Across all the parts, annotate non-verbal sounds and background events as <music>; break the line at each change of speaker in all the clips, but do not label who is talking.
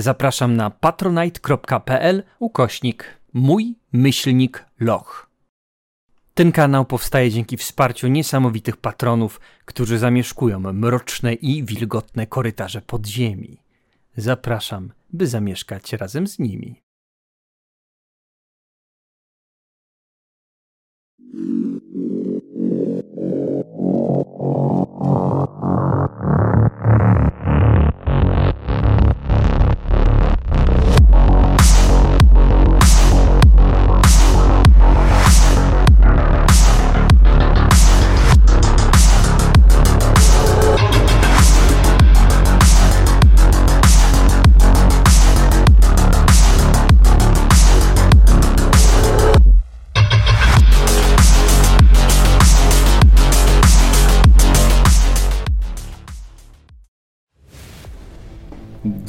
Zapraszam na patronite.pl ukośnik mój myślnik loch. Ten kanał powstaje dzięki wsparciu niesamowitych patronów, którzy zamieszkują mroczne i wilgotne korytarze podziemi. Zapraszam, by zamieszkać razem z nimi.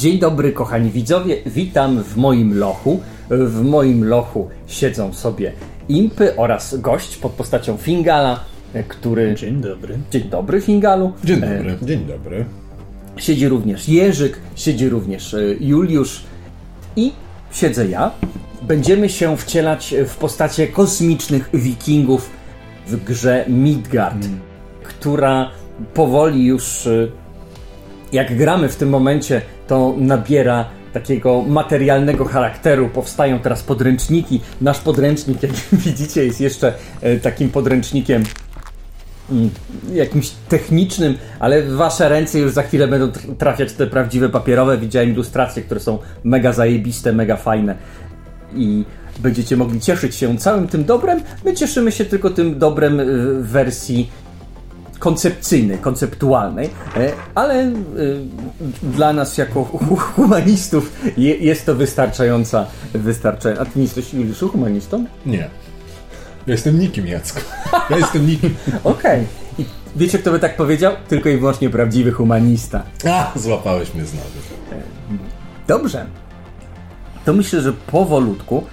Dzień dobry, kochani widzowie. Witam w moim lochu. W moim lochu siedzą sobie impy oraz gość pod postacią Fingala, który.
Dzień dobry.
Dzień dobry, Fingalu.
Dzień dobry. Dzień dobry.
Siedzi również Jerzyk, siedzi również e, Juliusz i siedzę ja. Będziemy się wcielać w postacie kosmicznych wikingów w grze Midgard, która powoli już, e, jak gramy w tym momencie, to nabiera takiego materialnego charakteru. Powstają teraz podręczniki. Nasz podręcznik, jak <laughs> widzicie, jest jeszcze e, takim podręcznikiem mm, jakimś technicznym, ale w wasze ręce już za chwilę będą tr- trafiać te prawdziwe papierowe. Widziałem ilustracje, które są mega zajebiste, mega fajne i będziecie mogli cieszyć się całym tym dobrem. My cieszymy się tylko tym dobrem y, w wersji koncepcyjnej, konceptualnej, e, ale y, dla nas jako hu- humanistów je, jest to wystarczająca, wystarczająca. A ty nie jesteś Juliuszu humanistą?
Nie. Ja jestem nikim, Jacku. Ja jestem nikim. <laughs>
Okej. I wiecie, kto by tak powiedział? Tylko i wyłącznie prawdziwy humanista.
A, złapałeś mnie znowu.
Dobrze. To myślę, że powolutku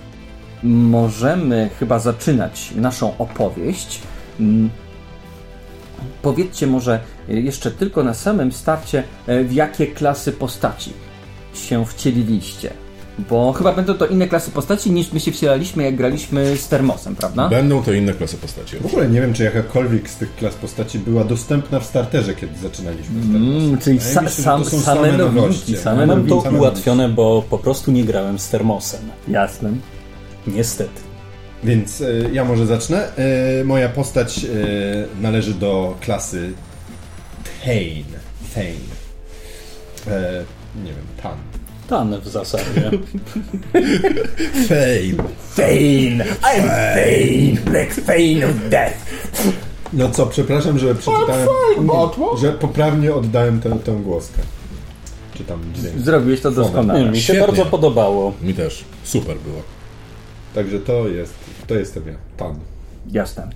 możemy chyba zaczynać naszą opowieść. Powiedzcie może jeszcze tylko na samym starcie, e, w jakie klasy postaci się wcieliliście. Bo chyba będą to inne klasy postaci niż my się wcielaliśmy, jak graliśmy z Termosem, prawda?
Będą to inne klasy postaci.
W ogóle nie wiem, czy jakakolwiek z tych klas postaci była dostępna w starterze, kiedy zaczynaliśmy.
Mm, czyli sa,
że
sam,
to są
same nowinki,
nowości.
same
mam to ułatwione, bo po prostu nie grałem z termosem.
Jasne.
Niestety.
Więc e, ja może zacznę. E, moja postać e, należy do klasy Thane. Thane. E, nie wiem, Tan.
Tan w zasadzie.
Fej. <laughs>
Thane! I'm Thane! Black Thane of Death!
No co, przepraszam, że przeczytałem, że poprawnie oddałem tę, tę głoskę. Czy tam dźwięk.
Zrobiłeś to doskonale.
Nie, mi się
Świetnie.
bardzo podobało.
Mi też. Super było.
Także to jest, to jestem ja, Tan.
Jasne.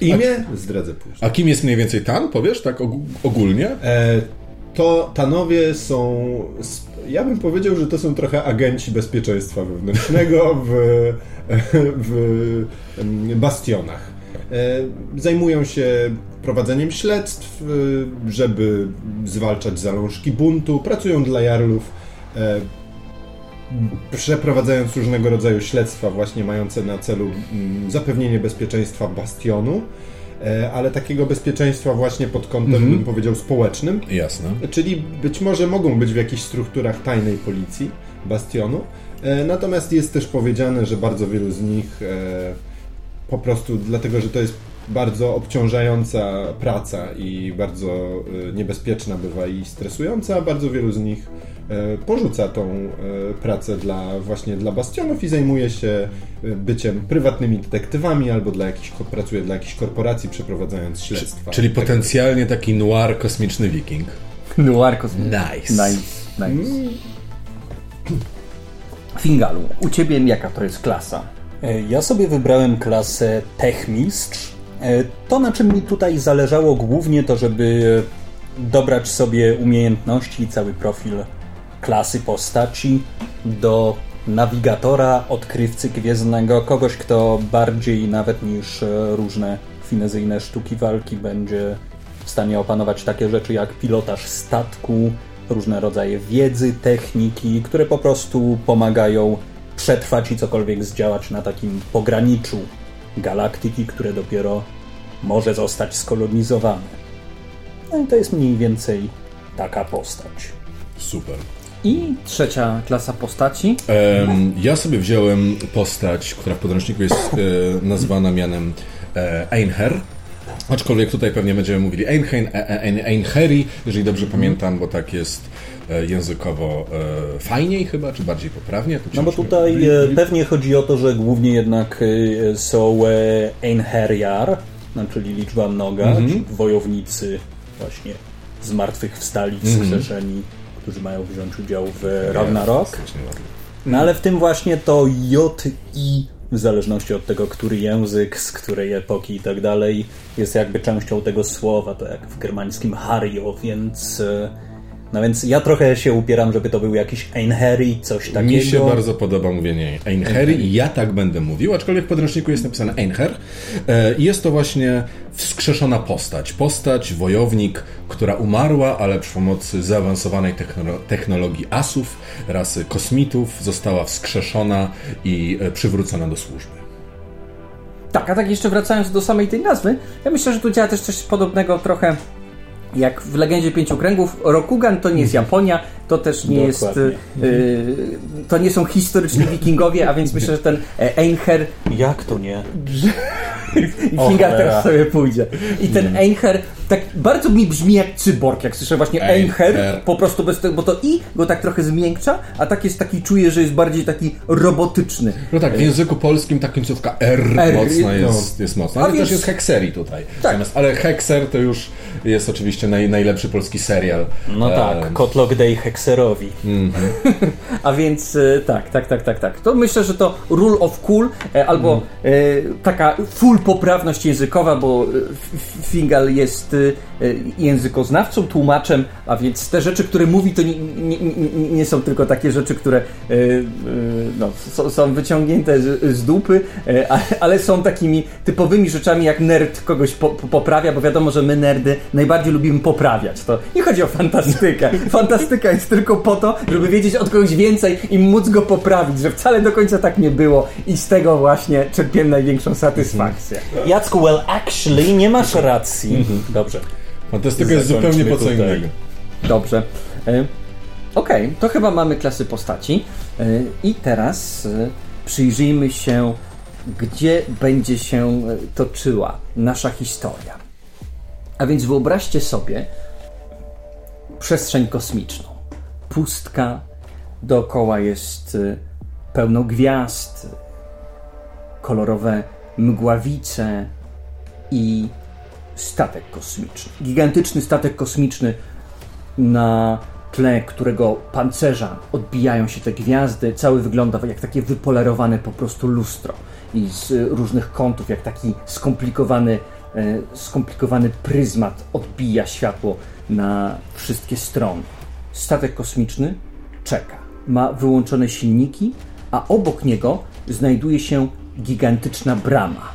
Imię zdradzę później.
A kim jest mniej więcej Tan, powiesz, tak ogó- ogólnie?
E, to Tanowie są. Ja bym powiedział, że to są trochę agenci bezpieczeństwa wewnętrznego w, w bastionach. E, Zajmują się prowadzeniem śledztw, e, żeby zwalczać zalążki buntu, pracują dla jarlów, e, przeprowadzając różnego rodzaju śledztwa, właśnie mające na celu mm, zapewnienie bezpieczeństwa bastionu, e, ale takiego bezpieczeństwa właśnie pod kątem, bym powiedział, społecznym.
Jasne.
Czyli być może mogą być w jakichś strukturach tajnej policji Bastionu. E, Natomiast jest też powiedziane, że bardzo wielu z nich e, po prostu dlatego, że to jest bardzo obciążająca praca i bardzo e, niebezpieczna bywa i stresująca, bardzo wielu z nich e, porzuca tą e, pracę dla właśnie dla bastionów i zajmuje się byciem prywatnymi detektywami albo dla jakichś, pracuje dla jakichś korporacji przeprowadzając śledztwa.
Czyli
Tak.
potencjalnie taki noir kosmiczny wiking. <laughs>
Noir kosmiczny.
Nice.
Nice, nice. Fingalu, u ciebie jaka to jest klasa?
E, Ja sobie wybrałem klasę Techmistrz. E, To, na czym mi tutaj zależało głównie, to żeby dobrać sobie umiejętności i cały profil klasy postaci do nawigatora, odkrywcy gwiezdnego, kogoś, kto bardziej nawet niż e, różne finezyjne sztuki walki będzie w stanie opanować takie rzeczy jak pilotaż statku, różne rodzaje wiedzy, techniki, które po prostu pomagają przetrwać i cokolwiek zdziałać na takim pograniczu galaktyki, które dopiero może zostać skolonizowane. No i to jest mniej więcej taka postać.
Super.
I trzecia klasa postaci.
Em, ja sobie wziąłem postać, która w podręczniku jest e, nazwana mianem e, Einher. Aczkolwiek tutaj pewnie będziemy mówili e, e, Ein, Einheri, jeżeli dobrze pamiętam, bo tak jest językowo e, fajniej chyba, czy bardziej poprawnie.
No bo tutaj e, pewnie chodzi o to, że głównie jednak e, są e, Einherjar, no, czyli liczba mnoga, ci wojownicy właśnie zmartwychwstali, wskrzeszeni, którzy mają wziąć udział w Ragnarok. No ale w tym właśnie to J, I, w zależności od tego, który język, z której epoki i tak dalej, jest jakby częścią tego słowa, to jak w germańskim Hario, więc... No więc ja trochę się upieram, żeby to był jakiś Einheri, coś takiego.
Mi się bardzo podoba mówienie Einheri i ja tak będę mówił, aczkolwiek w podręczniku jest napisane Einher. E, i Jest to właśnie wskrzeszona postać. Postać, wojownik, która umarła, ale przy pomocy zaawansowanej technolo- technologii asów, rasy kosmitów, została wskrzeszona i e, przywrócona do służby.
Tak, a tak jeszcze wracając do samej tej nazwy, ja myślę, że tu działa też coś podobnego trochę jak w Legendzie Pięciu Kręgów. Rokugan to nie jest Japonia, to też nie jest...
Dokładnie.
y, to nie są historyczni wikingowie, a więc myślę, że ten e, Einher
Jak to nie? <laughs>
Kinga teraz sobie pójdzie. I ten Einher tak bardzo mi brzmi jak cyborg, jak słyszę właśnie Einher,
Einher.
po prostu bez tego, bo to i go tak trochę zmiękcza, a tak jest taki, czuję, że jest bardziej taki robotyczny.
No tak, w języku polskim ta końcówka R,
R,
mocna
no.
jest, jest mocna, ale
więc-
też jest Hexeri tutaj.
Tak.
Zamiast, ale Hexer to już jest oczywiście naj, najlepszy polski serial.
No
E,
tak, Kotlok Day Hexerowi. <laughs>
A więc e, tak, tak, tak, tak, tak. To myślę, że to rule of cool e, albo e, taka full poprawność językowa, bo e, F- Fingal jest e, e, językoznawcą, tłumaczem, a więc te rzeczy, które mówi, to nie, nie, nie, są tylko takie rzeczy, które e, e, no, są, wyciągnięte z, dupy, ale, są takimi typowymi rzeczami, jak nerd kogoś po, po, poprawia, bo wiadomo, że my nerdy najbardziej lubimy poprawiać. To nie chodzi o fantastykę. Fantastyka jest tylko po to, żeby wiedzieć od kogoś więcej i móc go poprawić, że wcale do końca tak nie było i z tego właśnie czerpiemy największą satysfakcję.
Jacku, well actually nie masz racji. Dobrze.
Fantastyka jest
Zakończmy
zupełnie po co innego.
Dobrze. E, Okej, to chyba mamy klasy postaci. E, I teraz e, przyjrzyjmy się, gdzie będzie się toczyła nasza historia. A więc wyobraźcie sobie przestrzeń kosmiczną. Pustka, dookoła jest pełno gwiazd, kolorowe mgławice i statek kosmiczny. Gigantyczny statek kosmiczny na tle którego pancerza odbijają się te gwiazdy. Cały wygląda jak takie wypolerowane po prostu lustro i z y, różnych kątów, jak taki skomplikowany, e, skomplikowany pryzmat odbija światło na wszystkie strony. Statek kosmiczny czeka. Ma wyłączone silniki, a obok niego znajduje się gigantyczna brama.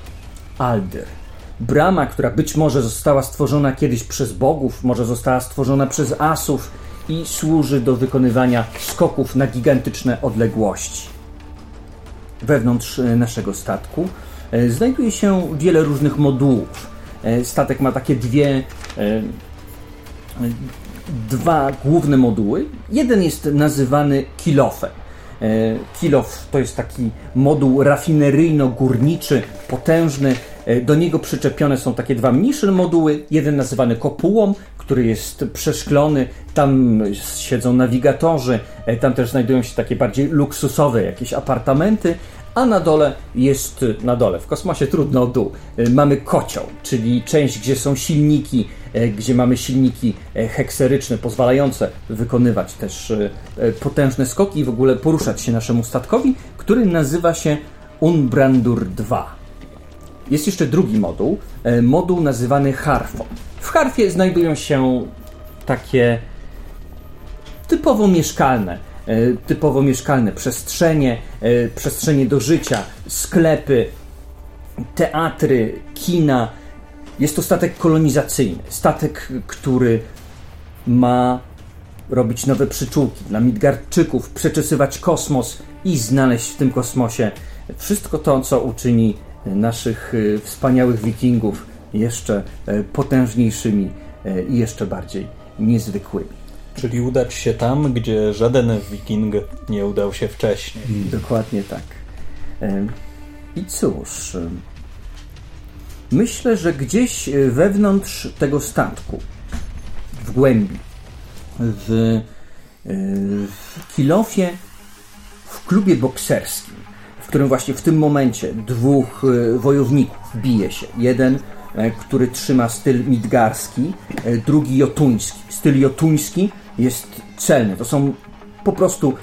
Aldyr. Brama, która być może została stworzona kiedyś przez bogów, może została stworzona przez asów i służy do wykonywania skoków na gigantyczne odległości. Wewnątrz e, naszego statku e, znajduje się wiele różnych modułów. E, Statek ma takie dwie dwa główne moduły. Jeden jest nazywany kilofem. E, Kilof to jest taki moduł rafineryjno-górniczy, potężny. E, Do niego przyczepione są takie dwa mniejsze moduły. Jeden nazywany kopułą, który jest przeszklony. Tam siedzą nawigatorzy. E, Tam też znajdują się takie bardziej luksusowe jakieś apartamenty. A na dole jest, na dole, w kosmosie trudno o dół, e, mamy kocioł, czyli część, gdzie są silniki, e, gdzie mamy silniki e, hekseryczne, pozwalające wykonywać też potężne skoki i w ogóle poruszać się naszemu statkowi, który nazywa się Unbrandur 2. Jest jeszcze drugi moduł, moduł nazywany harfą. W harfie znajdują się takie typowo mieszkalne, typowo mieszkalne przestrzenie, e, przestrzenie do życia, sklepy, teatry, kina. Jest to statek kolonizacyjny, statek, który ma robić nowe przyczółki dla Midgardczyków, przeczesywać kosmos i znaleźć w tym kosmosie wszystko to, co uczyni naszych y, wspaniałych wikingów jeszcze potężniejszymi i jeszcze bardziej niezwykłymi.
Czyli udać się tam, gdzie żaden wiking nie udał się wcześniej.
Dokładnie tak. I cóż, myślę, że gdzieś wewnątrz tego statku, w głębi, w, w Kilofie, w klubie bokserskim, w którym właśnie w tym momencie dwóch e, wojowników bije się. Jeden, e, który trzyma styl midgarski, e, drugi jotuński. Styl jotuński jest celny. To są po prostu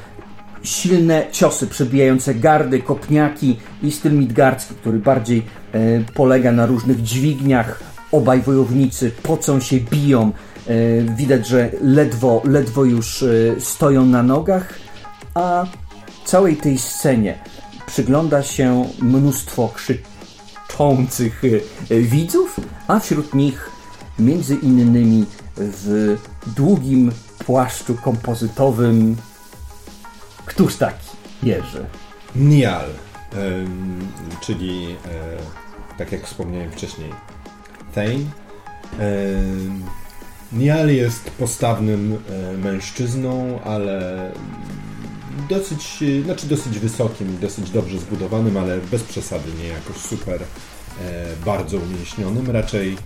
silne ciosy przebijające gardy, kopniaki i styl midgarski, który bardziej polega na różnych dźwigniach. Obaj wojownicy pocą się, biją. Widać, że ledwo, ledwo już stoją na nogach, a całej tej scenie przygląda się mnóstwo krzyczących e, widzów, a wśród nich między innymi w długim płaszczu kompozytowym któż taki Jerzy?
Nial, czyli e, tak jak wspomniałem wcześniej, Thane. Nial jest postawnym e, mężczyzną, ale dosyć, znaczy dosyć wysokim, dosyć dobrze zbudowanym, ale bez przesady nie jakoś super e, bardzo umięśnionym. Raczej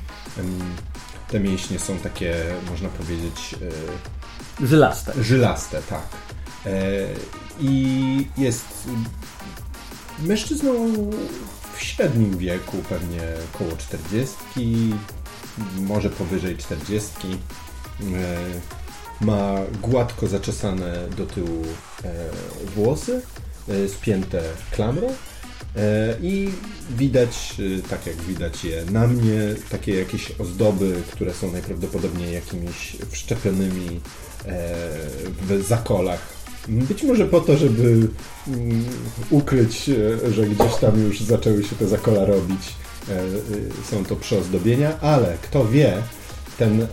te mięśnie są takie, można powiedzieć...
E, żylaste.
Żylaste, tak. E, I jest mężczyzną w średnim wieku, pewnie około 40, może powyżej 40 ma gładko zaczesane do tyłu e, włosy, e, spięte klamrą e, i widać, tak jak widać je na mnie, takie jakieś ozdoby, które są najprawdopodobniej jakimiś wszczepionymi w zakolach. Być może po to, żeby mm, ukryć, że gdzieś tam już zaczęły się te zakola robić. Są to przyozdobienia, ale kto wie, ten e,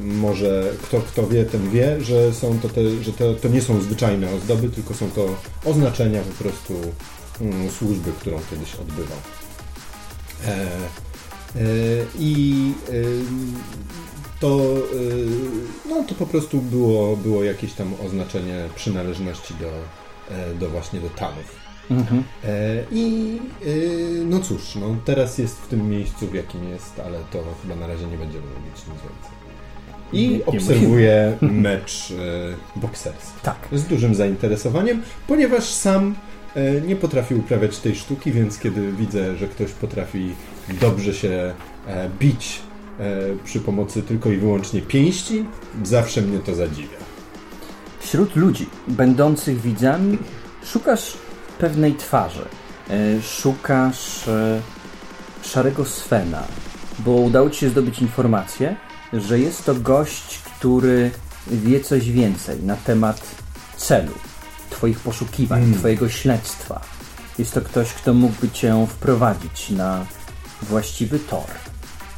może, kto, kto wie, ten wie, że są to, te, że to, to nie są zwyczajne ozdoby, tylko są to oznaczenia po prostu mm, służby, którą kiedyś odbywał. E, e, I e, to, e, no, to po prostu było, było jakieś tam oznaczenie przynależności do, e, do właśnie do Tanów. Mhm. E, I e, no cóż, no teraz jest w tym miejscu, w jakim jest, ale to chyba na razie nie będziemy mówić nic więcej. I nie, obserwuję nie mecz e, bokserski.
Tak.
Z dużym zainteresowaniem, ponieważ sam nie potrafi uprawiać tej sztuki, więc kiedy widzę, że ktoś potrafi dobrze się bić przy pomocy tylko i wyłącznie pięści, zawsze mnie to zadziwia.
Wśród ludzi będących widzami szukasz pewnej twarzy. E, szukasz e, szarego Svena, bo udało ci się zdobyć informację, że jest to gość, który wie coś więcej na temat celu, twoich poszukiwań, mm. twojego śledztwa. Jest to ktoś, kto mógłby cię wprowadzić na właściwy tor.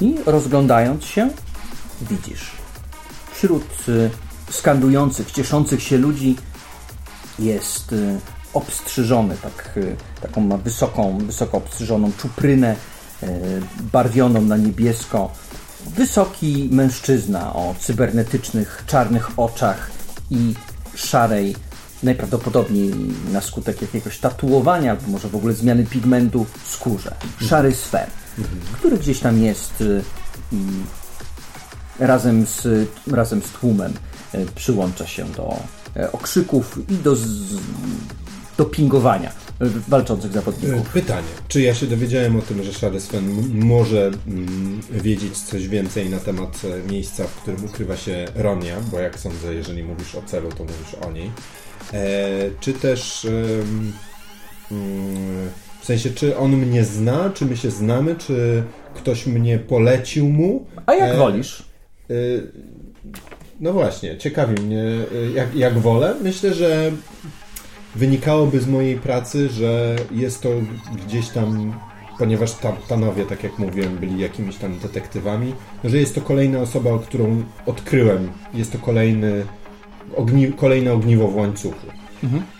I rozglądając się, widzisz. Wśród e, skandujących, cieszących się ludzi jest obstrzyżony, tak, y, taką ma wysoką, wysoko obstrzyżoną czuprynę, y, barwioną na niebiesko. Wysoki mężczyzna o cybernetycznych, czarnych oczach i szarej, najprawdopodobniej na skutek jakiegoś tatuowania, może w ogóle zmiany pigmentu, skórze. Szary sfer, który gdzieś tam jest y, razem z, razem z tłumem przyłącza się do okrzyków i do dopingowania walczących zawodników.
E, pytanie, czy ja się dowiedziałem o tym, że Shade Sven może mm, wiedzieć coś więcej na temat e, miejsca, w którym ukrywa się Ronia, bo jak sądzę, jeżeli mówisz o celu, to mówisz o niej. E, czy też mm, w sensie, czy on mnie zna, czy my się znamy, czy ktoś mnie polecił mu?
A jak e, wolisz? E,
no właśnie, ciekawi mnie, e, jak, jak wolę. Myślę, że wynikałoby z mojej pracy, że jest to gdzieś tam, ponieważ tam panowie, tak jak mówiłem, byli jakimiś tam detektywami, że jest to kolejna osoba, którą odkryłem. Jest to kolejny ogni kolejne ogniwo w łańcuchu.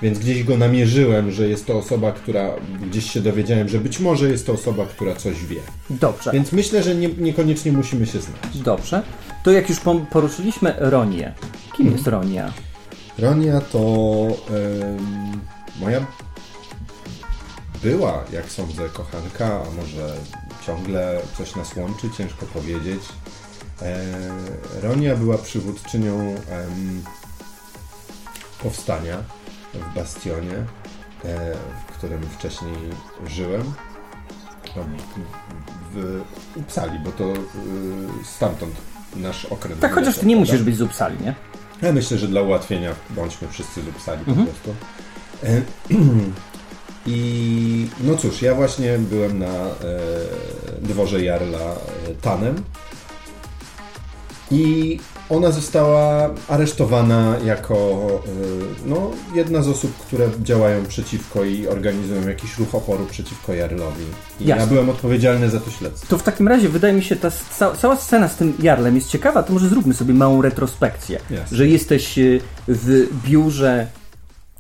Więc gdzieś go namierzyłem, że jest to osoba, która gdzieś się dowiedziałem, że być może jest to osoba, która coś wie.
Dobrze.
Więc myślę, że nie, niekoniecznie musimy się znać.
Dobrze. To jak już poruszyliśmy Ronię. Kim jest Ronia?
Ronia to em, moja była, jak sądzę, kochanka, a może ciągle coś nas łączy, ciężko powiedzieć. E, Ronia była przywódczynią powstania w Bastionie, e, w którym wcześniej żyłem. No, W Upsali, bo to y, stamtąd nasz okręt.
Tak, chociaż ty nie musisz być z Upsali, nie?
Ja myślę, że dla ułatwienia bądźmy wszyscy z Uppsali
Mhm.
po prostu. E, <clears throat> I no cóż, ja właśnie byłem na e, dworze Jarla Tanem i ona została aresztowana jako e, no, jedna z osób, które działają przeciwko i organizują jakiś ruch oporu przeciwko Jarlowi. I ja
Jasne.
byłem odpowiedzialny za to śledztwo.
To w takim razie wydaje mi się, ta ca- cała scena z tym Jarlem jest ciekawa, to może zróbmy sobie małą retrospekcję.
Jasne.
Że jesteś y, w biurze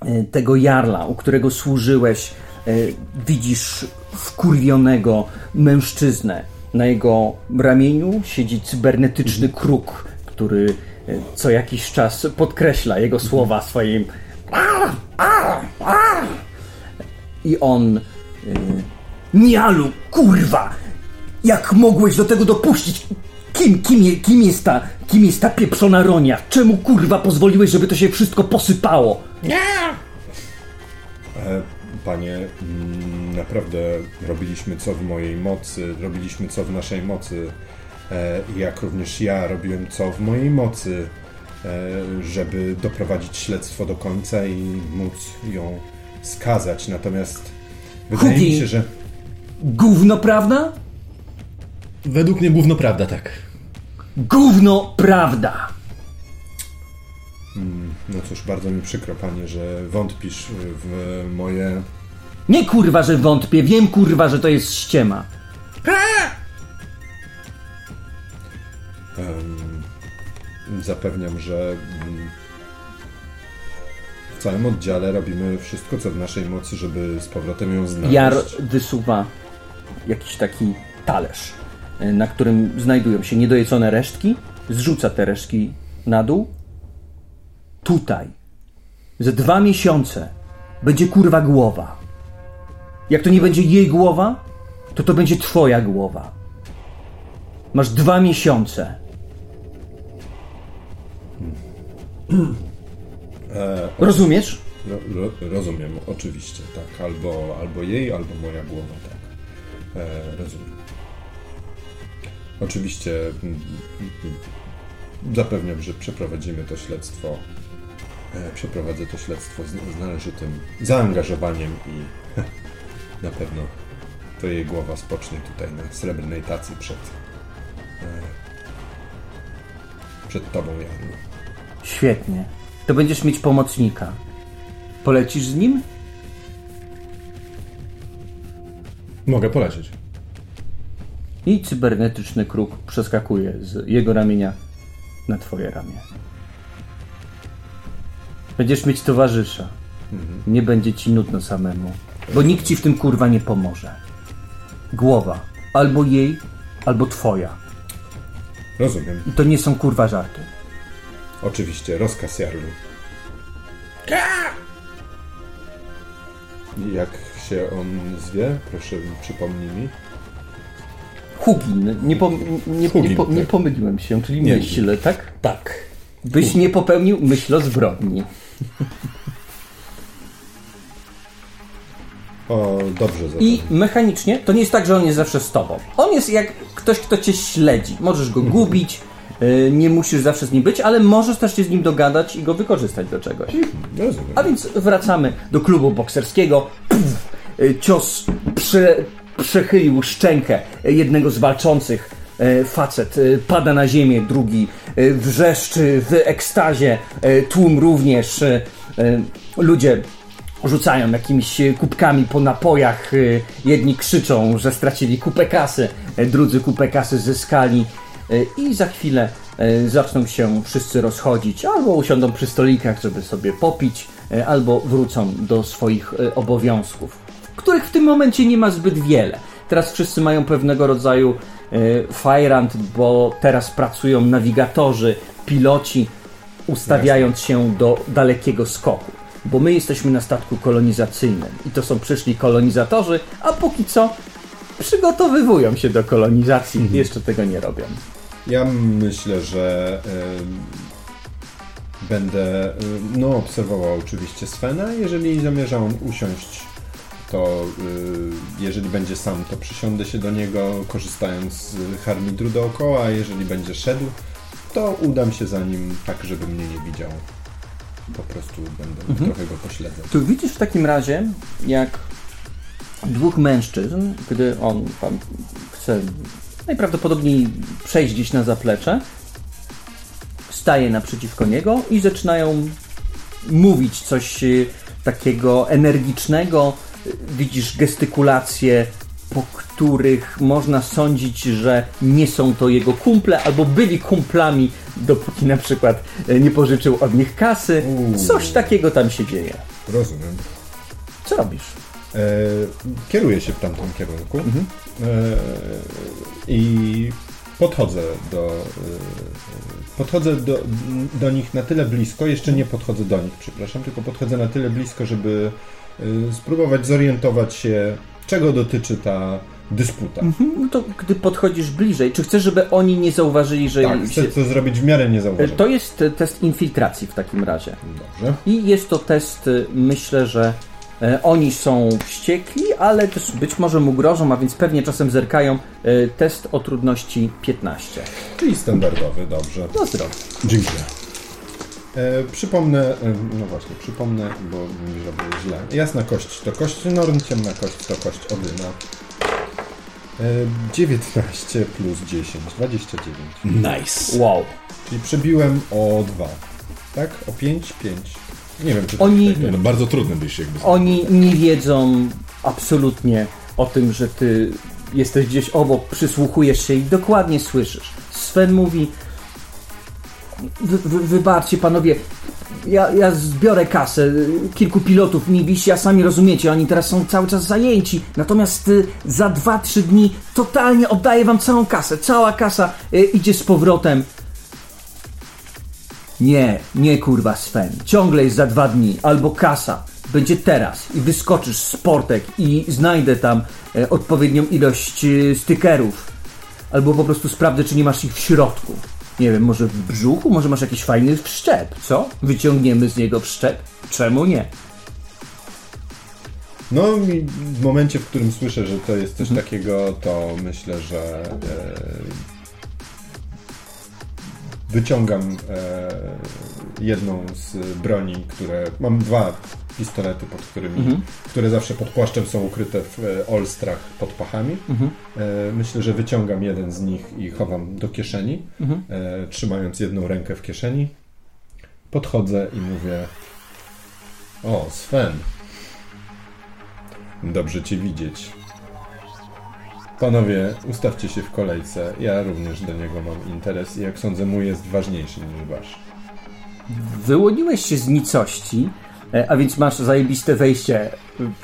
y, tego Jarla, u którego służyłeś, y, widzisz wkurwionego mężczyznę. Na jego ramieniu siedzi cybernetyczny kruk, który y, co jakiś czas podkreśla jego słowa swoim i on y, Nialu, kurwa! Jak mogłeś do tego dopuścić? Kim, kim, kim, jest ta, kim jest ta pieprzona ronia? Czemu kurwa pozwoliłeś, żeby to się wszystko posypało?
E, Panie, mm, naprawdę robiliśmy co w mojej mocy, robiliśmy co w naszej mocy, e, jak również ja robiłem co w mojej mocy, e, żeby doprowadzić śledztwo do końca i móc ją skazać. Natomiast wydaje
Hugi.
mi się, że
Gówno, prawda?
Według mnie gówno prawda, tak.
Gówno, prawda!
no cóż, bardzo mi przykro, panie, że wątpisz w moje
Nie kurwa, że wątpię, wiem kurwa, że to jest ściema.
Em, Zapewniam, że mm, w całym oddziale robimy wszystko, co w naszej mocy, żeby z powrotem ją znaleźć.
Jar wysuwa jakiś taki talerz, y, na którym znajdują się niedojedzone resztki. Zrzuca te resztki na dół. Tutaj, za dwa miesiące, będzie kurwa głowa. Jak to nie będzie jej głowa, to to będzie twoja głowa. Masz dwa miesiące. Rozumiesz?
Ro, ro, rozumiem, oczywiście, tak. Albo, albo jej, albo moja głowa, tak. E, rozumiem. Oczywiście mm, mm, zapewniam, że przeprowadzimy to śledztwo. E, przeprowadzę to śledztwo z, z należytym zaangażowaniem i <laughs> na pewno to jej głowa spocznie tutaj na srebrnej tacy przed e, przed tobą, Jarno.
Świetnie. To będziesz mieć pomocnika. Polecisz z nim?
Mogę polecieć.
I cybernetyczny kruk przeskakuje z jego ramienia na twoje ramię. Będziesz mieć towarzysza. Nie będzie ci nudno samemu. Bo nikt ci w tym kurwa nie pomoże. Głowa. Albo jej, albo twoja.
Rozumiem.
I to nie są kurwa żarty.
Oczywiście, rozkaz Jarlu. Jak się on zwie? Proszę, przypomnij mi.
Hugin. Nie, pom- nie, nie,
Hugin,
po- nie
tak.
pomyliłem się, czyli
Nie.
myśl, tak?
Tak.
Byś nie popełnił myśl o zbrodni. <laughs>
O, dobrze za
I mechanicznie to nie jest tak, że on jest zawsze z tobą. On jest jak ktoś, kto cię śledzi. Możesz go <laughs> gubić, nie musisz zawsze z nim być, ale możesz też się z nim dogadać i go wykorzystać do czegoś.
Rozumiem.
A więc wracamy do klubu bokserskiego. Y, cios prze, przechylił szczękę jednego z walczących. Y, Facet pada na ziemię, drugi wrzeszczy w ekstazie, tłum również. Ludzie rzucają jakimiś kubkami po napojach. Jedni krzyczą, że stracili kupę kasy, drudzy kupę kasy zyskali. Y, I za chwilę e, zaczną się wszyscy rozchodzić, albo usiądą przy stolikach, żeby sobie popić, e, albo wrócą do swoich e, obowiązków, których w tym momencie nie ma zbyt wiele. Teraz wszyscy mają pewnego rodzaju e, fajrant, bo teraz pracują nawigatorzy, piloci, ustawiając się do dalekiego skoku. Bo my jesteśmy na statku kolonizacyjnym i to są przyszli kolonizatorzy, a póki co przygotowywują się do kolonizacji, jeszcze tego nie robią.
Ja myślę, że y, będę y, no, obserwował oczywiście Svena. Jeżeli zamierza on usiąść, to y, jeżeli będzie sam, to przysiądę się do niego, korzystając z harmidru dookoła. Jeżeli będzie szedł, to udam się za nim tak, żeby mnie nie widział. Po prostu będę trochę go pośledzał.
Tu widzisz w takim razie, jak dwóch mężczyzn, gdy on tam chce najprawdopodobniej przejść gdzieś na zaplecze, staje naprzeciwko niego i zaczynają mówić coś y, takiego energicznego. Widzisz gestykulacje, po których można sądzić, że nie są to jego kumple, albo byli kumplami, dopóki na przykład y, nie pożyczył od nich kasy.
Uuu.
Coś takiego tam się dzieje.
Rozumiem.
Co robisz?
E, kieruję się w tamtym kierunku e, i podchodzę do, e, podchodzę do, do nich na tyle blisko, jeszcze nie podchodzę do nich, przepraszam, tylko podchodzę na tyle blisko, żeby spróbować zorientować się, czego dotyczy ta dysputa.
No to gdy podchodzisz bliżej, czy chcesz, żeby oni nie zauważyli, że
Tak,
się...
chcę to zrobić w miarę niezauważone.
To jest test infiltracji w takim razie.
Dobrze.
I jest to test, e, myślę, że oni są wściekli, ale też być może mu grożą, a więc pewnie czasem zerkają. E, Test o trudności 15.
Czyli standardowy, dobrze.
No zdrowie.
Dziękuję.
E, przypomnę, e, no właśnie, przypomnę, bo mi zrobię źle. Jasna kość to kość norm, ciemna kość to kość odyna. E, 19 plus 10, 29.
Nice.
Wow.
Czyli przebiłem o 2. Tak? O 5? 5. Nie wiem, czy
Oni-
tutaj-
No, bardzo trudny byś się jakby
Oni nie wiedzą absolutnie o tym, że ty jesteś gdzieś obok, przysłuchujesz się i dokładnie słyszysz. Sven mówi: wy, wy, Wybaczcie panowie, ja, ja zbiorę kasę. Kilku pilotów mi wisi, a sami rozumiecie, oni teraz są cały czas zajęci. Natomiast y, za 2-3 dni totalnie oddaję wam całą kasę. Cała kasa y, idzie z powrotem. Nie, nie kurwa Sven. Ciągle jest za dwa dni. Albo kasa. Będzie teraz. I wyskoczysz z portek i znajdę tam e, odpowiednią ilość e, stykerów. Albo po prostu sprawdzę, czy nie masz ich w środku. Nie wiem, może w brzuchu? Może masz jakiś fajny wszczep, co? Wyciągniemy z niego wszczep? Czemu nie?
No i w momencie, w którym słyszę, że to jest coś takiego, to myślę, że e, wyciągam e, jedną z broni, które mam dwa pistolety, pod którymi, które zawsze pod płaszczem są ukryte w e, olstrach pod pachami. E, myślę, że wyciągam jeden z nich i chowam do kieszeni, e, trzymając jedną rękę w kieszeni. Podchodzę i mówię: O, Sven. Dobrze Cię widzieć. Panowie, ustawcie się w kolejce. Ja również do niego mam interes i jak sądzę, mój jest ważniejszy niż wasz.
Wyłoniłeś się z nicości, e, a więc masz zajebiste wejście,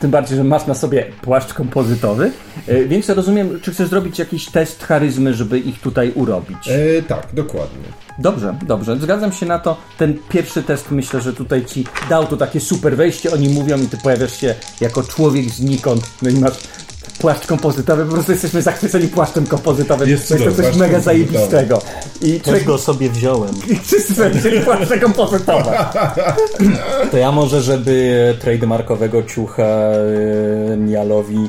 tym bardziej, że masz na sobie płaszcz kompozytowy, e, więc rozumiem, czy chcesz zrobić jakiś test charyzmy, żeby ich tutaj urobić.
E, tak, dokładnie.
Dobrze, dobrze, zgadzam się na to. Ten pierwszy test myślę, że tutaj ci dał to takie super wejście, oni mówią i ty pojawiasz się jako człowiek znikąd, no i masz płaszcz kompozytowy, po prostu jesteśmy zachwyceni płaszczem kompozytowym.
Jest
to jest to coś mega zajebistego. I
Też go sobie wziąłem.
I wszyscy sobie wzięli płaszcze kompozytowe.
To ja może, żeby trademarkowego ciucha e, Nialowi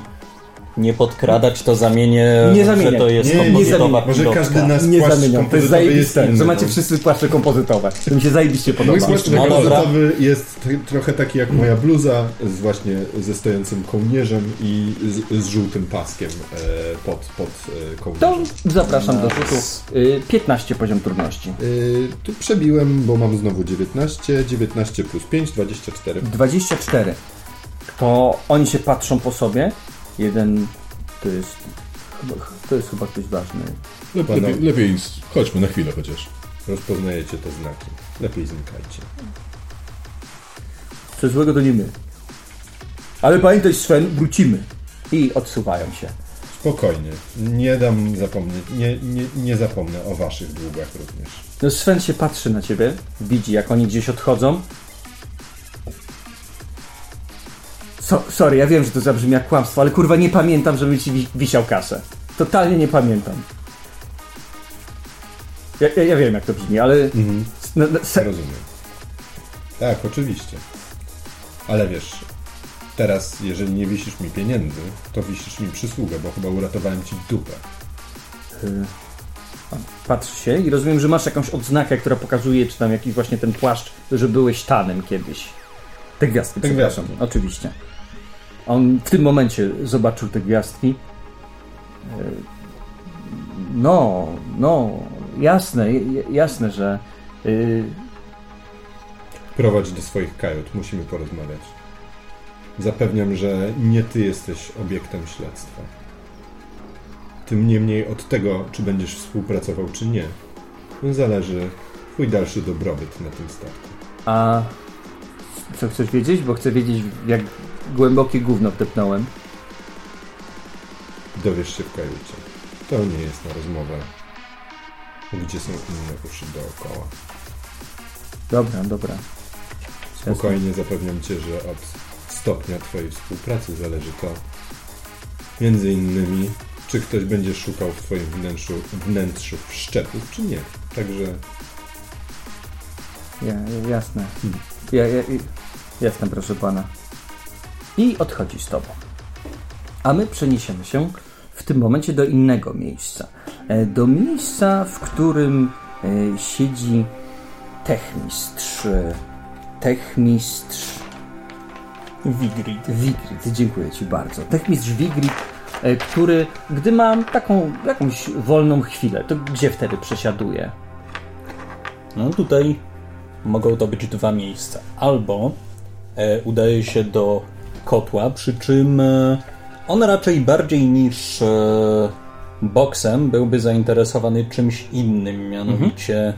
nie podkradać, to zamienię,
Nie zamieniaj.
że to jest
Nie, nie
kompozytowa
zamieniaj.
Może każdy nas
Nie
płaszcz
zamieniam, to jest zajebiste,
inny,
że macie
no.
wszyscy płaszcze kompozytowe. To mi się zajebiście podoba.
Mój płaszcz
No
kompozytowy jest trochę taki jak moja bluza, z właśnie ze stojącym kołnierzem i z, z żółtym paskiem e, pod, pod e,
To
kołnierzem.
zapraszam do rzutu. Y, 15 poziom trudności.
Y, tu przebiłem, bo mam znowu 19, 19 plus 5, 24.
24. To oni się patrzą po sobie. Jeden to jest. chyba- To jest chyba ktoś ważny.
Lep,
Panowie.
lepiej, lepiej chodźmy na chwilę chociaż.
Rozpoznajecie te znaki. Lepiej znikajcie.
Co złego to nie my. Ale pamiętaj Sven, wrócimy. I odsuwają się.
Spokojnie. Nie dam zapomnieć, nie, nie, nie zapomnę o waszych długach również.
No Sven się patrzy na ciebie, widzi jak oni gdzieś odchodzą. So, sorry, ja wiem, że to zabrzmi jak kłamstwo, ale kurwa nie pamiętam, żeby ci wi- wisiał kasę. Totalnie nie pamiętam. Ja, ja, ja wiem jak to brzmi, ale... No, no, se-
Rozumiem. Tak, oczywiście. Ale wiesz, teraz, jeżeli nie wisisz mi pieniędzy, to wisisz mi przysługę, bo chyba uratowałem ci dupę.
Patrzy się i rozumiem, że masz jakąś odznakę, która pokazuje, czy tam jakiś właśnie ten płaszcz, że byłeś tanem kiedyś. Te gwiazdki,
Te
przepraszam.
gwiazdki.
Oczywiście. On w tym momencie zobaczył te gwiazdki. E, No, no, jasne, jasne, że... y,
Prowadź do swoich kajut, musimy porozmawiać. Zapewniam, że nie ty jesteś obiektem śledztwa. Tym niemniej od tego, czy będziesz współpracował, czy nie, zależy twój dalszy dobrobyt na tym statku.
A co chcesz wiedzieć? Bo chcę wiedzieć, jak głębokie gówno wdepnąłem.
Dowiesz się w kajucie. To nie jest na rozmowę, gdzie są inne uszy dookoła.
Dobra, dobra.
Spokojnie zapewniam cię, że od stopnia twojej współpracy zależy to, między innymi, czy ktoś będzie szukał w twoim wnętrzu, wnętrzu wszczepów, czy nie. Także
Ja, ja, jasne. Ja, ja, i- jasne, proszę pana. I odchodzi z tobą. A my przeniesiemy się w tym momencie do innego miejsca. E, Do miejsca, w którym e, siedzi techmistrz. e, Techmistrz
Wigrid.
Wigrid. Dziękuję ci bardzo. Techmistrz Wigrid, który, gdy mam taką jakąś wolną chwilę, to gdzie wtedy przesiaduje?
No tutaj mogą to być dwa miejsca. Albo e, udaje się do kotła, przy czym e, on raczej bardziej niż e, boksem byłby zainteresowany czymś innym, mianowicie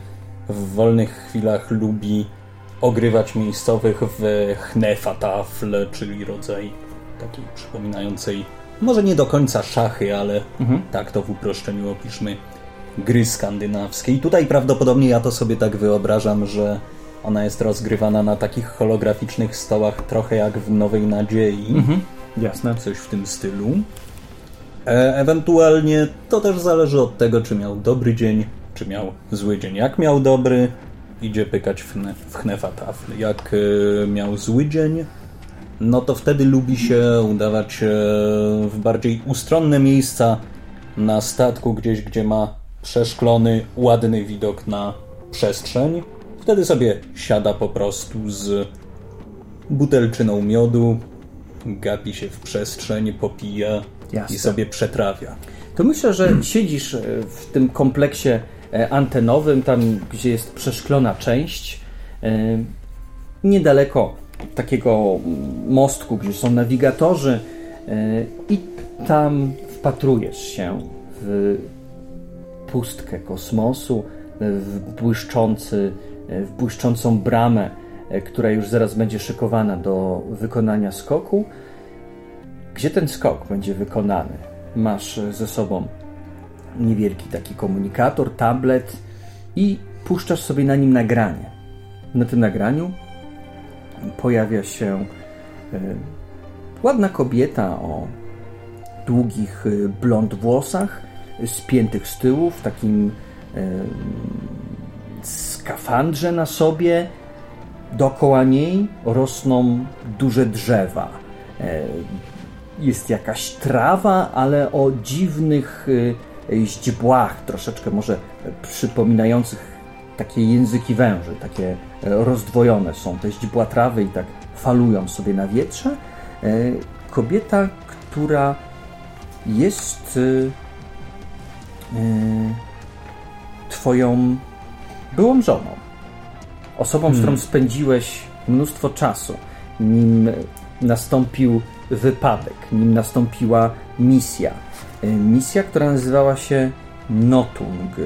w wolnych chwilach lubi ogrywać miejscowych w Hnefatafl, czyli rodzaj takiej przypominającej może nie do końca szachy, ale tak to w uproszczeniu opiszmy gry skandynawskiej. Tutaj prawdopodobnie ja to sobie tak wyobrażam, że ona jest rozgrywana na takich holograficznych stołach, trochę jak w Nowej Nadziei.
Jasne.
Coś w tym stylu. E, ewentualnie to też zależy od tego, czy miał dobry dzień, czy miał zły dzień. Jak miał dobry, idzie pykać w, hne, w Hnefatafl. Jak e, miał zły dzień, no to wtedy lubi się udawać e, w bardziej ustronne miejsca na statku, gdzieś gdzie ma przeszklony, ładny widok na przestrzeń. Wtedy sobie siada po prostu z butelczyną miodu, gapi się w przestrzeń, popija
Jasne.
i sobie przetrawia.
To myślę, że siedzisz e, w tym kompleksie e, antenowym, tam gdzie jest przeszklona część, e, niedaleko takiego mostku, gdzie są nawigatorzy i tam wpatrujesz się w pustkę kosmosu, w błyszczący, w błyszczącą bramę, e, która już zaraz będzie szykowana do wykonania skoku. Gdzie ten skok będzie wykonany? Masz e, ze sobą niewielki taki komunikator, tablet i puszczasz sobie na nim nagranie. Na tym nagraniu pojawia się e, ładna kobieta o długich e, blond włosach, e, spiętych z tyłu, w takim e, skafandrze na sobie. Dookoła niej rosną duże drzewa. E, jest jakaś trawa, ale o dziwnych y, źdźbłach, troszeczkę może przypominających takie języki węży, takie e, rozdwojone są te źdźbła trawy i tak falują sobie na wietrze. E, Kobieta, która jest twoją byłą żoną. Osobą, z którą spędziłeś mnóstwo czasu, nim nastąpił wypadek, nim nastąpiła misja. E, Misja, która nazywała się Notung.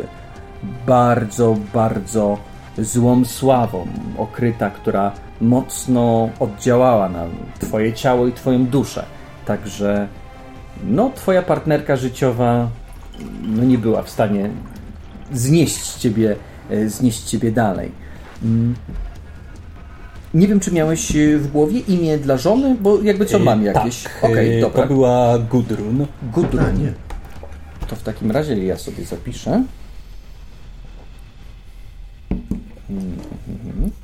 bardzo, bardzo złą sławą, okryta, która mocno oddziałała na Twoje ciało i Twoją duszę. Także, no, Twoja partnerka życiowa no, nie była w stanie znieść Ciebie, e, znieść ciebie dalej. Mm. Nie wiem, czy miałeś e, w głowie imię dla żony, bo jakby co mam jakieś.
Tak, okay, dobra. To była Gudrun.
Gudrun. nie. To w takim razie ja sobie zapiszę.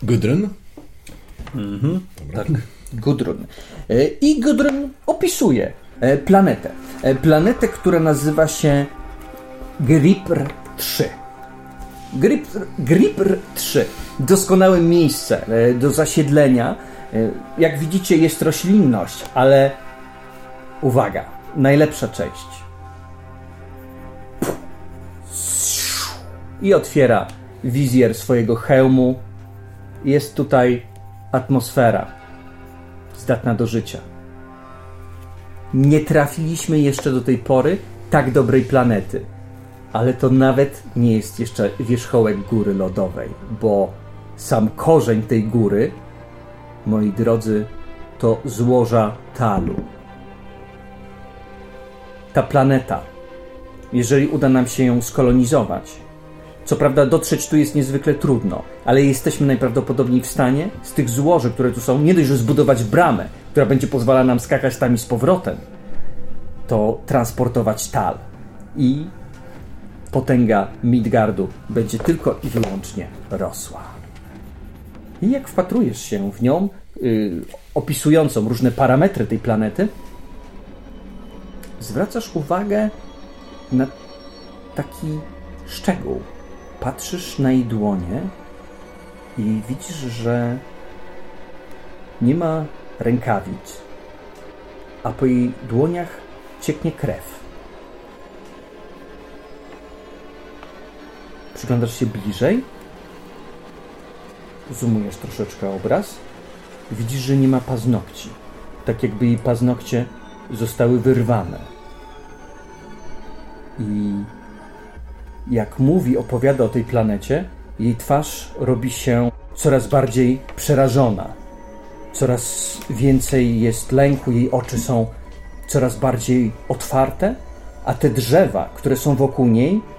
Gudrun?
Mhm. Tak. Gudrun. E, I Gudrun opisuje planetę. Planetę, która nazywa się Gripr 3. Gripr, Gripr 3. Doskonałe miejsce e, do zasiedlenia. E, jak widzicie, jest roślinność, ale uwaga, najlepsza część. I otwiera wizjer swojego hełmu. Jest tutaj atmosfera zdatna do życia. Nie trafiliśmy jeszcze do tej pory tak dobrej planety ale to nawet nie jest jeszcze wierzchołek góry lodowej, bo sam korzeń tej góry, moi drodzy, to złoża talu. Ta planeta, jeżeli uda nam się ją skolonizować, co prawda dotrzeć tu jest niezwykle trudno, ale jesteśmy najprawdopodobniej w stanie z tych złoży, które tu są, nie dość, że zbudować bramę, która będzie pozwalała nam skakać tam i z powrotem, to transportować tal. I potęga Midgardu będzie tylko i wyłącznie rosła. I jak wpatrujesz się w nią, yy, opisującą różne parametry tej planety, zwracasz uwagę na taki szczegół. Patrzysz na jej dłonie i widzisz, że nie ma rękawic, a po jej dłoniach cieknie krew. Przyglądasz się bliżej, zoomujesz troszeczkę obraz, widzisz, że nie ma paznokci. Tak jakby jej paznokcie zostały wyrwane. I jak mówi, opowiada o tej planecie, jej twarz robi się coraz bardziej przerażona. Coraz więcej jest lęku, jej oczy są coraz bardziej otwarte, a te drzewa, które są wokół niej,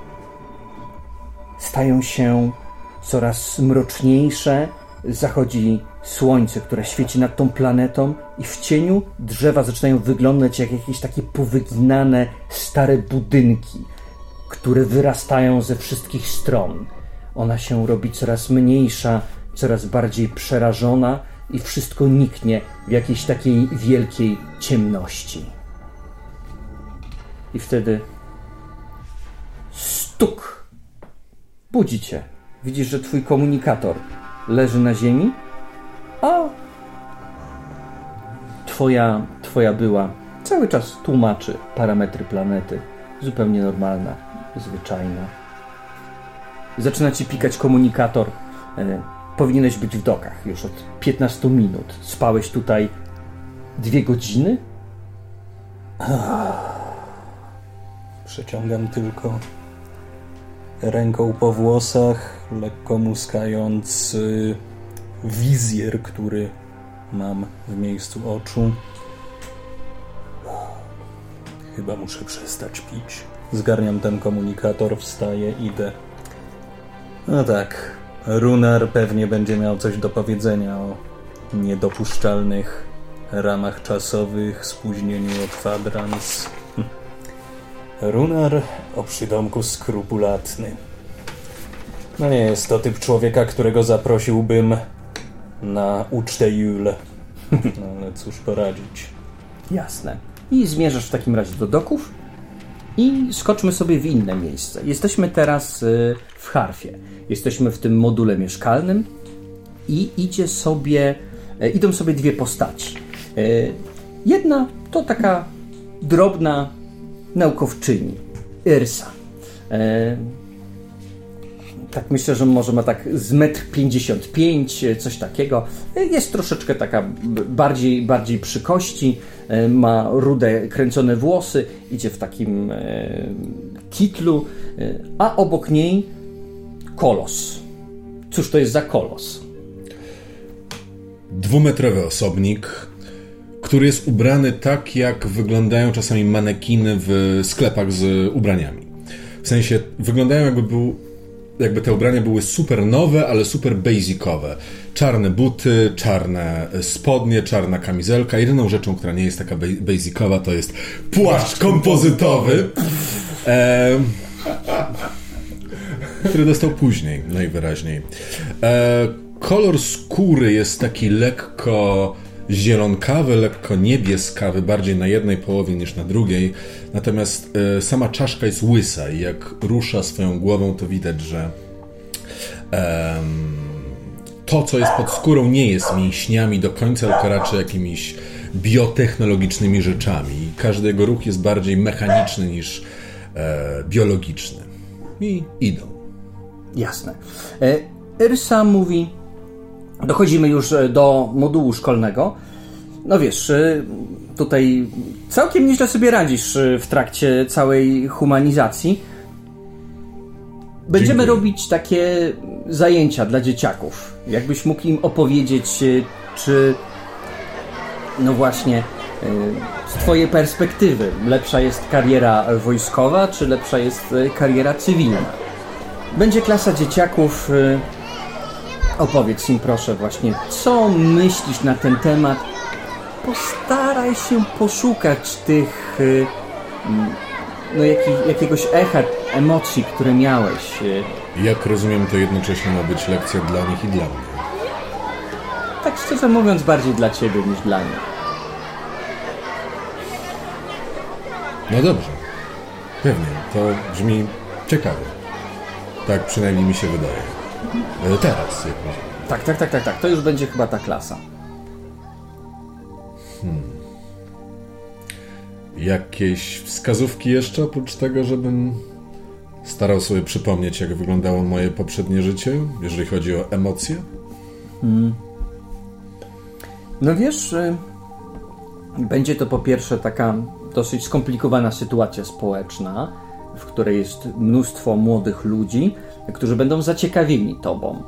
stają się coraz mroczniejsze. Zachodzi słońce, które świeci nad tą planetą, i w cieniu drzewa zaczynają wyglądać jak jakieś takie powyginane stare budynki, które wyrastają ze wszystkich stron. Ona się robi coraz mniejsza, coraz bardziej przerażona, i wszystko niknie w jakiejś takiej wielkiej ciemności. I wtedy stuk budzi cię. Widzisz, że twój komunikator leży na ziemi, a twoja, twoja była cały czas tłumaczy parametry planety. Zupełnie normalna, zwyczajna. Zaczyna ci pikać komunikator. E, powinieneś być w dokach już od 15 minut. Spałeś tutaj dwie godziny?
Przeciągam tylko ręką po włosach, lekko muskając wizjer, który mam w miejscu oczu. Chyba muszę przestać pić. Zgarniam ten komunikator, wstaję, idę. No tak, Runar pewnie będzie miał coś do powiedzenia o niedopuszczalnych ramach czasowych, spóźnieniu od kwadrans. Runar o przydomku skrupulatny. No nie jest to typ człowieka, którego zaprosiłbym na ucztę Jule. <laughs> No ale cóż poradzić.
Jasne. I zmierzasz w takim razie do doków i skoczmy sobie w inne miejsce. Jesteśmy teraz y, w Harfie. Jesteśmy w tym module mieszkalnym i idzie sobie, e, idą sobie dwie postaci. E, jedna to taka drobna naukowczyni, Irsa. E, tak myślę, że może ma tak z metr 55, e, coś takiego. E, jest troszeczkę taka bardziej, bardziej przy kości, e, ma rude, kręcone włosy, idzie w takim kitlu, a obok niej kolos. Cóż to jest za kolos?
Dwumetrowy osobnik, który jest ubrany tak, jak wyglądają czasami manekiny w sklepach z ubraniami. W sensie wyglądają jakby był jakby te ubrania były super nowe, ale super basicowe. Czarne buty, czarne spodnie, czarna kamizelka. Jedyną rzeczą, która nie jest taka basicowa, to jest płaszcz kompozytowy. E, który dostał później, najwyraźniej. E, kolor skóry jest taki lekko zielonkawy, lekko niebieskawy, bardziej na jednej połowie niż na drugiej. Natomiast e, sama czaszka jest łysa i jak rusza swoją głową, to widać, że e, to, co jest pod skórą, nie jest mięśniami do końca, tylko raczej jakimiś biotechnologicznymi rzeczami. Każdy jego ruch jest bardziej mechaniczny niż e, biologiczny. I idą.
Jasne. E, Rysa mówi, dochodzimy już e, do modułu szkolnego. No wiesz, e, tutaj całkiem nieźle sobie radzisz e, w trakcie całej humanizacji. Będziemy
Dziękuję.
robić takie zajęcia dla dzieciaków. Jakbyś mógł im opowiedzieć, czy no właśnie z Twojej perspektywy lepsza jest kariera wojskowa, czy lepsza jest kariera cywilna? Będzie klasa dzieciaków. Opowiedz im proszę właśnie, co myślisz na ten temat. Postaraj się poszukać tych no, jaki, jakiegoś echa emocji, które miałeś.
Jak rozumiem, to jednocześnie ma być lekcja dla nich i dla mnie.
Tak szczerze mówiąc, bardziej dla ciebie niż dla nich.
No dobrze. Pewnie. To brzmi ciekawie. Tak przynajmniej mi się wydaje. E, Teraz.
Tak, tak, tak, tak, tak. To już będzie chyba ta klasa.
Jakieś wskazówki jeszcze oprócz tego, żebym starał sobie przypomnieć, jak wyglądało moje poprzednie życie, jeżeli chodzi o emocje?
No wiesz, y, będzie to po pierwsze taka dosyć skomplikowana sytuacja społeczna, w której jest mnóstwo młodych ludzi, którzy będą zaciekawieni tobą.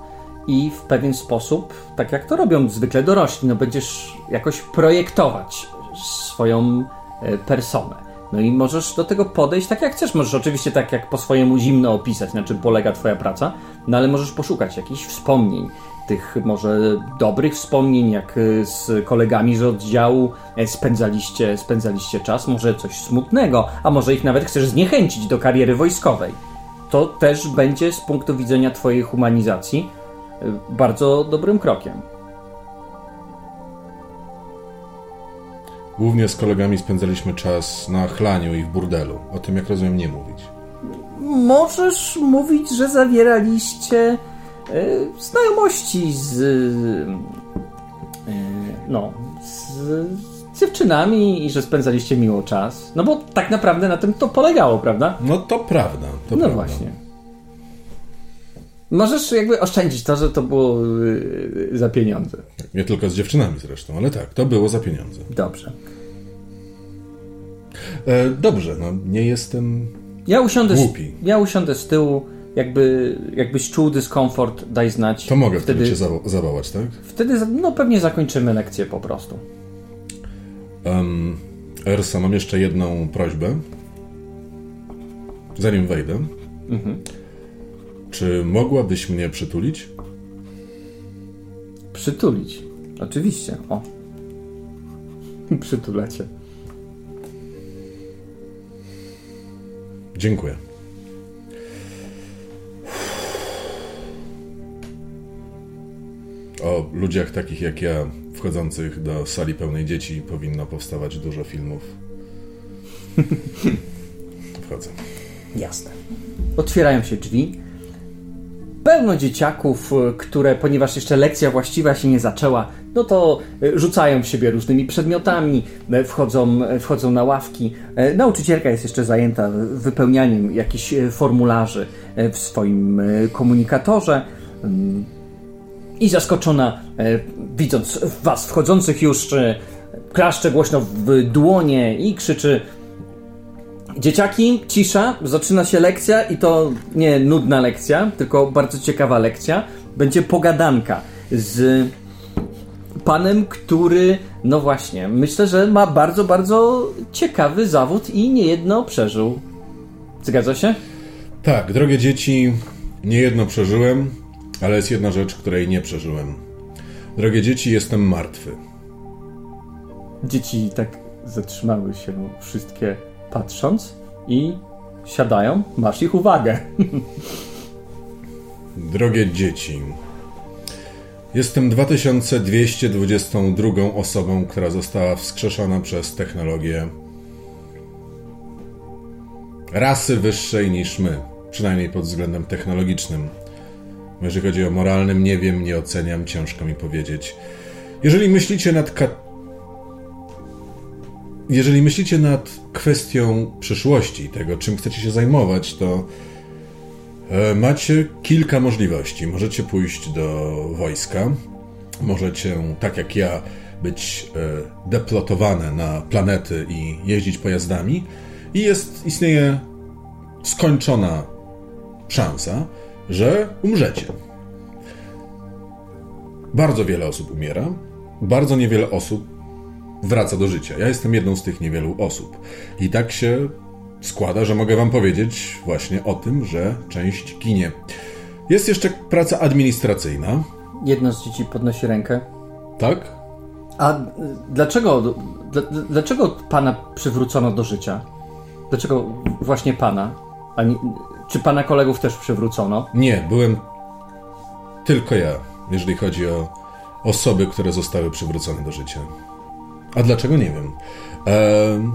I w pewien sposób, tak jak to robią zwykle dorośli, no będziesz jakoś projektować swoją e, personę. No i możesz do tego podejść tak jak chcesz. Możesz oczywiście tak jak po swojemu zimno opisać, na czym polega twoja praca, no ale możesz poszukać jakichś wspomnień, tych może dobrych wspomnień, jak e, z kolegami z oddziału e, spędzaliście, spędzaliście czas, może coś smutnego, a może ich nawet chcesz zniechęcić do kariery wojskowej. To też będzie z punktu widzenia twojej humanizacji e, bardzo dobrym krokiem.
Głównie z kolegami spędzaliśmy czas na chlaniu i w burdelu. O tym, jak rozumiem, nie mówić.
Możesz mówić, że zawieraliście e, znajomości z. e, no. Z, z dziewczynami i że spędzaliście miło czas. No bo tak naprawdę na tym to polegało, prawda?
No to prawda. To
no
prawda.
właśnie. Możesz jakby oszczędzić to, że to było y, za pieniądze.
Nie tylko z dziewczynami zresztą, ale tak, to było za pieniądze.
Dobrze.
E, dobrze, no nie jestem.
Ja usiądę, z,
Głupi.
ja usiądę z tyłu, jakby, jakbyś czuł dyskomfort, daj znać.
To mogę wtedy, cię zawo- zawołać, tak?
wtedy, no pewnie zakończymy lekcję po prostu.
Um, Ersa, mam jeszcze jedną prośbę. Zanim wejdę. Czy mogłabyś mnie przytulić?
Przytulić. Oczywiście. O. <laughs> Przytulacie.
Dziękuję. O ludziach takich jak ja, wchodzących do sali pełnej dzieci, powinno powstawać dużo filmów. <laughs> Wchodzę.
Jasne. Otwierają się drzwi. Pełno dzieciaków, y, które, ponieważ jeszcze lekcja właściwa się nie zaczęła, no to y, rzucają w siebie różnymi przedmiotami, y, wchodzą, wchodzą na ławki. Nauczycielka jest jeszcze zajęta wypełnianiem jakichś formularzy w swoim komunikatorze. I zaskoczona, y, widząc was wchodzących już, y, klaszcze głośno w dłonie i krzyczy Dzieciaki, cisza, zaczyna się lekcja i to nie nudna lekcja, tylko bardzo ciekawa lekcja. Będzie pogadanka z panem, który, no właśnie, myślę, że ma bardzo, bardzo ciekawy zawód i niejedno przeżył. Zgadza się?
Tak, drogie dzieci, niejedno przeżyłem, ale jest jedna rzecz, której nie przeżyłem. Drogie dzieci, jestem martwy.
Dzieci tak zatrzymały się wszystkie patrząc i siadają. Masz ich uwagę. <laughs>
Drogie dzieci, jestem 2222 osobą, która została wskrzeszona przez technologię rasy wyższej niż my, przynajmniej pod względem technologicznym. Jeżeli chodzi o moralnym, nie wiem, nie oceniam, ciężko mi powiedzieć. Jeżeli myślicie nad ka- jeżeli myślicie nad kwestią przyszłości, tego czym chcecie się zajmować, to e, macie kilka możliwości. Możecie pójść do wojska, możecie, tak jak ja, być e, deplotowane na planety i jeździć pojazdami i jest, istnieje skończona szansa, że umrzecie. Bardzo wiele osób umiera, bardzo niewiele osób wraca do życia. Ja jestem jedną z tych niewielu osób. I tak się składa, że mogę Wam powiedzieć właśnie o tym, że część ginie. Jest jeszcze praca administracyjna.
Jedno z dzieci podnosi rękę.
Tak?
A y, dlaczego, dl, dlaczego pana przywrócono do życia? Dlaczego właśnie pana? A nie, czy pana kolegów też przywrócono?
Nie, byłem tylko ja, jeżeli chodzi o osoby, które zostały przywrócone do życia. A dlaczego nie wiem? Ehm...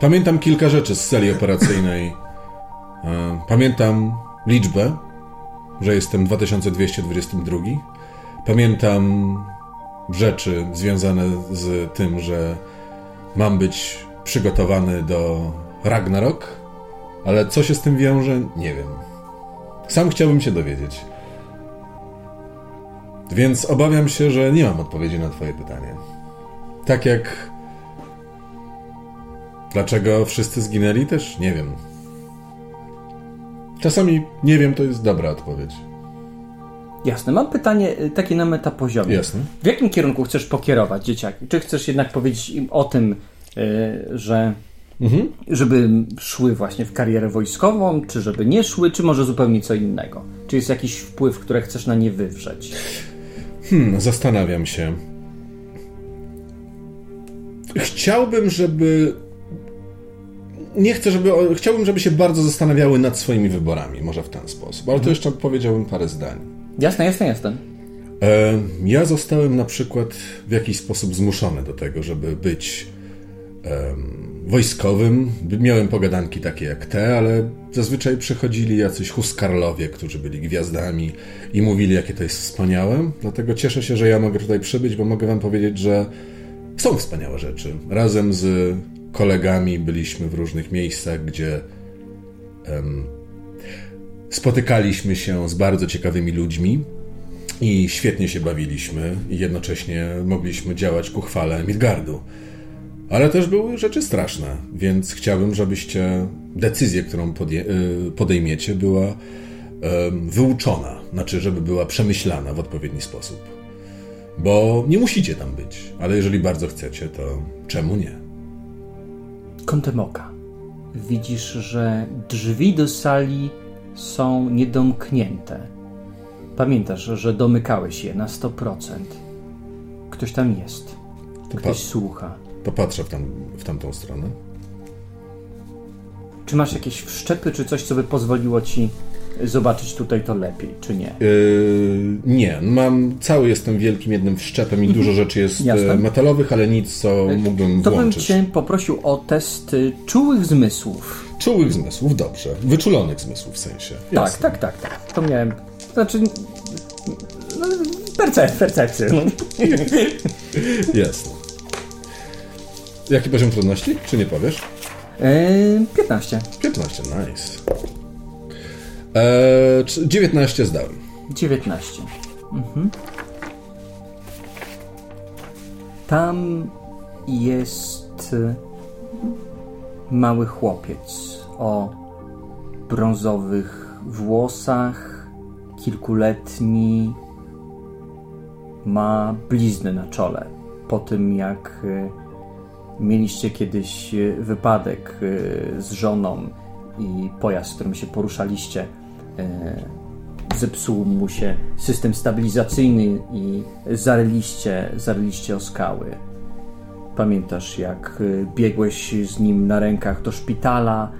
Pamiętam kilka rzeczy z sali operacyjnej. Ehm, pamiętam liczbę, że jestem 2222. Pamiętam rzeczy związane z tym, że mam być przygotowany do Ragnarok, ale co się z tym wiąże, nie wiem. Sam chciałbym się dowiedzieć. Więc obawiam się, że nie mam odpowiedzi na Twoje pytanie. Tak jak. Dlaczego wszyscy zginęli też? Nie wiem. Czasami nie wiem, to jest dobra odpowiedź.
Jasne. Mam pytanie y, takie na metapoziomie.
Jasne.
W jakim kierunku chcesz pokierować dzieciaki? Czy chcesz jednak powiedzieć im o tym, y, że mhm. żeby szły właśnie w karierę wojskową, czy żeby nie szły, czy może zupełnie co innego? Czy jest jakiś wpływ, który chcesz na nie wywrzeć?
Hmm, zastanawiam się. Chciałbym, żeby. Nie chcę, żeby. Chciałbym, żeby się bardzo zastanawiały nad swoimi wyborami, może w ten sposób, ale to mhm. jeszcze powiedziałbym parę zdań.
Jasne, jasne, jasne.
E, ja zostałem na przykład w jakiś sposób zmuszony do tego, żeby być wojskowym. Miałem pogadanki takie jak te, ale zazwyczaj przychodzili jacyś huskarlowie, którzy byli gwiazdami i mówili, jakie to jest wspaniałe. Dlatego cieszę się, że ja mogę tutaj przybyć, bo mogę wam powiedzieć, że są wspaniałe rzeczy. Razem z kolegami byliśmy w różnych miejscach, gdzie um, spotykaliśmy się z bardzo ciekawymi ludźmi i świetnie się bawiliśmy i jednocześnie mogliśmy działać ku chwale Midgardu. Ale też były rzeczy straszne, więc chciałbym, żebyście decyzję, którą y, podejmiecie, była wyuczona, znaczy, żeby była przemyślana w odpowiedni sposób. Bo nie musicie tam być, ale jeżeli bardzo chcecie, to czemu nie?
Kątem oka. Widzisz, że drzwi do sali są niedomknięte. Pamiętasz, że domykałeś je na 100%. Ktoś tam jest. Ktoś słucha.
Popatrzę w, tam, w tamtą stronę.
Czy masz jakieś wszczepy, czy coś, co by pozwoliło ci zobaczyć tutaj to lepiej, czy nie?
Yy, nie, mam cały jestem wielkim jednym wszczepem i dużo mhm. rzeczy jest Jasne. metalowych, ale nic, co yy, mógłbym
to
włączyć.
To bym cię poprosił o test czułych zmysłów.
Czułych zmysłów, dobrze. Wyczulonych zmysłów w sensie.
Tak, Jasne. Tak, tak, tak, tak. To miałem. Znaczy. No, percep percepcję. No. <laughs>
Jasne. Jaki poziom trudności? Czy nie powiesz?
Eee, 15.
15, nice. Eee, 19 zdałem.
19. Mhm. Tam jest mały chłopiec o brązowych włosach, kilkuletni, ma blizny na czole po tym, jak e, mieliście kiedyś e, wypadek e, z żoną i pojazd, którym się poruszaliście, zepsuł mu się system stabilizacyjny i zaryliście, zaryliście o skały. Pamiętasz, jak biegłeś z nim na rękach do szpitala,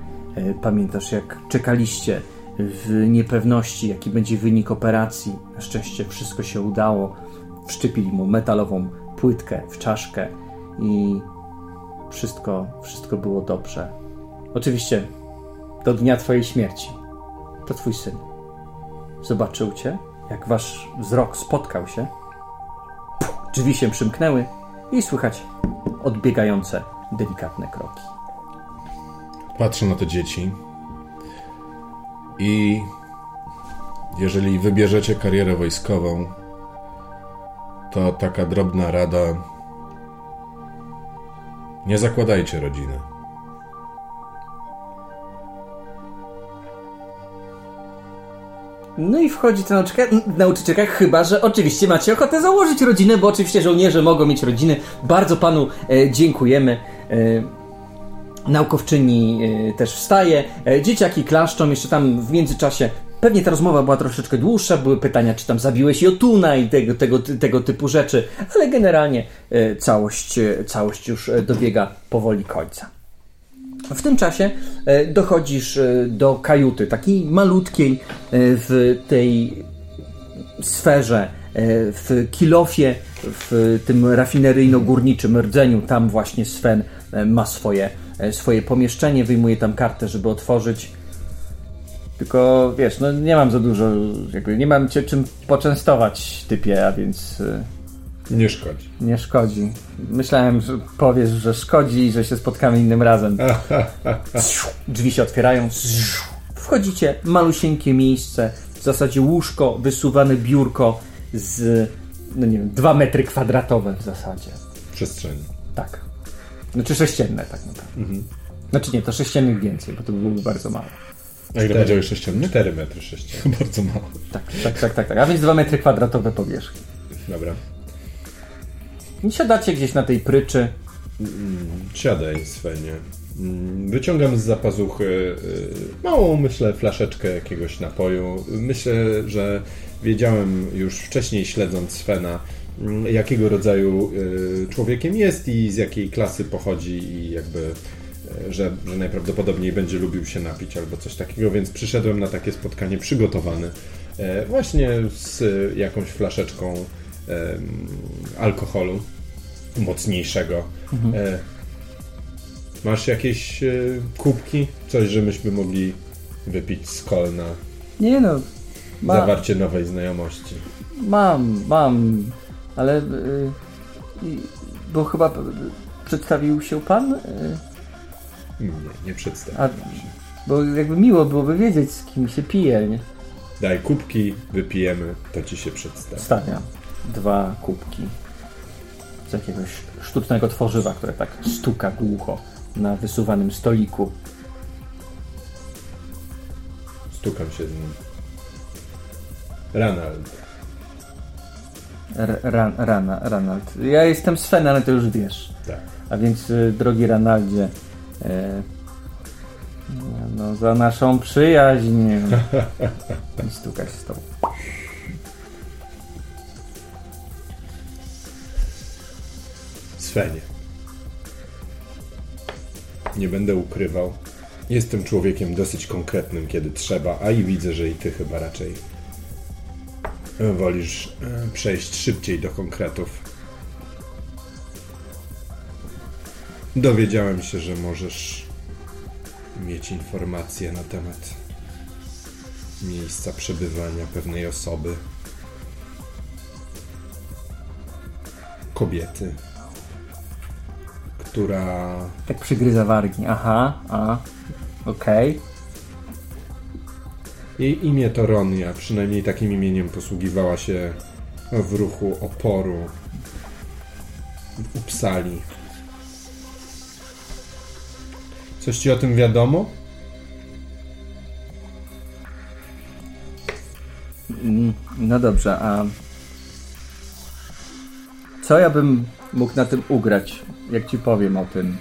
pamiętasz, jak czekaliście w niepewności, jaki będzie wynik operacji. Na szczęście wszystko się udało. Wszczepili mu metalową płytkę w czaszkę i wszystko, wszystko było dobrze. Oczywiście do dnia Twojej śmierci to Twój syn. Zobaczył Cię, jak Wasz wzrok spotkał się. Drzwi się przymknęły i słychać odbiegające, delikatne kroki.
Patrzę na te dzieci i jeżeli wybierzecie karierę wojskową, to taka drobna rada. Nie zakładajcie rodziny.
No i wchodzi ten nauczycielka, chyba że oczywiście macie ochotę założyć rodzinę, bo oczywiście żołnierze mogą mieć rodziny. Bardzo panu e, dziękujemy. E, naukowczyni e, też wstaje. E, dzieciaki klaszczą, jeszcze tam w międzyczasie Pewnie ta rozmowa była troszeczkę dłuższa, były pytania, czy tam zabiłeś Jotuna i tego, tego, tego typu rzeczy, ale generalnie e, całość, e, całość już e, dobiega powoli końca. W tym czasie dochodzisz do kajuty, takiej malutkiej w tej sferze, w kilofie, w tym rafineryjno-górniczym rdzeniu. Tam właśnie Sven ma swoje, swoje pomieszczenie, wyjmuje tam kartę, żeby otworzyć tylko wiesz, no nie mam za dużo, jakby nie mam cię czym poczęstować typie, a więc. Y,
nie szkodzi.
Nie szkodzi. Myślałem, że powiesz, że szkodzi i że się spotkamy innym razem. <laughs> Drzwi się otwierają. Wchodzicie, malusieńkie miejsce, w zasadzie łóżko, wysuwane biurko z, no nie wiem, dwa metry kwadratowe w zasadzie.
Przestrzeni.
Tak. Znaczy sześcienne tak naprawdę. Mhm. Znaczy nie, to sześciennych więcej, bo to byłoby bardzo mało.
A ile podział sześcienny?
4 metry sześcienne.
Bardzo mało.
Tak, tak, tak, tak, tak. A więc 2 metry kwadratowe powierzchni.
Dobra.
I siadacie gdzieś na tej pryczy.
Siadaj, Svenie. Wyciągam z zapazuchy y, małą, myślę, flaszeczkę jakiegoś napoju. Myślę, że wiedziałem już wcześniej, śledząc Svena, mm, jakiego rodzaju y, człowiekiem jest i z jakiej klasy pochodzi i jakby że, że najprawdopodobniej będzie lubił się napić albo coś takiego, więc przyszedłem na takie spotkanie przygotowany e, właśnie z jakąś flaszeczką alkoholu mocniejszego. Mhm. E, masz jakieś e, kubki? Coś, że myśmy mogli wypić z kolna?
Nie no.
Ma... Zawarcie nowej znajomości.
Mam, mam, ale bo chyba przedstawił się pan?
Nie, nie przedstawiam się.
Bo jakby miło byłoby wiedzieć, z kim się pije, nie?
Daj kubki, wypijemy, to ci się przedstawi.
Stawiam dwa kubki z jakiegoś sztucznego tworzywa, które tak stuka głucho na wysuwanym stoliku.
Stukam się z nim. Ranald.
R ran, rana, Ranald. Ja jestem Sven, ale to już wiesz.
Tak.
A więc, y, drogi Ranaldzie, no, za naszą przyjaźń. I stukać z tą.
Svenie. Nie będę ukrywał. Jestem człowiekiem dosyć konkretnym, kiedy trzeba, a i widzę, że i ty chyba raczej wolisz e, przejść szybciej do konkretów. Dowiedziałem się, że możesz mieć informacje na temat miejsca przebywania pewnej osoby. Kobiety, która.
Tak przygryza wargi. Aha, a, okej. Okay.
Jej imię to Ronia, przynajmniej takim imieniem posługiwała się w ruchu oporu w Upsali. Coś ci o tym wiadomo?
No dobrze, a co ja bym mógł na tym ugrać, jak ci powiem o tym?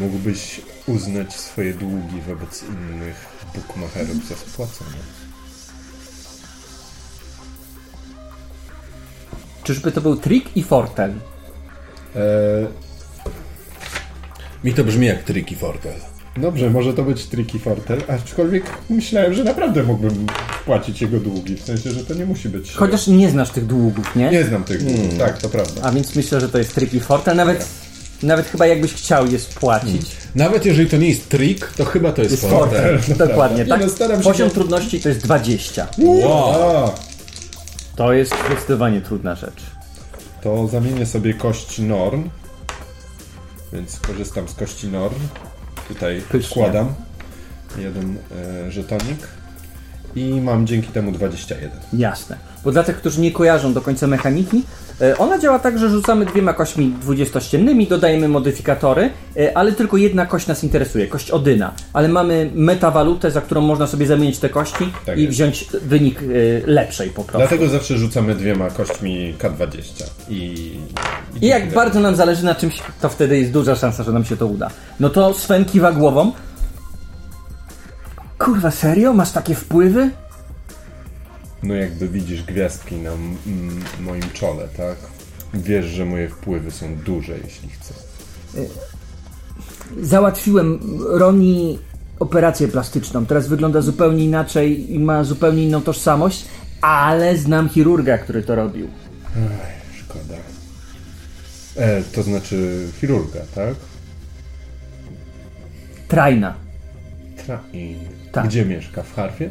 Mógłbyś uznać swoje długi wobec innych bukmacherów za spłacone.
Czyżby to był trik i fortel?
Eee,
Mi to brzmi jak Tricky Fortel.
dobrze, może to być tricky fortel, aczkolwiek myślałem, że naprawdę mógłbym płacić jego długi. W sensie, że to nie musi być...
Chociaż nie znasz tych długów, nie?
Nie znam tych długów, tak, to prawda.
A więc myślę, że to jest trik i fortel. Nawet, nawet chyba jakbyś chciał je spłacić.
Nawet jeżeli to nie jest trik, to chyba to jest,
Jest
fortel.
fortel. <laughs> Dokładnie,
Nie
tak?
no, się
Poziom
nie-
trudności to jest 20.
A,
To jest zdecydowanie trudna rzecz.
to zamienię sobie kość Norn. Więc korzystam z kości Norn. Tutaj
Pysznie.
wkładam jeden e, żetonik. I mam dzięki temu 21.
Jasne. Bo dla tych, którzy nie kojarzą do końca mechaniki, e, ona działa tak, że rzucamy dwiema kośćmi dwudziestościennymi, dodajemy modyfikatory, e, ale tylko jedna kość nas interesuje, kość Odyna. Ale mamy metawalutę, za którą można sobie zamienić te kości
Tak
i
jest.
wziąć wynik e, lepszej po prostu.
Dlatego zawsze rzucamy dwiema kośćmi K20. I,
I jak bardzo nam zależy na czymś, to wtedy jest duża szansa, że nam się to uda. No to Sven kiwa głową. Kurwa, serio? Masz takie wpływy?
No jakby widzisz gwiazdki na moim czole, tak? Wiesz, że moje wpływy są duże, jeśli chcę.
Załatwiłem Roni operację plastyczną. Teraz wygląda zupełnie inaczej i ma zupełnie inną tożsamość, ale znam chirurga, który to robił.
Szkoda. E, to znaczy chirurga, tak?
Trajna.
Train.
Tak.
Gdzie mieszka? W Harfie?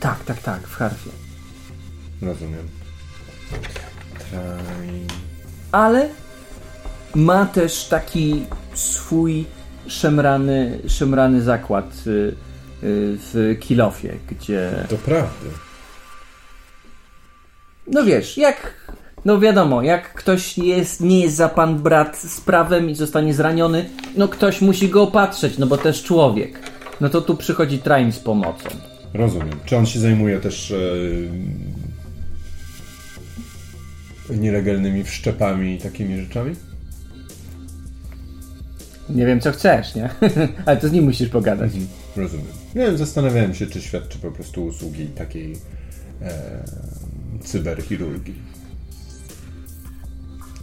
Tak, tak, tak, w harfie.
Rozumiem. Train.
Ale ma też taki swój szemrany, szemrany zakład y, y, w Kilofie, gdzie
To prawda.
No wiesz, jak. No wiadomo, jak ktoś jest, nie jest za pan brat z prawem i zostanie zraniony, no ktoś musi go opatrzeć, no bo też człowiek. No to tu przychodzi Train z pomocą.
Rozumiem. Czy on się zajmuje też e, nielegalnymi wszczepami i takimi rzeczami?
Nie wiem, co chcesz, nie? <laughs> Ale to z nim musisz pogadać.
Rozumiem. Nie wiem, zastanawiałem się, czy świadczy po prostu usługi takiej e, cyberchirurgii.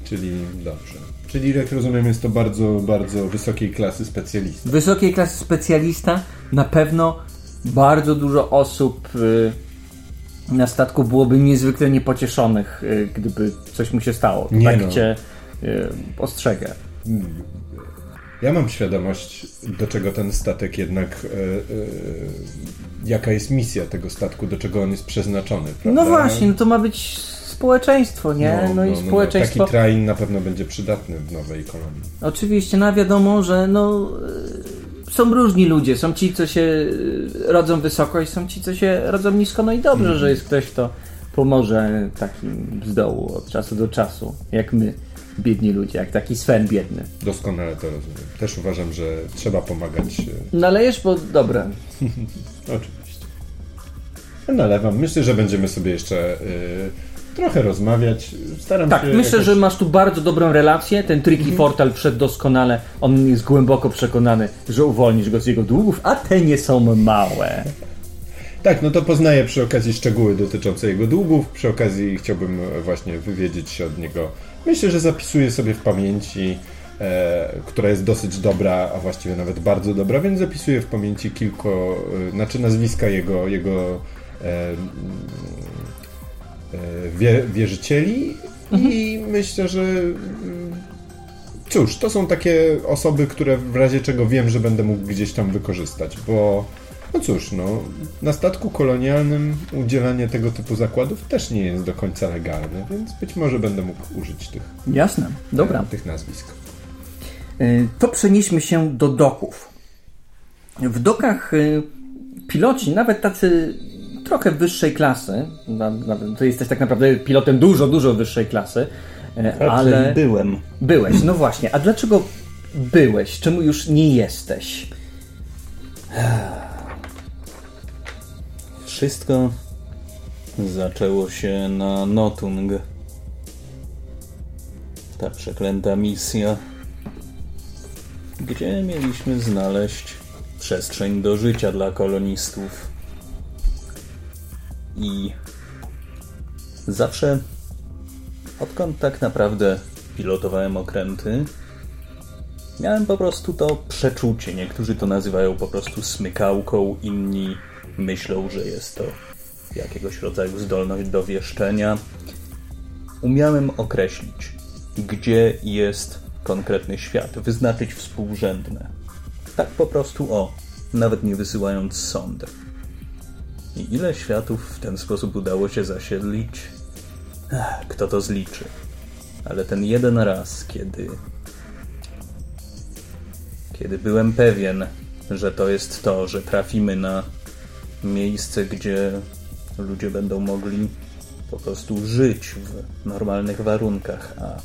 Czyli dobrze. Czyli jak rozumiem, jest to bardzo, bardzo wysokiej klasy specjalista.
Wysokiej klasy specjalista, na pewno bardzo dużo osób y, na statku byłoby niezwykle niepocieszonych, y, gdyby coś mu się stało.
Nie
tak
no.
cię y, ostrzegę.
Ja mam świadomość, do czego ten statek jednak. Jaka jest misja tego statku, do czego on jest przeznaczony. Prawda?
No właśnie, no to ma być społeczeństwo, nie? No, i społeczeństwo.
Taki train na pewno będzie przydatny w nowej kolonii.
Oczywiście, no wiadomo, że no, y, są różni ludzie. Są ci, co się y, rodzą wysoko i są ci, co się rodzą nisko. No i dobrze,
Mhm.
że jest ktoś, kto pomoże takim z dołu od czasu do czasu, jak my, biedni ludzie, jak taki Sven biedny.
Doskonale to rozumiem. Też uważam, że trzeba pomagać. e,
Nalejesz, bo dobre. <laughs>
Oczywiście. Nalewam. Myślę, że będziemy sobie jeszcze y, trochę rozmawiać. Staram
Tak,
się.
myślę,
jakoś-
że masz tu bardzo dobrą relację. Ten Tricky
Mhm.
Portal wszedł doskonale. On jest głęboko przekonany, że uwolnisz go z jego długów, a te nie są małe.
Tak, no to poznaję przy okazji szczegóły dotyczące jego długów. Przy okazji chciałbym e, właśnie wywiedzieć się od niego. Myślę, że zapisuję sobie w pamięci, e, która jest dosyć dobra, a właściwie nawet bardzo dobra, więc zapisuję w pamięci kilku, e, znaczy nazwiska jego, jego e, wie, wierzycieli i myślę, że mm, cóż, to są takie osoby, które w razie czego wiem, że będę mógł gdzieś tam wykorzystać, bo no cóż, no, na statku kolonialnym udzielanie tego typu zakładów też nie jest do końca legalne, więc być może będę mógł użyć tych,
Jasne, dobra.
e, tych nazwisk.
Y, To przenieśmy się do doków. W dokach piloci, nawet tacy trochę wyższej klasy, ty jesteś tak naprawdę pilotem dużo, dużo wyższej klasy,
Ale
ale
byłem.
byłeś, no właśnie. A dlaczego byłeś, czemu już nie jesteś? <sighs>
Wszystko zaczęło się na Notung. Ta przeklęta misja, gdzie mieliśmy znaleźć przestrzeń do życia dla kolonistów. I zawsze, odkąd tak naprawdę pilotowałem okręty, miałem po prostu to przeczucie. Niektórzy to nazywają po prostu smykałką, inni myślą, że jest to jakiegoś rodzaju zdolność do wieszczenia. Umiałem określić, gdzie jest konkretny świat, wyznaczyć współrzędne. Tak po prostu o, nawet nie wysyłając sondy. I ile światów w ten sposób udało się zasiedlić? Ach, kto to zliczy? Ale ten jeden raz, kiedy. Kiedy byłem pewien, że to jest to, że trafimy na miejsce, gdzie ludzie będą mogli po prostu żyć w normalnych warunkach, a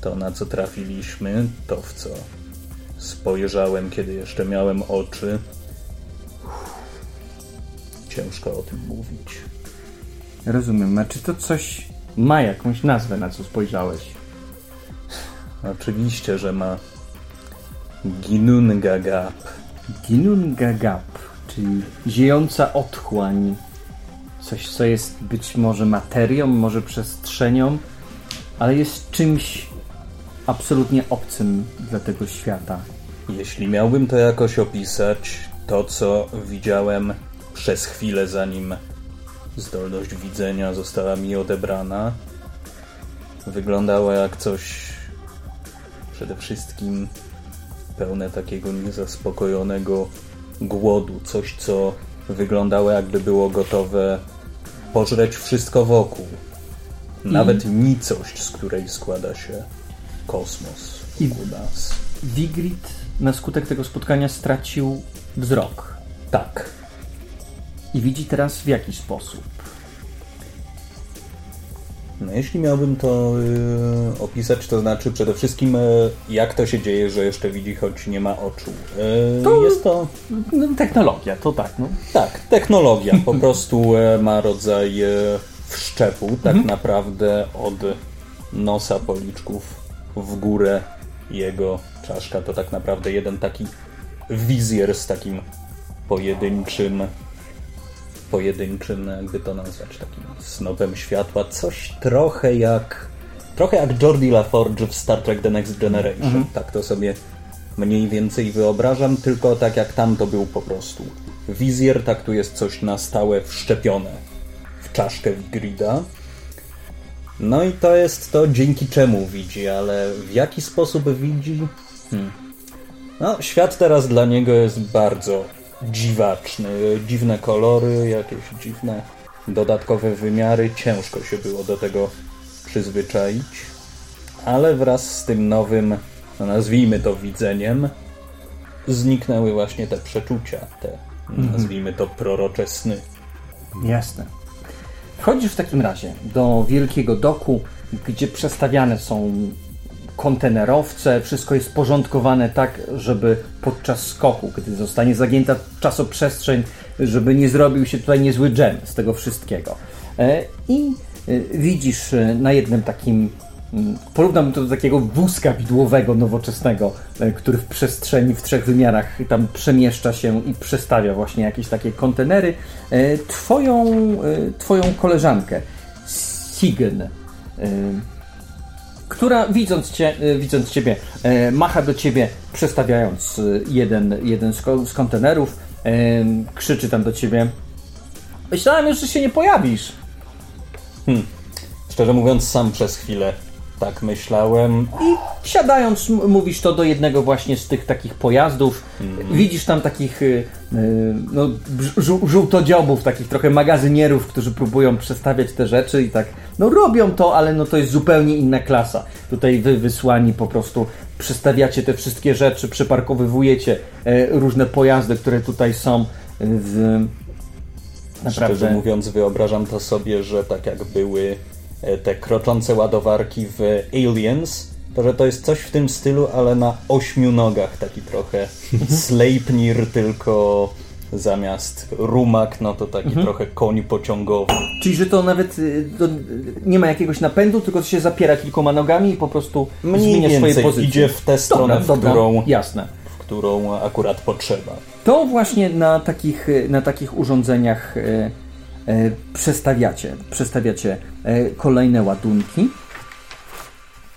to, na co trafiliśmy, to w co spojrzałem, kiedy jeszcze miałem oczy, ciężko o tym mówić.
Rozumiem. A czy to coś ma jakąś nazwę, na co spojrzałeś?
Oczywiście, że ma Ginungagap.
Ginungagap, czyli ziejąca otchłań. Coś, co jest być może materią, może przestrzenią, ale jest czymś absolutnie obcym dla tego świata.
Jeśli miałbym to jakoś opisać, to co widziałem przez chwilę, zanim zdolność widzenia została mi odebrana, wyglądało jak coś przede wszystkim pełne takiego niezaspokojonego głodu. Coś, co wyglądało jakby było gotowe pożreć wszystko wokół. Nawet nicość, z której składa się kosmos wokół nas.
Wigrid na skutek tego spotkania stracił wzrok.
Tak.
I widzi teraz w jaki sposób.
No, jeśli miałbym to y, opisać, to znaczy przede wszystkim y, jak to się dzieje, że jeszcze widzi, choć nie ma oczu. Y,
To-
Jest to
No, technologia, to tak, no.
tak, technologia. Po <laughs> prostu e, ma rodzaj e, wszczepu, tak naprawdę od nosa policzków w górę jego czaszka. To tak naprawdę jeden taki wizjer z takim pojedynczym pojedynczym, jakby to nazwać, takim snopem światła. Coś trochę jak trochę jak Jordi LaForge w Star Trek The Next Generation. Tak to sobie mniej więcej wyobrażam, tylko tak jak tam to był po prostu wizjer, tak tu jest coś na stałe wszczepione w czaszkę Wigrida. No i to jest to, dzięki czemu widzi, ale w jaki sposób widzi? Hmm. No, świat teraz dla niego jest bardzo dziwaczny. Dziwne kolory, jakieś dziwne dodatkowe wymiary. Ciężko się było do tego przyzwyczaić. Ale wraz z tym nowym, no nazwijmy to widzeniem, zniknęły właśnie te przeczucia, te, nazwijmy to prorocze sny.
Jasne. Wchodzisz w takim razie do wielkiego doku, gdzie przestawiane są kontenerowce, wszystko jest porządkowane tak, żeby podczas skoku, gdy zostanie zagięta czasoprzestrzeń, żeby nie zrobił się tutaj niezły dżem z tego wszystkiego. E, I e, widzisz e, na jednym takim mm, Porównam to do takiego wózka widłowego nowoczesnego, który w przestrzeni w trzech wymiarach tam przemieszcza się i przestawia właśnie jakieś takie kontenery. Twoją, twoją koleżankę, Sigen, e, która widząc, cię, e, widząc ciebie, e, macha do ciebie, przestawiając e, jeden, jeden z, ko- z kontenerów, krzyczy tam do ciebie. Myślałem już, że się nie pojawisz.
Szczerze mówiąc, sam przez chwilę tak myślałem.
I wsiadając, mówisz to do jednego właśnie z tych takich pojazdów. Widzisz tam takich y, y, no, żół- żółtodziobów, takich trochę magazynierów, którzy próbują przestawiać te rzeczy i tak, no robią to, ale no to jest zupełnie inna klasa. Tutaj wy wysłani po prostu przestawiacie te wszystkie rzeczy, przeparkowywujecie e, różne pojazdy, które tutaj są w...
Szczerze
Naprawdę.
mówiąc, wyobrażam to sobie, że tak jak były te kroczące ładowarki w Aliens, to że to jest coś w tym stylu, ale na ośmiu nogach, taki trochę <laughs> Sleipnir, tylko zamiast rumak, no to taki trochę koń pociągowy.
Czyli, że to nawet y, to nie ma jakiegoś napędu, tylko to się zapiera kilkoma nogami i po prostu
Mniej
zmienia swoje pozycje.
idzie w tę stronę,
dobra,
w
dobra,
którą,
jasne.
w którą akurat potrzeba.
To właśnie na takich, y, na takich urządzeniach e, e, przestawiacie, przestawiacie e, kolejne ładunki.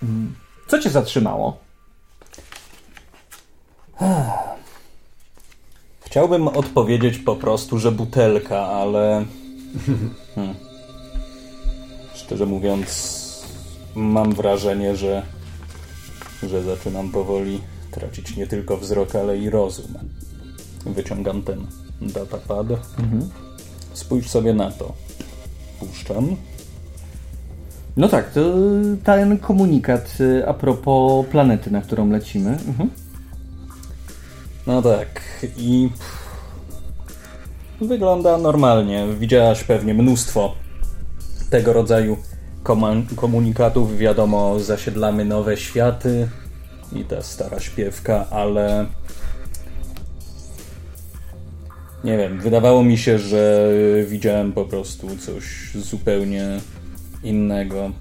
Mm. Co cię zatrzymało?
Chciałbym odpowiedzieć po prostu, że butelka, ale. Hmm. Szczerze mówiąc, mam wrażenie, że, że zaczynam powoli tracić nie tylko wzrok, ale i rozum. Wyciągam ten datapad. Spójrz sobie na to. Puszczam.
No tak, to ten komunikat y, a propos planety, na którą lecimy. Mhm.
No tak, i wygląda normalnie. Widziałaś pewnie mnóstwo tego rodzaju komunikatów. Wiadomo, zasiedlamy nowe światy i ta stara śpiewka, ale nie wiem, wydawało mi się, że widziałem po prostu coś zupełnie innego.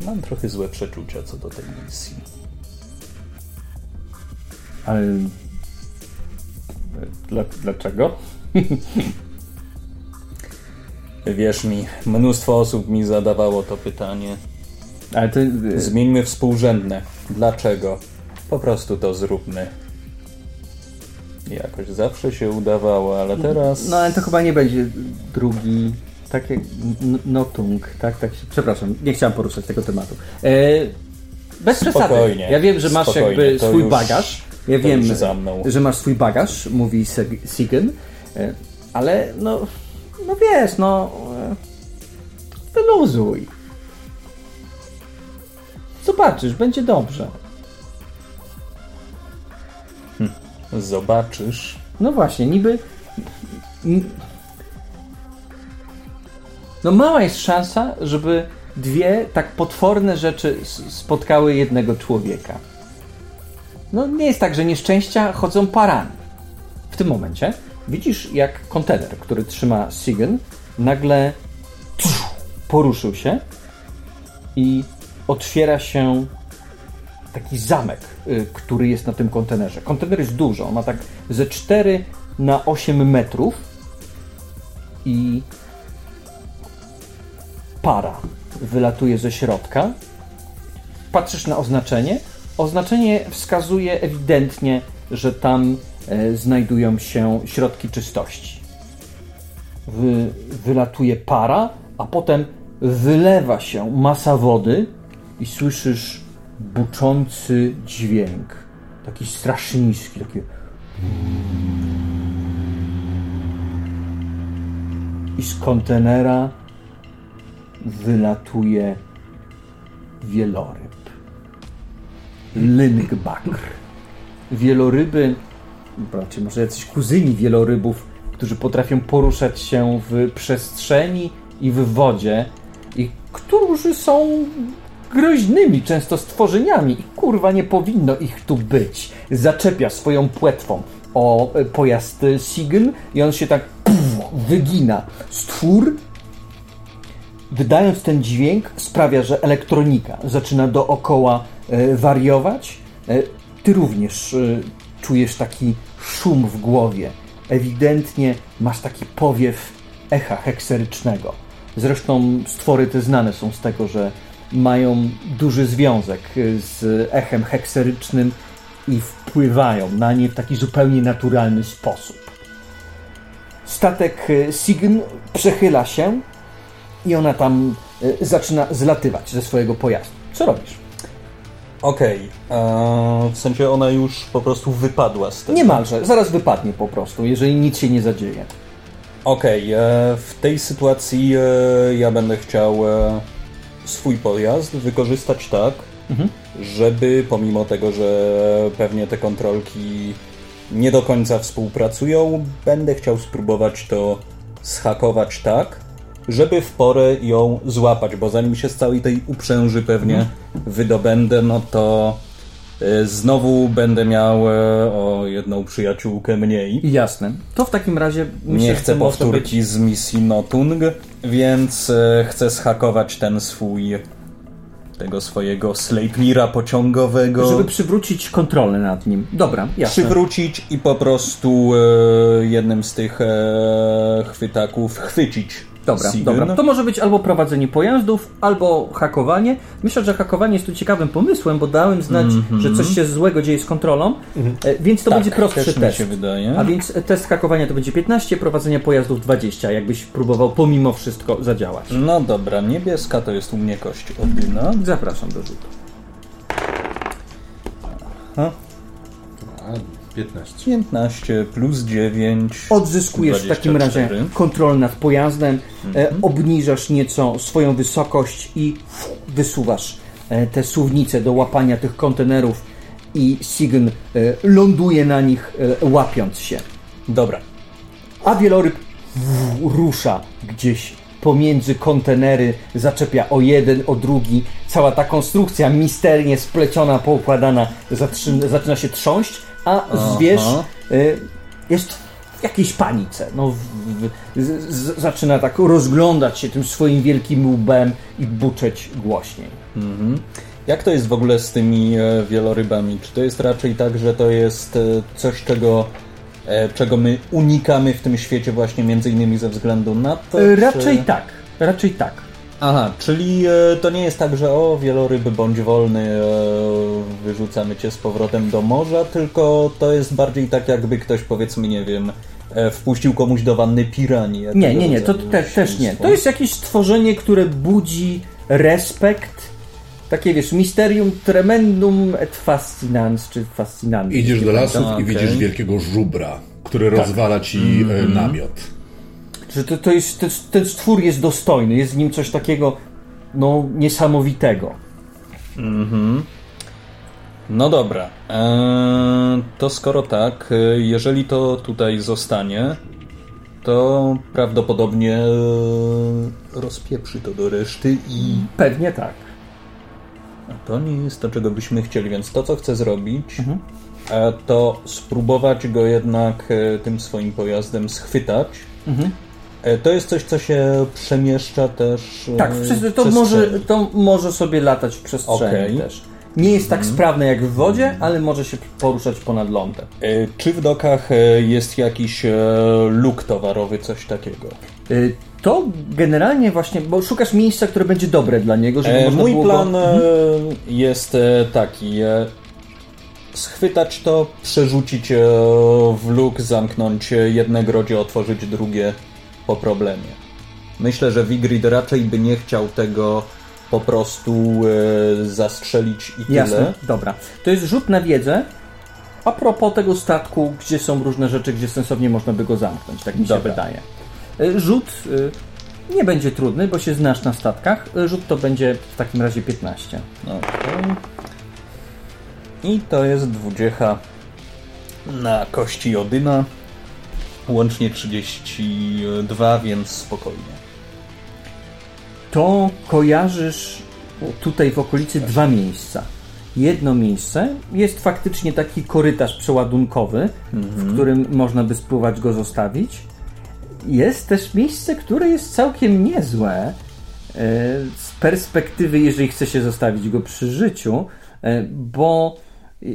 Mam trochę złe przeczucia co do tej misji.
Ale dla, dlaczego? <laughs>
Wierz mi, mnóstwo osób mi zadawało to pytanie.
Ale to, y,
Zmieńmy współrzędne. Dlaczego? Po prostu to zróbmy. Jakoś zawsze się udawało, ale teraz.
no ale to chyba nie będzie drugi, tak jak Notung, tak, tak, się- przepraszam, nie chciałem poruszać tego tematu. E, bez przesady. Ja wiem, że masz jakby swój
już-
bagaż. Ja wiem, że masz swój bagaż, mówi Sigen, e, ale no, no wiesz, no e, wyluzuj. Zobaczysz, będzie dobrze.
Zobaczysz.
No właśnie, niby. No mała jest szansa, żeby dwie tak potworne rzeczy spotkały jednego człowieka. No nie jest tak, że nieszczęścia chodzą parami. W tym momencie widzisz, jak kontener, który trzyma Sigen, nagle poruszył się i otwiera się taki zamek, y, który jest na tym kontenerze. Kontener jest duży, ma tak ze 4 na 8 metrów i para wylatuje ze środka. Patrzysz na oznaczenie. Oznaczenie wskazuje ewidentnie, że tam e, znajdują się środki czystości. Wy, wylatuje para, a potem wylewa się masa wody i słyszysz buczący dźwięk. Taki strasznie taki i z kontenera wylatuje wieloryb. Lyngbakr. Wieloryby, raczej może jacyś kuzyni wielorybów, którzy potrafią poruszać się w przestrzeni i w wodzie i którzy są groźnymi często stworzeniami i kurwa nie powinno ich tu być. Zaczepia swoją płetwą o e, pojazd Sigyn i on się tak wygina. Stwór wydając ten dźwięk sprawia, że elektronika zaczyna dookoła e, wariować. E, ty również czujesz taki szum w głowie. Ewidentnie masz taki powiew echa hekserycznego. Zresztą stwory te znane są z tego, że mają duży związek e, z echem hekserycznym i wpływają na nie w taki zupełnie naturalny sposób. Statek e, Sign przechyla się i ona tam e, zaczyna zlatywać ze swojego pojazdu. Co robisz?
Okej, eee, w sensie ona już po prostu wypadła z tego.
Niemalże, zaraz wypadnie po prostu, jeżeli nic się nie zadzieje.
Okej, e, w tej sytuacji e, ja będę chciał e, swój pojazd wykorzystać tak, żeby pomimo tego, że pewnie te kontrolki nie do końca współpracują, będę chciał spróbować to zhakować tak, żeby w porę ją złapać, bo zanim się z całej tej uprzęży pewnie wydobędę, no to znowu będę miał e, o jedną przyjaciółkę mniej.
Jasne. To w takim razie myślę,
Nie chcę powtórki z misji Notung, więc e, chcę zhakować ten swój tego swojego Sleipnira pociągowego.
Być, żeby przywrócić kontrolę nad nim. Dobra, jasne.
przywrócić i po prostu e, jednym z tych e, chwytaków chwycić.
Dobra, dobra. To może być albo prowadzenie pojazdów, albo hakowanie. Myślę, że hakowanie jest tu ciekawym pomysłem, bo dałem znać, że coś się złego dzieje z kontrolą, e, więc to.
Tak,
będzie prostszy test.
się wydaje.
A więc test hakowania to będzie 15, prowadzenia pojazdów 20, jakbyś próbował pomimo wszystko zadziałać.
No dobra, niebieska to jest u mnie kość odyna.
Zapraszam do rzutu.
Aha.
A, 15.
15 plus 9.
Odzyskujesz w takim
24.
razie kontrolę nad pojazdem, e, obniżasz nieco swoją wysokość i wysuwasz e, te suwnice do łapania tych kontenerów i Sign e, ląduje na nich e, łapiąc się.
Dobra.
A wieloryb w- rusza gdzieś pomiędzy kontenery, zaczepia o jeden, o drugi. Cała ta konstrukcja misternie spleciona, poukładana zaczyna się trząść, a zwierz y, jest w jakiejś panice. No, w, w, z, z, zaczyna tak rozglądać się tym swoim wielkim łbem i buczeć głośniej.
Jak to jest w ogóle z tymi e, wielorybami? Czy to jest raczej tak, że to jest e, coś, czego, e, czego my unikamy w tym świecie właśnie między innymi ze względu na to? Czy-
Raczej tak, raczej tak.
Aha, czyli e, to nie jest tak, że o, wieloryby bądź wolny, e, wyrzucamy cię z powrotem do morza, tylko to jest bardziej tak, jakby ktoś, powiedzmy, nie wiem, e, wpuścił komuś do wanny piranii.
Nie, nie, nie, to te, też nie. To jest jakieś stworzenie, które budzi respekt. Takie wiesz, mysterium tremendum et fascinans, czy fascinans.
Idziesz do lasów i widzisz wielkiego żubra, który rozwala ci e, namiot.
Że to, to jest, to, ten stwór jest dostojny, jest w nim coś takiego no, niesamowitego.
No dobra. Eee, to skoro tak, e, jeżeli to tutaj zostanie, to prawdopodobnie e, rozpieprzy to do reszty i
Pewnie tak.
to nie jest to, czego byśmy chcieli, więc to, co chcę zrobić, e, to spróbować go jednak tym swoim pojazdem schwytać. E, To jest coś, co się przemieszcza też. e,
Tak, to, może, to może sobie latać w przestrzeni
Okej.
też. Nie jest tak sprawne jak w wodzie, ale może się poruszać ponad lądem.
E, Czy w dokach e, jest jakiś e, luk towarowy, coś takiego?
To generalnie właśnie, bo szukasz miejsca, które będzie dobre dla niego, żeby
E,
można
Mój
było
plan
go...
e, jest e, taki. e, Schwytać to, przerzucić e, w luk, zamknąć e, jedne grodzie, otworzyć drugie po problemie. Myślę, że Wigrid raczej by nie chciał tego po prostu e, zastrzelić i tyle.
Jasne, dobra. To jest rzut na wiedzę. A propos tego statku, gdzie są różne rzeczy, gdzie sensownie można by go zamknąć, tak mi się
Dobra.
wydaje. Y, Rzut y, nie będzie trudny, bo się znasz na statkach. Y, Rzut to będzie w takim razie 15.
Okej. I to jest 20 na kości Odyna. Łącznie 32, więc spokojnie.
To kojarzysz tutaj w okolicy dwa miejsca. Jedno miejsce jest faktycznie taki korytarz przeładunkowy, w którym można by spróbować go zostawić. Jest też miejsce, które jest całkiem niezłe e, z perspektywy, jeżeli chce się zostawić go przy życiu, e, bo e,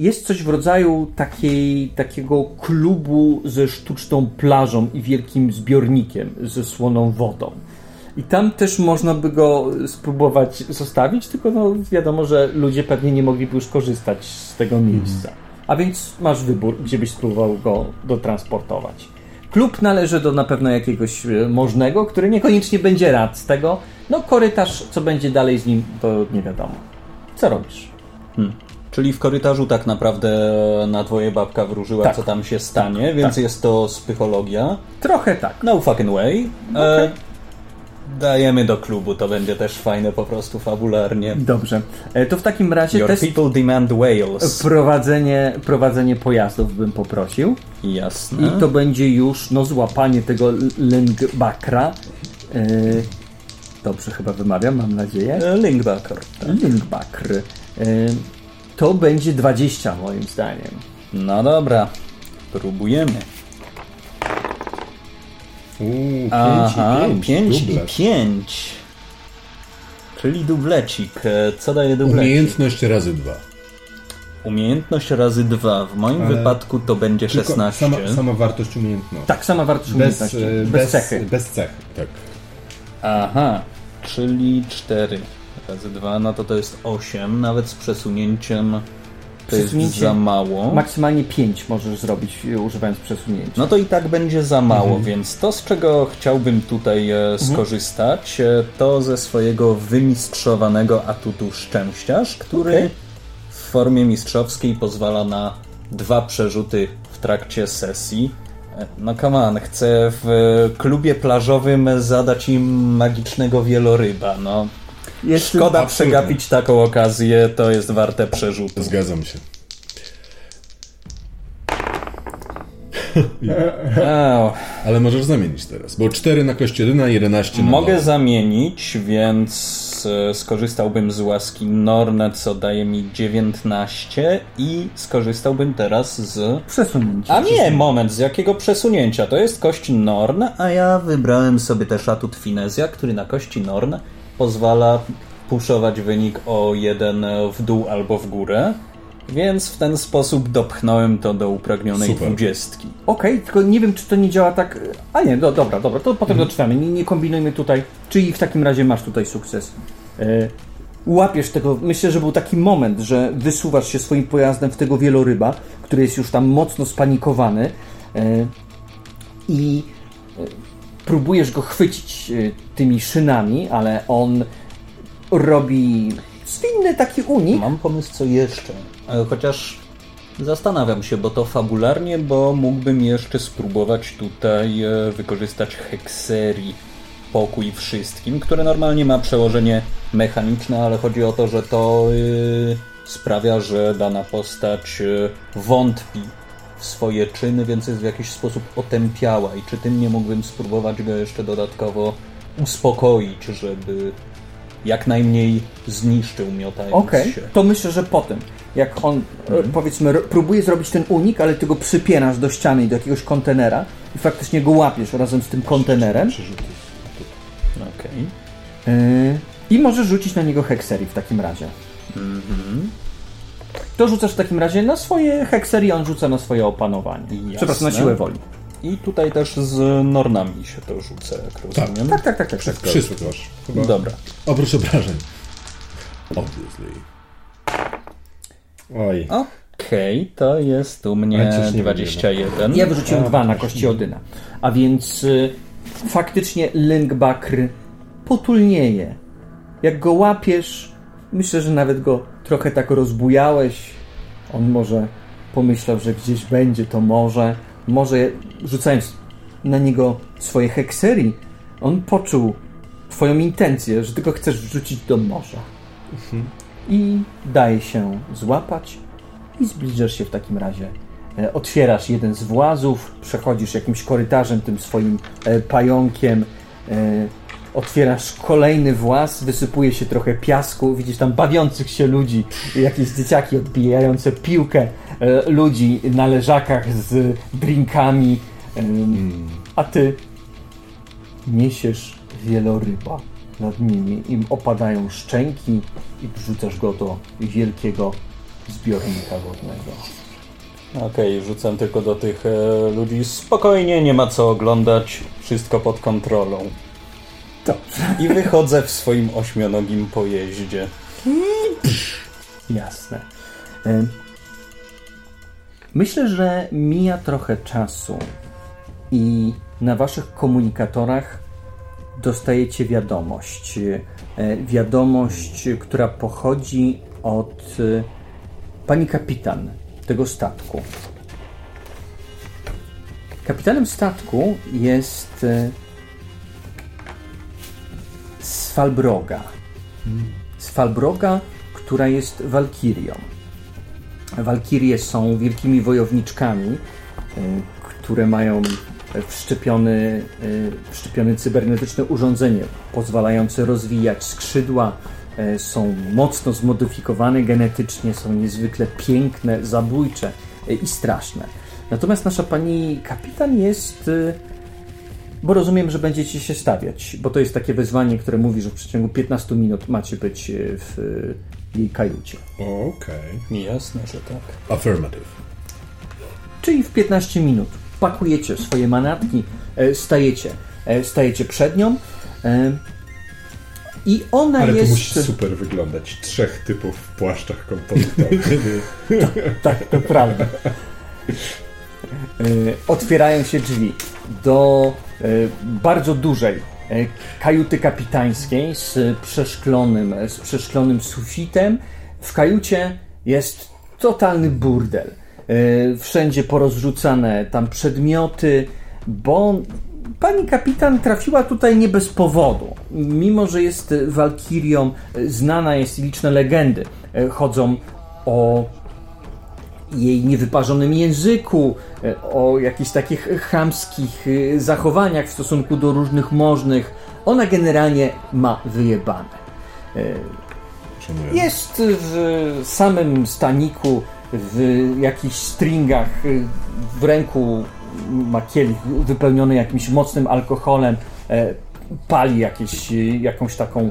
jest coś w rodzaju takiej, takiego klubu ze sztuczną plażą i wielkim zbiornikiem ze słoną wodą. I tam też można by go spróbować zostawić, tylko no wiadomo, że ludzie pewnie nie mogliby już korzystać z tego miejsca. A więc masz wybór, gdzie byś spróbował go dotransportować. Klub należy do na pewno jakiegoś e, możnego, który niekoniecznie będzie rad z tego. No korytarz, co będzie dalej z nim, to nie wiadomo. Co robisz?
Czyli w korytarzu tak naprawdę na dwoje babka wróżyła,
Tak.
co tam się stanie, więc
tak.
jest to psychologia.
Trochę tak.
No fucking way. E, Dajemy do klubu, to będzie też fajne po prostu fabularnie.
Dobrze. E, To w takim razie
Your
test
people demand whales.
prowadzenie, prowadzenie pojazdów bym poprosił.
Jasne.
I to będzie już no, złapanie tego Lingbakra. E, Dobrze chyba wymawiam, mam nadzieję.
E, Linkbacker.
Lingbakr. E, To będzie 20 moim zdaniem.
No dobra, próbujemy.
Uuu, 5
Aha,
i 5.
5 i 5. Czyli dublecik. E, Co daje dublecik?
Umiejętność razy dwa.
Umiejętność razy 2. W moim
Ale
wypadku to będzie
Tylko
16.
Sama, sama wartość umiejętności.
Tak, sama wartość
Bez,
umiejętności.
e,
Bez,
bez,
cechy.
Bez cechy.
Tak.
Aha, czyli 4 razy 2, no to to jest 8. Nawet z przesunięciem to jest za mało.
Maksymalnie 5 możesz zrobić e, używając przesunięcia.
No to i tak będzie za mało,
Mhm.
więc to, z czego chciałbym tutaj e, skorzystać, e, to ze swojego wymistrzowanego atutu szczęściarz, który
Okej.
w formie mistrzowskiej pozwala na dwa przerzuty w trakcie sesji. E, No come on, chcę w klubie plażowym zadać im magicznego wieloryba, no.
Jest-
Szkoda
absolutnie.
przegapić taką okazję, to jest warte przerzutu.
Zgadzam się. Ale możesz zamienić teraz, bo 4 na kość 1, 11 na
Mogę zamienić, więc e, skorzystałbym z łaski Norne, co daje mi 19 i skorzystałbym teraz z...
Przesunięcie.
A nie, moment, z jakiego przesunięcia? To jest kość Norn, a ja wybrałem sobie też atut Finezja, który na kości Norn pozwala puszować wynik o jeden w dół albo w górę, więc w ten sposób dopchnąłem to do upragnionej dwudziestki.
Okej, tylko nie wiem, czy to nie działa tak. A nie, do, dobra, dobra, to potem doczytamy. Nie, nie kombinujmy tutaj. Czyli w takim razie masz tutaj sukces. E, łapiesz tego. Myślę, że był taki moment, że wysuwasz się swoim pojazdem w tego wieloryba, który jest już tam mocno spanikowany. E, I e, próbujesz go chwycić e, tymi szynami, ale on robi zwinny taki unik.
Mam pomysł co jeszcze. E, Chociaż zastanawiam się, bo to fabularnie, bo mógłbym jeszcze spróbować tutaj e, wykorzystać hekserii pokój wszystkim, które normalnie ma przełożenie mechaniczne, ale chodzi o to, że to sprawia, że dana postać wątpi swoje czyny, więc jest w jakiś sposób otępiała i czy tym nie mógłbym spróbować go jeszcze dodatkowo uspokoić, żeby jak najmniej zniszczył miotając
Okej,
się.
to myślę, że potem, jak on e, powiedzmy ro- próbuje zrobić ten unik, ale ty go przypierasz do ściany i do jakiegoś kontenera i faktycznie go łapiesz razem z tym kontenerem
Okej.
yy, i możesz rzucić na niego hekserii w takim razie. To rzucasz w takim razie na swoje hekserii, on rzuca na swoje opanowanie.
Jasne.
Przepraszam, na siłę woli.
I tutaj też z Nornami się to rzucę, jak rozumiem.
Tak, tak, tak, tak. tak.
Wszystko.
Chyba
Dobra.
Oprócz obrażeń. Obviously.
Oj.
Okej, to jest u mnie
nie
21.
Ja wyrzuciłem dwa na kości Odyna. A więc y, faktycznie Lyngbakr potulnieje. Jak go łapiesz, myślę, że nawet go trochę tak rozbujałeś. On może pomyślał, że gdzieś będzie to morze. Może rzucając na niego swoje hekserii, on poczuł twoją intencję, że tylko chcesz wrzucić do morza. I daje się złapać i zbliżasz się w takim razie. E, Otwierasz jeden z włazów, przechodzisz jakimś korytarzem tym swoim e, pająkiem, e, otwierasz kolejny właz, wysypuje się trochę piasku, widzisz tam bawiących się ludzi, jakieś dzieciaki odbijające piłkę, e, ludzi na leżakach z drinkami, em, a ty niesiesz wieloryba nad nimi, im opadają szczęki i wrzucasz go do wielkiego zbiornika wodnego.
Okej, rzucam tylko do tych e, ludzi. Spokojnie, nie ma co oglądać. Wszystko pod kontrolą. I wychodzę w swoim ośmionogim pojeździe.
Jasne. Myślę, że mija trochę czasu i na waszych komunikatorach dostajecie wiadomość. E, Wiadomość, która pochodzi od e, pani kapitan tego statku. Kapitanem statku jest e, Svalbroga. Svalbroga, która jest walkirią. Walkirie są wielkimi wojowniczkami, y, które mają wszczepiony, y, wszczepione cybernetyczne urządzenie pozwalające rozwijać skrzydła, y, są mocno zmodyfikowane genetycznie, są niezwykle piękne, zabójcze i straszne. Natomiast nasza pani kapitan jest bo rozumiem, że będziecie się stawiać, bo to jest takie wezwanie, które mówi, że w przeciągu 15 minut macie być w jej kajucie.
Okej.
Okay. Jasne, że tak.
Affirmative.
Czyli w 15 minut pakujecie swoje manatki, e, stajecie, e, stajecie przed nią e, i ona
Ale
jest...
Ale to musi super wyglądać. Trzech typów w płaszczach kompozytowych. <laughs>
tak, tak, to prawda. Otwierają się drzwi do bardzo dużej kajuty kapitańskiej z przeszklonym, z przeszklonym sufitem. W kajucie jest totalny burdel. E, wszędzie porozrzucane tam przedmioty, bo pani kapitan trafiła tutaj nie bez powodu. Mimo, że jest walkirią, znana jest liczne legendy. E, chodzą o jej niewyparzonym języku, e, o jakichś takich chamskich zachowaniach w stosunku do różnych możnych. Ona generalnie ma wyjebane. Jest w samym staniku w jakichś stringach w ręku ma kielich wypełniony jakimś mocnym alkoholem, e, pali jakieś, jakąś taką,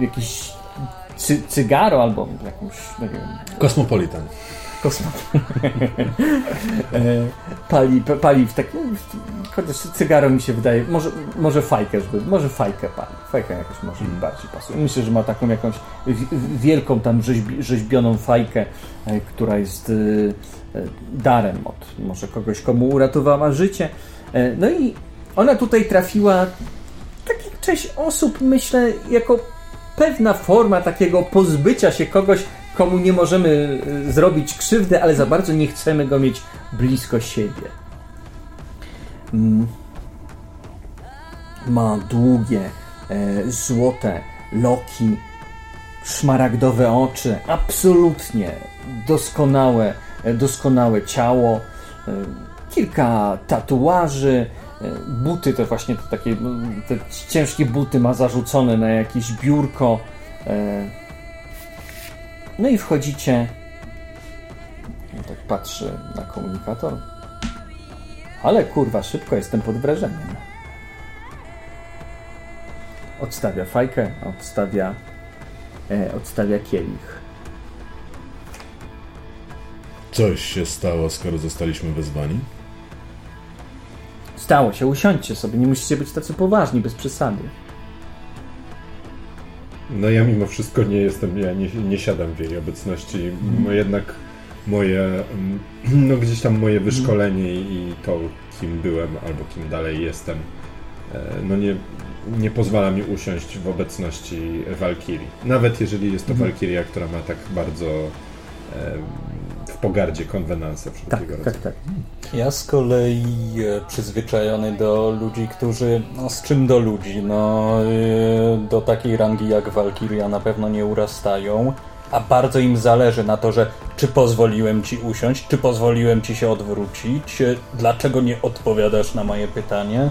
jakiś cy, cygaro albo jakąś, nie wiem.
Kosmopolitan.
Kosmos. E, pali, pali w takim. Chociaż cygaro mi się wydaje. Może, może fajkę, żeby, może fajkę pali. Fajkę jakoś może mi bardziej pasuje. Myślę, że ma taką jakąś wielką tam rzeźbi, rzeźbioną fajkę, e, która jest e, darem od może kogoś, komu uratowała życie. No i ona tutaj trafiła, tak jak część osób, myślę, jako pewna forma takiego pozbycia się kogoś, komu nie możemy y, zrobić krzywdy, ale za bardzo nie chcemy go mieć blisko siebie. Mm. Ma długie, e, złote loki, szmaragdowe oczy, absolutnie doskonałe, e, doskonałe ciało, e, kilka tatuaży, buty to właśnie to takie te ciężkie buty ma zarzucone na jakieś biurko. No i wchodzicie. No tak patrzy na komunikator. Ale kurwa, szybko jestem pod wrażeniem. Odstawia fajkę, odstawia, e, odstawia kielich.
Coś się stało, skoro zostaliśmy wezwani?
Stało się, usiądźcie sobie, nie musicie być tacy poważni, bez przesady.
No ja mimo wszystko nie jestem, ja nie, nie siadam w jej obecności. Mm. Jednak moje, no gdzieś tam moje wyszkolenie i to, kim byłem albo kim dalej jestem, e, no nie, nie pozwala mi usiąść w obecności Walkirii. Nawet jeżeli jest to mhm. Walkiria, która ma tak bardzo w pogardzie konwenanse wszelkiego
tak, tak, tak.
Ja z kolei e, przyzwyczajony do ludzi, którzy, no z czym do ludzi, no e, do takiej rangi jak Walkiria na pewno nie urastają, a bardzo im zależy na to, że czy pozwoliłem ci usiąść, czy pozwoliłem ci się odwrócić, e, dlaczego nie odpowiadasz na moje pytanie.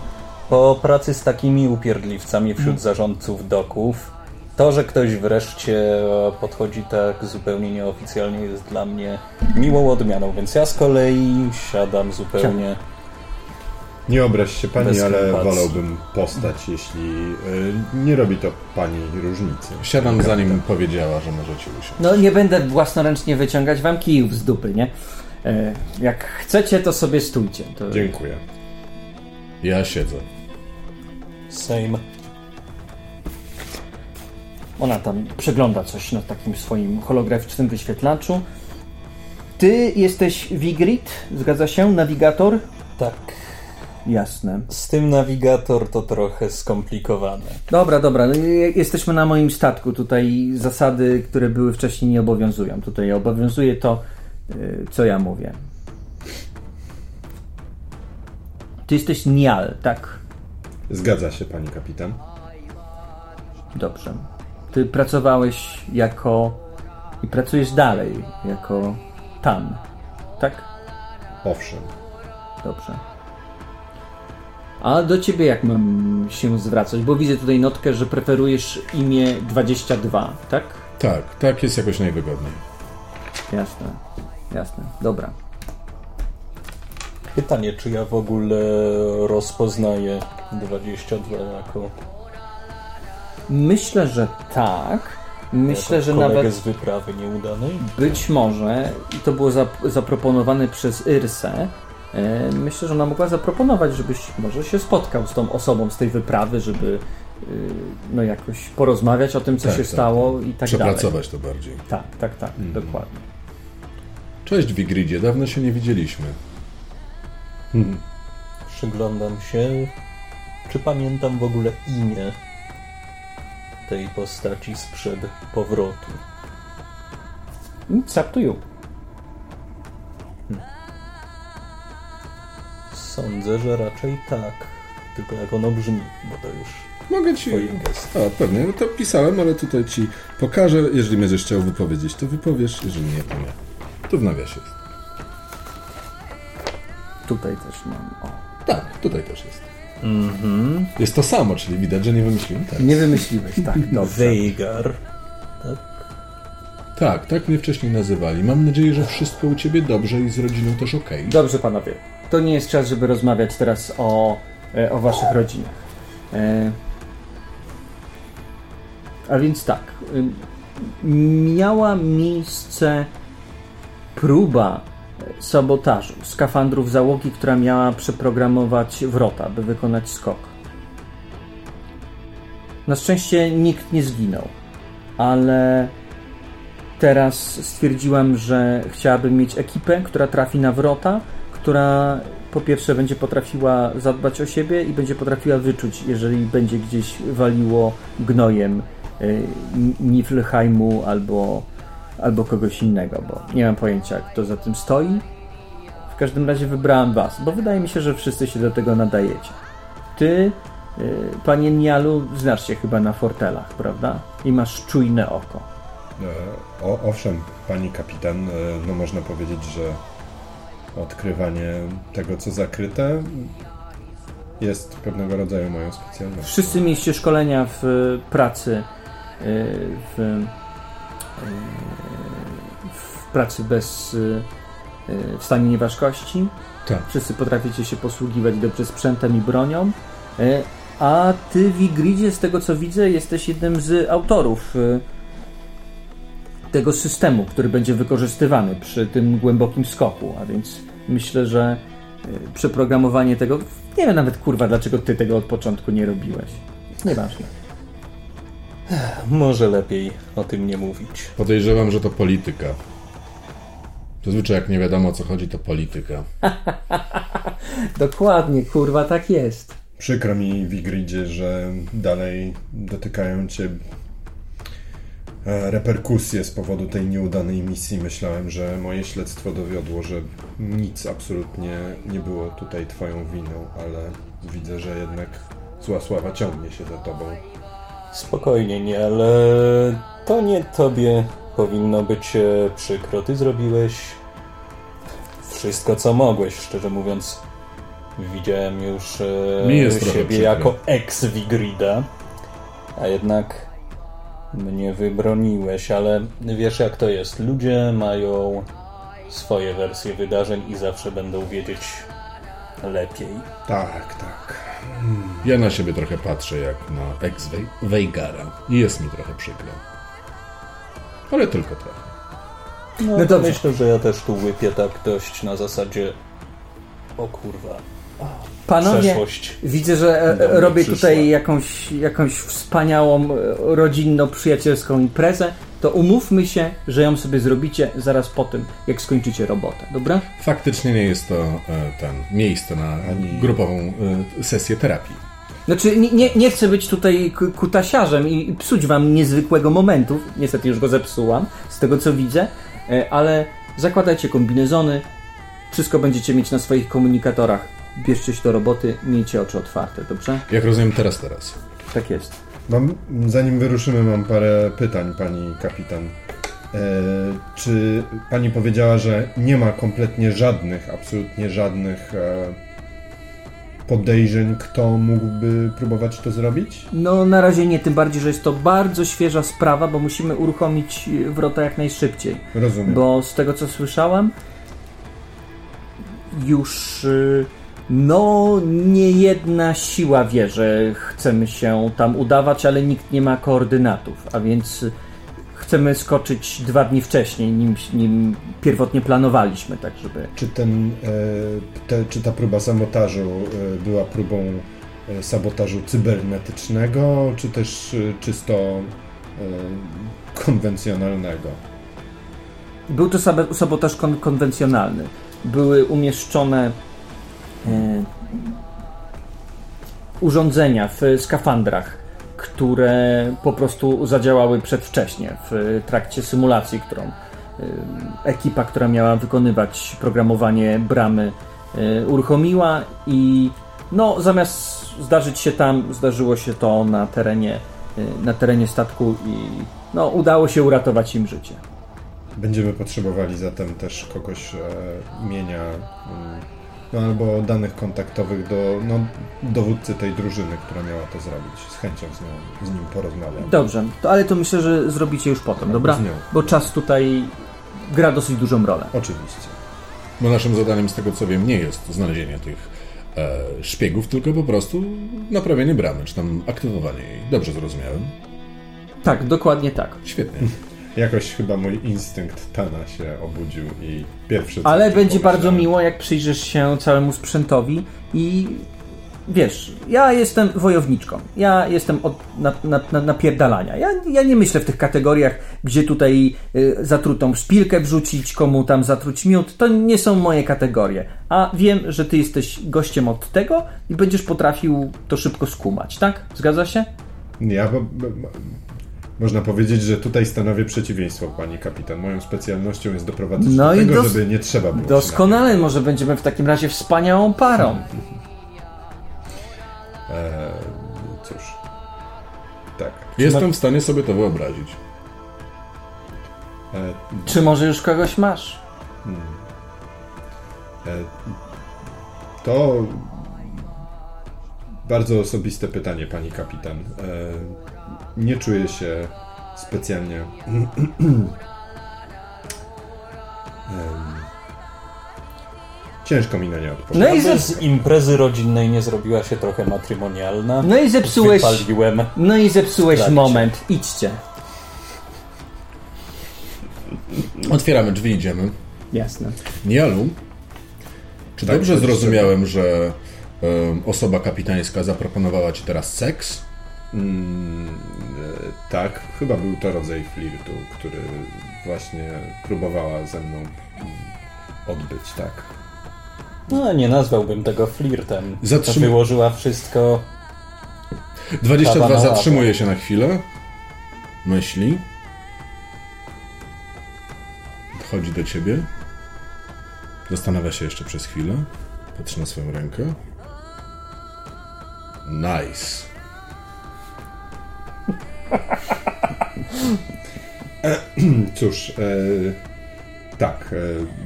Po pracy z takimi upierdliwcami wśród hmm. zarządców doków, to, że ktoś wreszcie podchodzi tak zupełnie nieoficjalnie jest dla mnie miłą odmianą, więc ja z kolei siadam zupełnie...
Nie obraź się pani, ale wolałbym postać, jeśli y, nie robi to pani różnicy.
Siadam zanim powiedziała, że możecie usiąść.
No nie będę własnoręcznie wyciągać wam kijów z dupy, nie? E, jak chcecie, to sobie stójcie. To...
Dziękuję.
Ja siedzę.
Same.
Ona tam przegląda coś na takim swoim holograficznym wyświetlaczu. Ty jesteś Vigrid, zgadza się? Nawigator?
Tak.
Jasne.
Z tym nawigator to trochę skomplikowane.
Dobra, dobra. No, jesteśmy na moim statku. Tutaj zasady, które były wcześniej, nie obowiązują. Tutaj obowiązuje to, y, co ja mówię. Ty jesteś Nial, tak?
Zgadza się, pani kapitan.
Dobrze. Ty pracowałeś jako. i pracujesz dalej jako tam, tak?
Owszem.
Dobrze. A do ciebie jak mam się zwracać? Bo widzę tutaj notkę, że preferujesz imię 22, tak?
Tak, tak jest jakoś najwygodniej.
Jasne, jasne. Dobra.
Pytanie, czy ja w ogóle rozpoznaję 22 jako
Myślę, że tak. Myślę,
jako
że nawet
z wyprawy nieudanej?
być może, i to było zap- zaproponowane przez Irsę, e, myślę, że ona mogła zaproponować, żebyś może się spotkał z tą osobą z tej wyprawy, żeby e, no jakoś porozmawiać o tym, co
Tak,
się
tak,
stało i tak dalej.
Przepracować to bardziej.
Tak, tak, tak, dokładnie.
Cześć Wigridzie, dawno się nie widzieliśmy.
Przyglądam się. Czy pamiętam w ogóle imię tej postaci sprzed powrotu?
It's up to you.
Sądzę, że raczej tak. Tylko jak ono brzmi, bo to już
Mogę ci... A, pewnie, no to pisałem, ale tutaj ci pokażę. Jeżeli będziesz chciał wypowiedzieć, to wypowiesz, jeżeli nie, to nie. Tu w nawiasie jest.
Tutaj też mam. O.
Tak, tutaj też jest. Jest to samo, czyli widać, że nie wymyśliłem. Tak.
Nie wymyśliłeś, tak, <laughs> dobrze.
Veigar.
tak, tak mnie wcześniej nazywali. Mam nadzieję, że wszystko u ciebie dobrze i z rodziną też okej.
Dobrze, panowie. To nie jest czas, żeby rozmawiać teraz o, e, o waszych rodzinach. E, a więc tak. ym, Miała miejsce próba e, sabotażu skafandrów załogi, która miała przeprogramować wrota, by wykonać skok. Na szczęście nikt nie zginął, ale teraz stwierdziłam, że chciałabym mieć ekipę, która trafi na wrota, która po pierwsze będzie potrafiła zadbać o siebie i będzie potrafiła wyczuć, jeżeli będzie gdzieś waliło gnojem y, Niflheimu albo, albo kogoś innego, bo nie mam pojęcia, kto za tym stoi. W każdym razie wybrałam was, bo wydaje mi się, że wszyscy się do tego nadajecie. Ty, y, panie Nialu, znasz się chyba na fortelach, prawda? I masz czujne oko.
E, O, owszem, pani kapitan, e, no można powiedzieć, że odkrywanie tego, co zakryte, jest pewnego rodzaju moją specjalnością.
Wszyscy mieliście szkolenia w y, pracy w pracy bez y, y, w stanie nieważkości.
Tak.
Wszyscy potraficie się posługiwać dobrze sprzętem i bronią. Y, A ty, Wigridzie, z tego co widzę, jesteś jednym z autorów y, tego systemu, który będzie wykorzystywany przy tym głębokim skoku. A więc myślę, że przeprogramowanie tego. Nie wiem nawet kurwa, dlaczego ty tego od początku nie robiłeś. Nieważne.
Może lepiej o tym nie mówić.
Podejrzewam, że to polityka. Zazwyczaj jak nie wiadomo o co chodzi, to polityka. <laughs>
Dokładnie, kurwa, tak jest.
Przykro mi, Wigridzie, że dalej dotykają cię e, reperkusje z powodu tej nieudanej misji. Myślałem, że moje śledztwo dowiodło, że nic absolutnie nie było tutaj twoją winą, ale widzę, że jednak zła sława ciągnie się za tobą.
Spokojnie, nie, ale to nie tobie powinno być e, przykro. Ty zrobiłeś wszystko, co mogłeś, szczerze mówiąc. Widziałem już e, siebie jako ex-Wigrida, a jednak mnie wybroniłeś, ale wiesz jak to jest. Ludzie mają swoje wersje wydarzeń i zawsze będą wiedzieć lepiej.
Tak, tak.
Ja na siebie trochę patrzę jak na ex-Weigara. I jest mi trochę przykro. Ale tylko trochę.
No,
No
to myślę, że ja też tu łypię tak dość na zasadzie o kurwa,
Panowie,
przeszłość.
widzę, że e, e, robię tutaj jakąś, jakąś wspaniałą, e, rodzinno-przyjacielską imprezę. To umówmy się, że ją sobie zrobicie zaraz po tym, jak skończycie robotę, dobra?
Faktycznie nie jest to e, ten miejsce na grupową e, sesję terapii.
Znaczy, nie, nie, nie chcę być tutaj kutasiarzem i i psuć wam niezwykłego momentu. Niestety już go zepsułam, z tego co widzę, e, ale zakładajcie kombinezony, wszystko będziecie mieć na swoich komunikatorach. Bierzcie się do roboty, miejcie oczy otwarte, dobrze?
Jak rozumiem teraz, teraz.
Tak jest.
Mam, zanim wyruszymy, mam parę pytań, pani kapitan. E, czy pani powiedziała, że nie ma kompletnie żadnych, absolutnie żadnych e, podejrzeń, kto mógłby próbować to zrobić?
No na razie nie, tym bardziej, że jest to bardzo świeża sprawa, bo musimy uruchomić wrota jak najszybciej.
Rozumiem.
Bo z tego co słyszałem, już y, no nie jedna siła wie, że chcemy się tam udawać, ale nikt nie ma koordynatów, a więc chcemy skoczyć dwa dni wcześniej, nim, nim pierwotnie planowaliśmy, tak żeby...
Czy, ten, e, te, czy ta próba sabotażu e, była próbą e, sabotażu cybernetycznego, czy też czysto konwencjonalnego?
Był to sab- sabotaż kon- konwencjonalny. Były umieszczone urządzenia w skafandrach, które po prostu zadziałały przedwcześnie w trakcie symulacji, którą e, ekipa, która miała wykonywać programowanie bramy, e, uruchomiła i no, zamiast zdarzyć się tam, zdarzyło się to na terenie, e, na terenie statku i no, udało się uratować im życie.
Będziemy potrzebowali zatem też kogoś e, imienia mm, no, albo danych kontaktowych do no, dowódcy tej drużyny, która miała to zrobić. Z chęcią z, nią, z nim porozmawiam.
Dobrze, to, ale to myślę, że zrobicie już potem, dobra?
z nią.
Bo czas tutaj gra dosyć dużą rolę.
Oczywiście.
Bo naszym zadaniem, z tego co wiem, nie jest znalezienie tych e, szpiegów, tylko po prostu naprawienie bramy, czy tam aktywowanie jej. Dobrze zrozumiałem?
Tak, dokładnie tak.
Świetnie.
Jakoś chyba mój instynkt Tana się obudził i pierwszy.
Ale będzie bardzo miło, jak przyjrzysz się całemu sprzętowi i wiesz, ja jestem wojowniczką. Ja jestem od na, na, na, napierdalania. Ja, ja nie myślę w tych kategoriach, gdzie tutaj y, zatrutą szpilkę wrzucić, komu tam zatruć miód. To nie są moje kategorie. A wiem, że ty jesteś gościem od tego i będziesz potrafił to szybko skumać, tak? Zgadza się?
Ja, można powiedzieć, że tutaj stanowię przeciwieństwo, pani kapitan. Moją specjalnością jest doprowadzać
No
do
i
tego,
dos-
żeby nie trzeba było. się
Doskonale, może będziemy w takim razie wspaniałą parą.
Eee, <laughs> cóż. Tak.
Jestem w stanie sobie to wyobrazić.
Eee,
Czy może już kogoś masz?
E, To bardzo osobiste pytanie, pani kapitan. Nie czuję się specjalnie. Ciężko mi na nie odpowiedzieć.
No i, zep-
z imprezy rodzinnej nie zrobiła się trochę matrymonialna.
no i zepsułeś.
Wypaliłem.
No i zepsułeś moment. Idźcie.
Otwieramy drzwi, idziemy.
Jasne.
Nialu, czy
Tak,
dobrze zrozumiałem, że em, osoba kapitańska zaproponowała ci teraz seks?
Mm, e, tak, chyba był to rodzaj flirtu, który właśnie próbowała ze mną odbyć, tak.
No, nie nazwałbym tego flirtem.
Zatrzym-
Wyłożyła wszystko.
22
Kawa na
zatrzymuje się na chwilę. Myśli. Podchodzi do ciebie. Zastanawia się jeszcze przez chwilę. Patrzy na swoją rękę. Nice. <laughs>
Cóż, e, tak,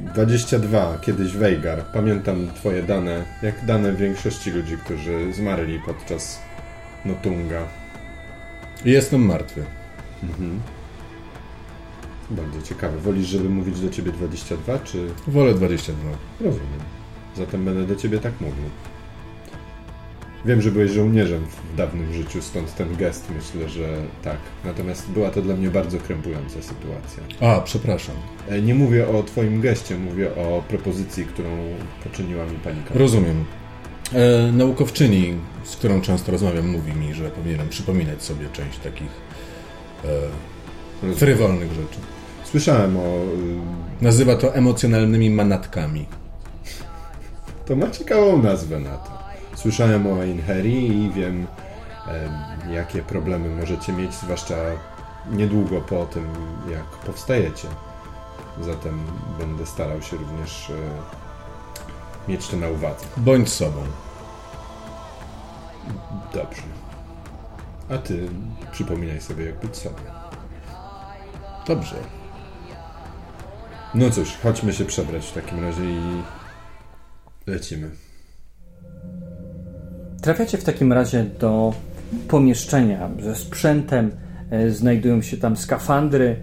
e, 22, kiedyś Weigar. Pamiętam twoje dane, jak dane większości ludzi, którzy zmarli podczas Notunga.
Jestem martwy.
Bardzo ciekawe. Wolisz, żeby mówić do ciebie 22, czy...
Wolę 22.
Rozumiem. Zatem będę do ciebie tak mówił. Wiem, że byłeś żołnierzem w dawnym życiu, stąd ten gest myślę, że tak. Natomiast była to dla mnie bardzo krępująca sytuacja.
A, przepraszam.
E, Nie mówię o twoim geście, mówię o propozycji, którą poczyniła mi pani Kasia.
Rozumiem. E, naukowczyni, z którą często rozmawiam, mówi mi, że powinienem przypominać sobie część takich e, frywolnych rzeczy.
Słyszałem o... y,
Nazywa to emocjonalnymi manatkami.
To ma ciekawą nazwę na to. Słyszałem o Einherji i wiem, em, jakie problemy możecie mieć, zwłaszcza niedługo po tym, jak powstajecie. Zatem będę starał się również e, mieć to na uwadze.
Bądź sobą.
Dobrze. A ty przypominaj sobie, jak być sobą.
Dobrze.
No cóż, chodźmy się przebrać w takim razie i lecimy.
Trafiacie w takim razie do pomieszczenia ze sprzętem. E, Znajdują się tam skafandry.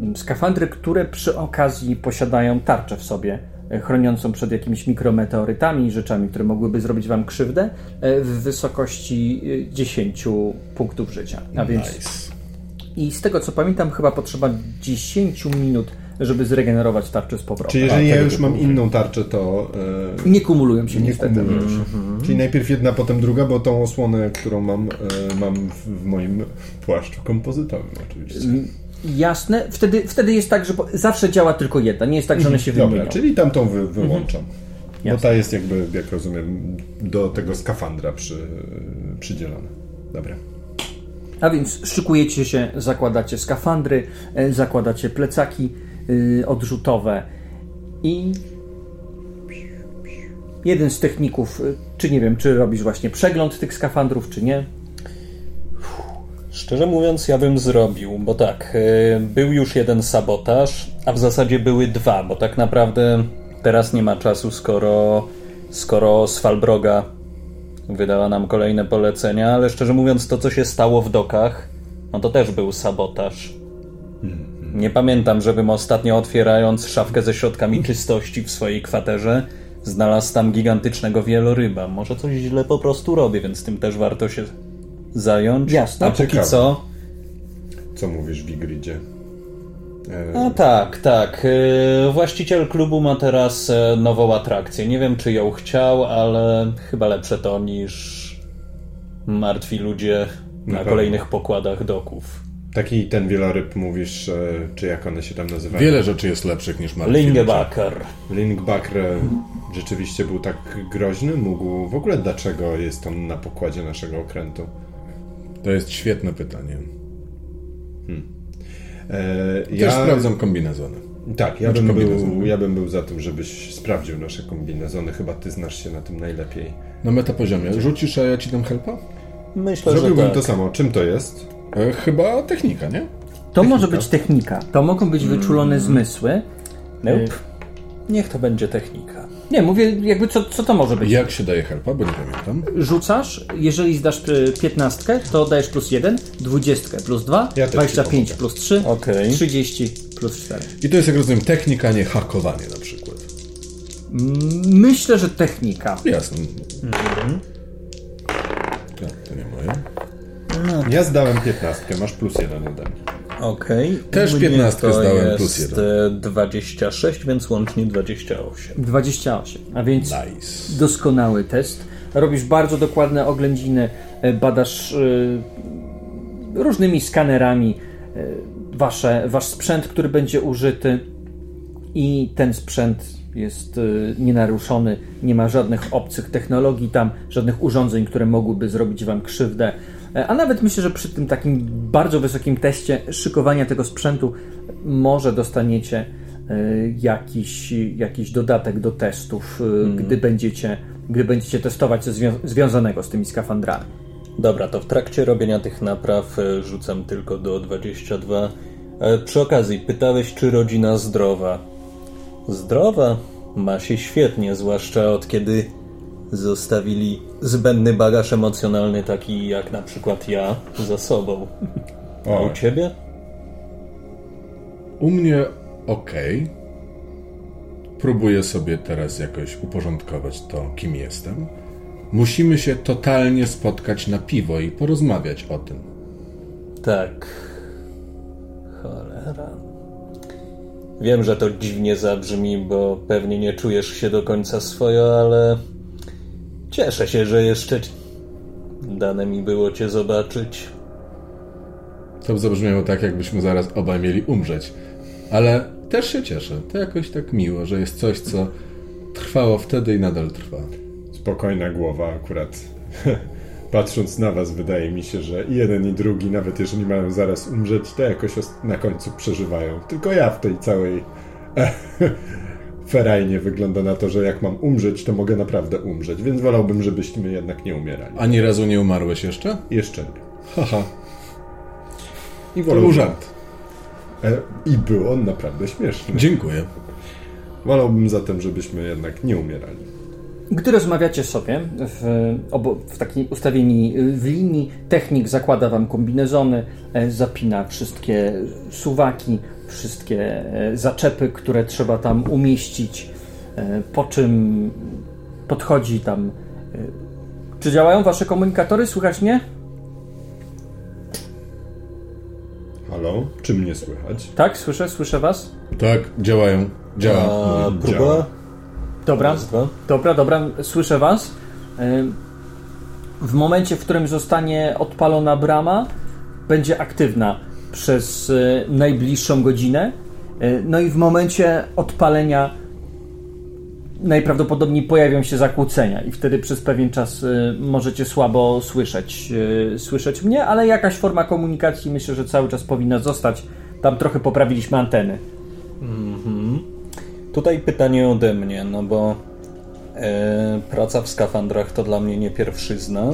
m, Skafandry, które przy okazji posiadają tarczę w sobie, e, chroniącą przed jakimiś mikrometeorytami i rzeczami, które mogłyby zrobić wam krzywdę e, w wysokości e, 10 punktów życia. A więc
Nice.
i z tego co pamiętam, chyba potrzeba 10 minut, żeby zregenerować tarczę z powrotem.
Czyli jeżeli
A,
ja już mam inną tarczę, to e,
Nie kumulują się
nie
niestety.
kumulują się. Czyli najpierw jedna, potem druga, bo tą osłonę, którą mam, e, mam w, w moim płaszczu kompozytowym oczywiście.
Jasne, wtedy, wtedy jest tak, że po- zawsze działa tylko jedna, nie jest tak, że one się
Dobra,
wymienią.
czyli tamtą wy, wyłączam. Bo
Jasne.
ta jest jakby, jak rozumiem, do tego skafandra przy, przydzielona. Dobra.
A więc szykujecie się, zakładacie skafandry, e, zakładacie plecaki odrzutowe i jeden z techników, y, czy nie wiem, czy robisz właśnie przegląd tych skafandrów, czy nie.
Szczerze mówiąc, ja bym zrobił, bo tak, y, był już jeden sabotaż, a w zasadzie były dwa, bo tak naprawdę teraz nie ma czasu, skoro, skoro Svalbroga wydała nam kolejne polecenia, ale szczerze mówiąc, to co się stało w dokach, no to też był sabotaż. Nie pamiętam, żebym ostatnio otwierając szafkę ze środkami czystości w swojej kwaterze, znalazł tam gigantycznego wieloryba. Może coś źle po prostu robię, więc tym też warto się zająć.
Jasne.
A póki
Ciekawe.
co.
Co mówisz w Igridzie? E,
A tak, tak. Yy, Właściciel klubu ma teraz e, nową atrakcję. Nie wiem, czy ją chciał, ale chyba lepsze to niż martwi ludzie na
pewno.
kolejnych pokładach doków.
Taki ten wieloryb mówisz, e, czy jak one się tam nazywają?
Wiele rzeczy jest lepszych niż martwi ludzie.
Lingebacker.
Lingbacker e, rzeczywiście był tak groźny? Mógł... W ogóle dlaczego jest on na pokładzie naszego okrętu?
To jest świetne pytanie.
E,
Ja Też sprawdzam kombinezony.
Tak, ja
Znaczy
bym, był, ja bym był za tym, żebyś sprawdził nasze kombinezony. Chyba ty znasz się na tym najlepiej.
Na metapoziomie. Rzucisz, a ja ci dam helpa?
Myślę,
Zrobiłbym
że tak.
to samo. Czym to jest?
E, chyba technika, nie?
To może być technika, to mogą być wyczulone zmysły.
Nope. Niech to będzie technika.
Nie, mówię jakby co, co to może być.
Jak się daje helpa, bo nie pamiętam.
Rzucasz, jeżeli zdasz y, 15, to dajesz plus 1, 20 plus 2,
Ja też ci
25
pomogę.
plus 3,
Okej.
30 plus 4.
I to jest, jak rozumiem, technika, nie hakowanie na przykład.
Myślę, że technika.
Jasne. Tak,
Ja zdałem 15, masz plus jeden ode mnie.
Okej.
Też
U mnie
15
to
zdałem,
jest
plus jeden.
e, 26, więc łącznie 28.
28, a więc
Nice.
doskonały test. Robisz bardzo dokładne oględziny, e, badasz e, różnymi skanerami e, wasze, wasz sprzęt, który będzie użyty i ten sprzęt jest e, nienaruszony, nie ma żadnych obcych technologii tam, żadnych urządzeń, które mogłyby zrobić wam krzywdę. E, A nawet myślę, że przy tym takim bardzo wysokim teście szykowania tego sprzętu może dostaniecie e, jakiś, jakiś dodatek do testów, e, gdy, będziecie, gdy będziecie testować coś zwią- związanego z tymi skafandrami.
Dobra, to w trakcie robienia tych napraw rzucam tylko do 22. E, Przy okazji, pytałeś, czy rodzina zdrowa. Zdrowa? Ma się świetnie, zwłaszcza od kiedy zostawili zbędny bagaż emocjonalny, taki jak na przykład ja, za sobą. A u ciebie?
U mnie ok. Próbuję sobie teraz jakoś uporządkować to, kim jestem. Musimy się totalnie spotkać na piwo i porozmawiać o tym.
Tak. Cholera. Wiem, że to dziwnie zabrzmi, bo pewnie nie czujesz się do końca swojo, ale cieszę się, że jeszcze dane mi było cię zobaczyć.
To zabrzmiało tak, jakbyśmy zaraz obaj mieli umrzeć. Ale też się cieszę. To jakoś tak miło, że jest coś, co trwało wtedy i nadal trwa.
spokojna głowa akurat. <laughs> Patrząc na was, wydaje mi się, że i jeden i drugi, nawet jeżeli mają zaraz umrzeć, to jakoś na końcu przeżywają. Tylko ja w tej całej <laughs> ferajnie wygląda na to, że jak mam umrzeć, to mogę naprawdę umrzeć, więc wolałbym, żebyśmy jednak nie umierali.
Ani razu nie umarłeś jeszcze?
Jeszcze nie.
Haha.
I
To był żart.
E, I był on naprawdę śmieszny.
Dziękuję.
Wolałbym zatem, żebyśmy jednak nie umierali.
Gdy rozmawiacie sobie w, obo, w takiej ustawieni w linii, technik zakłada wam kombinezony, e, zapina wszystkie suwaki, wszystkie e, zaczepy, które trzeba tam umieścić, e, po czym podchodzi tam. e, Czy działają wasze komunikatory? Słychać mnie?
Halo? Czy mnie słychać?
Tak, słyszę, słyszę was.
Tak, działają. Działa.
A,
Mój
próba?
działa.
Dobra, dobra, dobra, słyszę was. W momencie, w którym zostanie odpalona brama, będzie aktywna przez y, najbliższą godzinę. Y, No i w momencie odpalenia najprawdopodobniej pojawią się zakłócenia i wtedy przez pewien czas y, możecie słabo słyszeć, słyszeć mnie, ale jakaś forma komunikacji myślę, że cały czas powinna zostać. Tam trochę poprawiliśmy anteny.
Tutaj pytanie ode mnie, no bo praca w skafandrach to dla mnie nie pierwszyzna.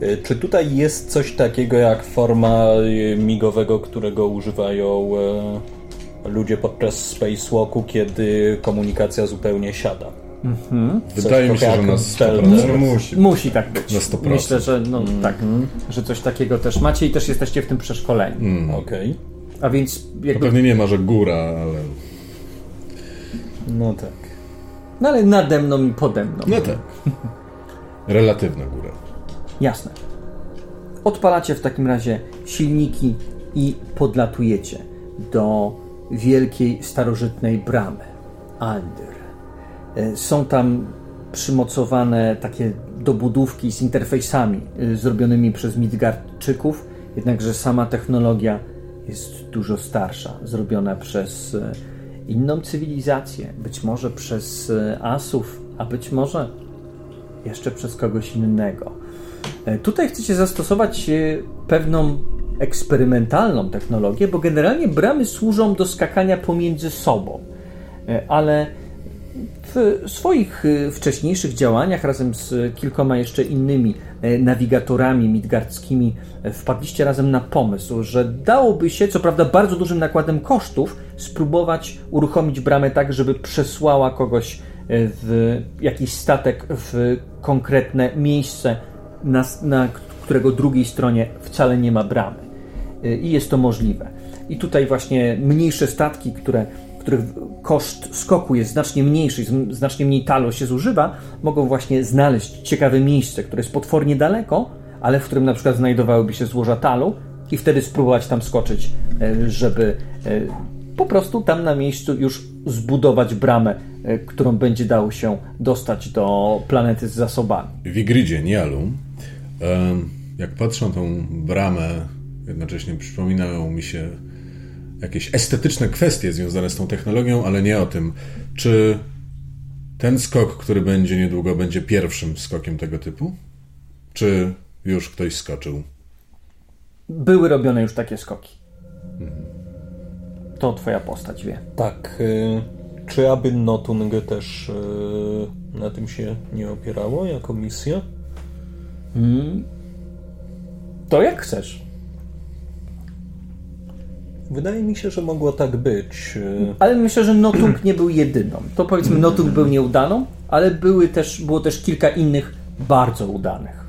E, czy tutaj jest coś takiego jak forma e, migowego, którego używają e, ludzie podczas spacewalku, kiedy komunikacja zupełnie siada?
Wydaje mi się, że
jak
na
Delta.
100%.
Musi.
Musi tak być.
Na 100%.
Myślę, że no tak, że coś takiego też macie i też jesteście w tym przeszkoleni.
Okej.
A więc
To
jakby,
pewnie nie ma, że góra, ale...
No tak.
No ale nade mną i pode mną.
No tak. <laughs> Relatywna góra.
Jasne. Odpalacie w takim razie silniki i podlatujecie do wielkiej starożytnej bramy Aldyr. E, Są tam przymocowane takie dobudówki z interfejsami y, zrobionymi przez Midgardczyków, jednakże sama technologia jest dużo starsza, zrobiona przez y, inną cywilizację, być może przez y, Asów, a być może jeszcze przez kogoś innego. E, Tutaj chcecie zastosować e, pewną eksperymentalną technologię, bo generalnie bramy służą do skakania pomiędzy sobą, E, ale w swoich e, wcześniejszych działaniach razem z kilkoma jeszcze innymi e, nawigatorami midgardzkimi e, wpadliście razem na pomysł, że dałoby się, co prawda bardzo dużym nakładem kosztów, spróbować uruchomić bramę tak, żeby przesłała kogoś e, w jakiś statek w konkretne miejsce, na, na którego drugiej stronie wcale nie ma bramy. Y, I jest to możliwe. I tutaj właśnie mniejsze statki, które, których koszt skoku jest znacznie mniejszy, znacznie mniej talu się zużywa, mogą właśnie znaleźć ciekawe miejsce, które jest potwornie daleko, ale w którym na przykład znajdowałyby się złoża talu i wtedy spróbować tam skoczyć, y, żeby y, po prostu tam na miejscu już zbudować bramę, y, którą będzie dało się dostać do planety z zasobami.
W Igridzie, Nialu, jak patrzę na tą bramę, jednocześnie przypominają mi się jakieś estetyczne kwestie związane z tą technologią, ale nie o tym, czy ten skok, który będzie niedługo, będzie pierwszym skokiem tego typu? Czy już ktoś skoczył?
Były robione już takie skoki. To twoja postać wie.
Tak. y, Czy aby Notung też y, na tym się nie opierało jako misja?
To jak chcesz.
Wydaje mi się, że mogło tak być. y,
Ale myślę, że Notung nie był jedyną. To powiedzmy, Notung był nieudaną, ale były też, było też kilka innych bardzo udanych.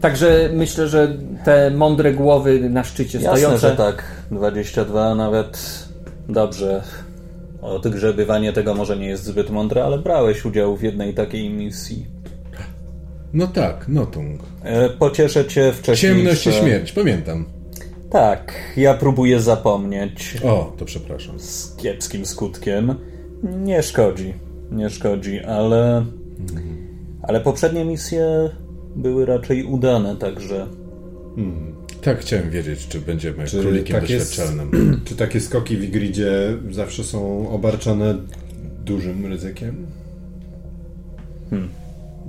Także myślę, że te mądre głowy na szczycie
Jasne,
stojące.
że tak. 22 nawet dobrze. Odgrzebywanie tego może nie jest zbyt mądre, ale brałeś udział w jednej takiej misji.
No tak, Notung.
E, Pocieszę cię wcześniej.
Ciemność i śmierć, pamiętam.
Tak, ja próbuję zapomnieć.
O, to przepraszam.
Z kiepskim skutkiem. Nie szkodzi. Nie szkodzi, ale. Ale poprzednie misje były raczej udane, także.
Tak chciałem wiedzieć, czy będziemy
Czy
królikiem
tak jest-
doświadczalnym. <clears throat>
Czy takie skoki w Igridzie zawsze są obarczone dużym ryzykiem?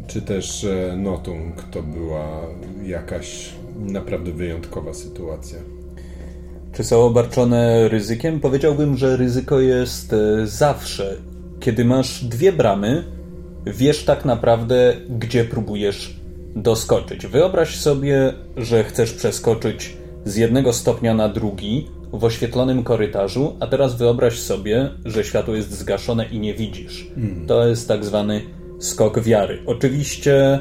Czy też e, Notung to była jakaś naprawdę wyjątkowa sytuacja?
Czy są obarczone ryzykiem? Powiedziałbym, że ryzyko jest e, zawsze. Kiedy masz dwie bramy, wiesz tak naprawdę, gdzie próbujesz doskoczyć. Wyobraź sobie, że chcesz przeskoczyć z jednego stopnia na drugi w oświetlonym korytarzu, a teraz wyobraź sobie, że światło jest zgaszone i nie widzisz. To jest tak zwany skok wiary. Oczywiście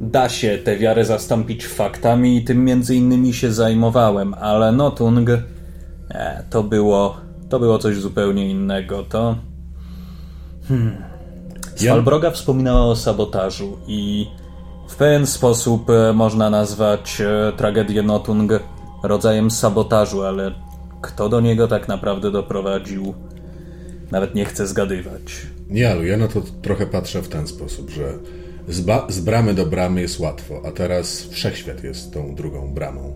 da się tę wiarę zastąpić faktami i tym między innymi się zajmowałem, ale Notung e, to było to było coś zupełnie innego. To hmm. Svalbroga wspominała o sabotażu i w pewien sposób e, można nazwać e, tragedię Notung rodzajem sabotażu, ale kto do niego tak naprawdę doprowadził, nawet nie chcę zgadywać.
Nie, ale ja na to trochę patrzę w ten sposób, że z, ba- z bramy do bramy jest łatwo, a teraz wszechświat jest tą drugą bramą.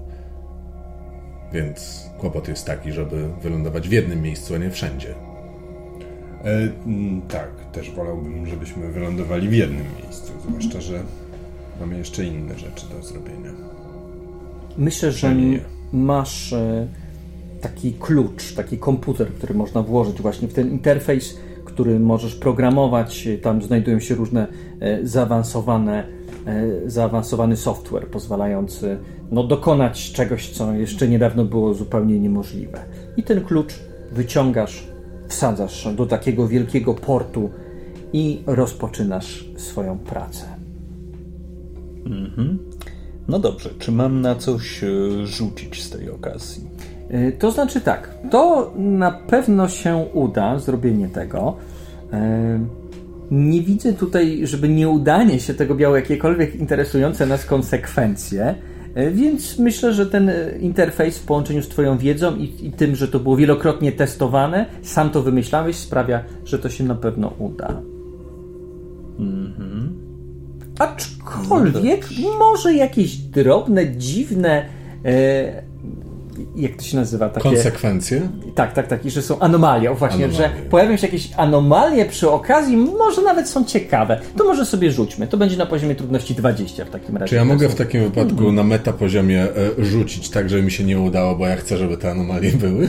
Więc kłopot jest taki, żeby wylądować w jednym miejscu, a nie wszędzie.
E, mm, tak, też wolałbym, żebyśmy wylądowali w jednym miejscu, zwłaszcza, że mamy jeszcze inne rzeczy do zrobienia.
Myślę, że masz e, taki klucz, taki komputer, który można włożyć właśnie w ten interfejs, który możesz programować. Tam znajdują się różne e, zaawansowane, e, zaawansowany software pozwalający no, dokonać czegoś, co jeszcze niedawno było zupełnie niemożliwe. I ten klucz wyciągasz, wsadzasz do takiego wielkiego portu i rozpoczynasz swoją pracę.
No dobrze, czy mam na coś e, rzucić z tej okazji?
Y, To znaczy tak, to na pewno się uda, zrobienie tego. Y, Nie widzę tutaj, żeby nieudanie się tego miało jakiekolwiek interesujące nas konsekwencje, y, więc myślę, że ten interfejs w połączeniu z Twoją wiedzą i, i tym, że to było wielokrotnie testowane, sam to wymyślałeś, sprawia, że to się na pewno uda. Aczkolwiek może jakieś drobne, dziwne. E, jak to się nazywa? Takie,
Konsekwencje?
tak, tak, tak. I że są anomalie. O, właśnie,
Anomalie.
że pojawią się jakieś anomalie przy okazji, może nawet są ciekawe. To może sobie rzućmy. To będzie na poziomie trudności 20 w takim razie.
Czy ja mogę w takim wypadku na metapoziomie e, rzucić tak, żeby mi się nie udało, bo ja chcę, żeby te anomalie <laughs> były?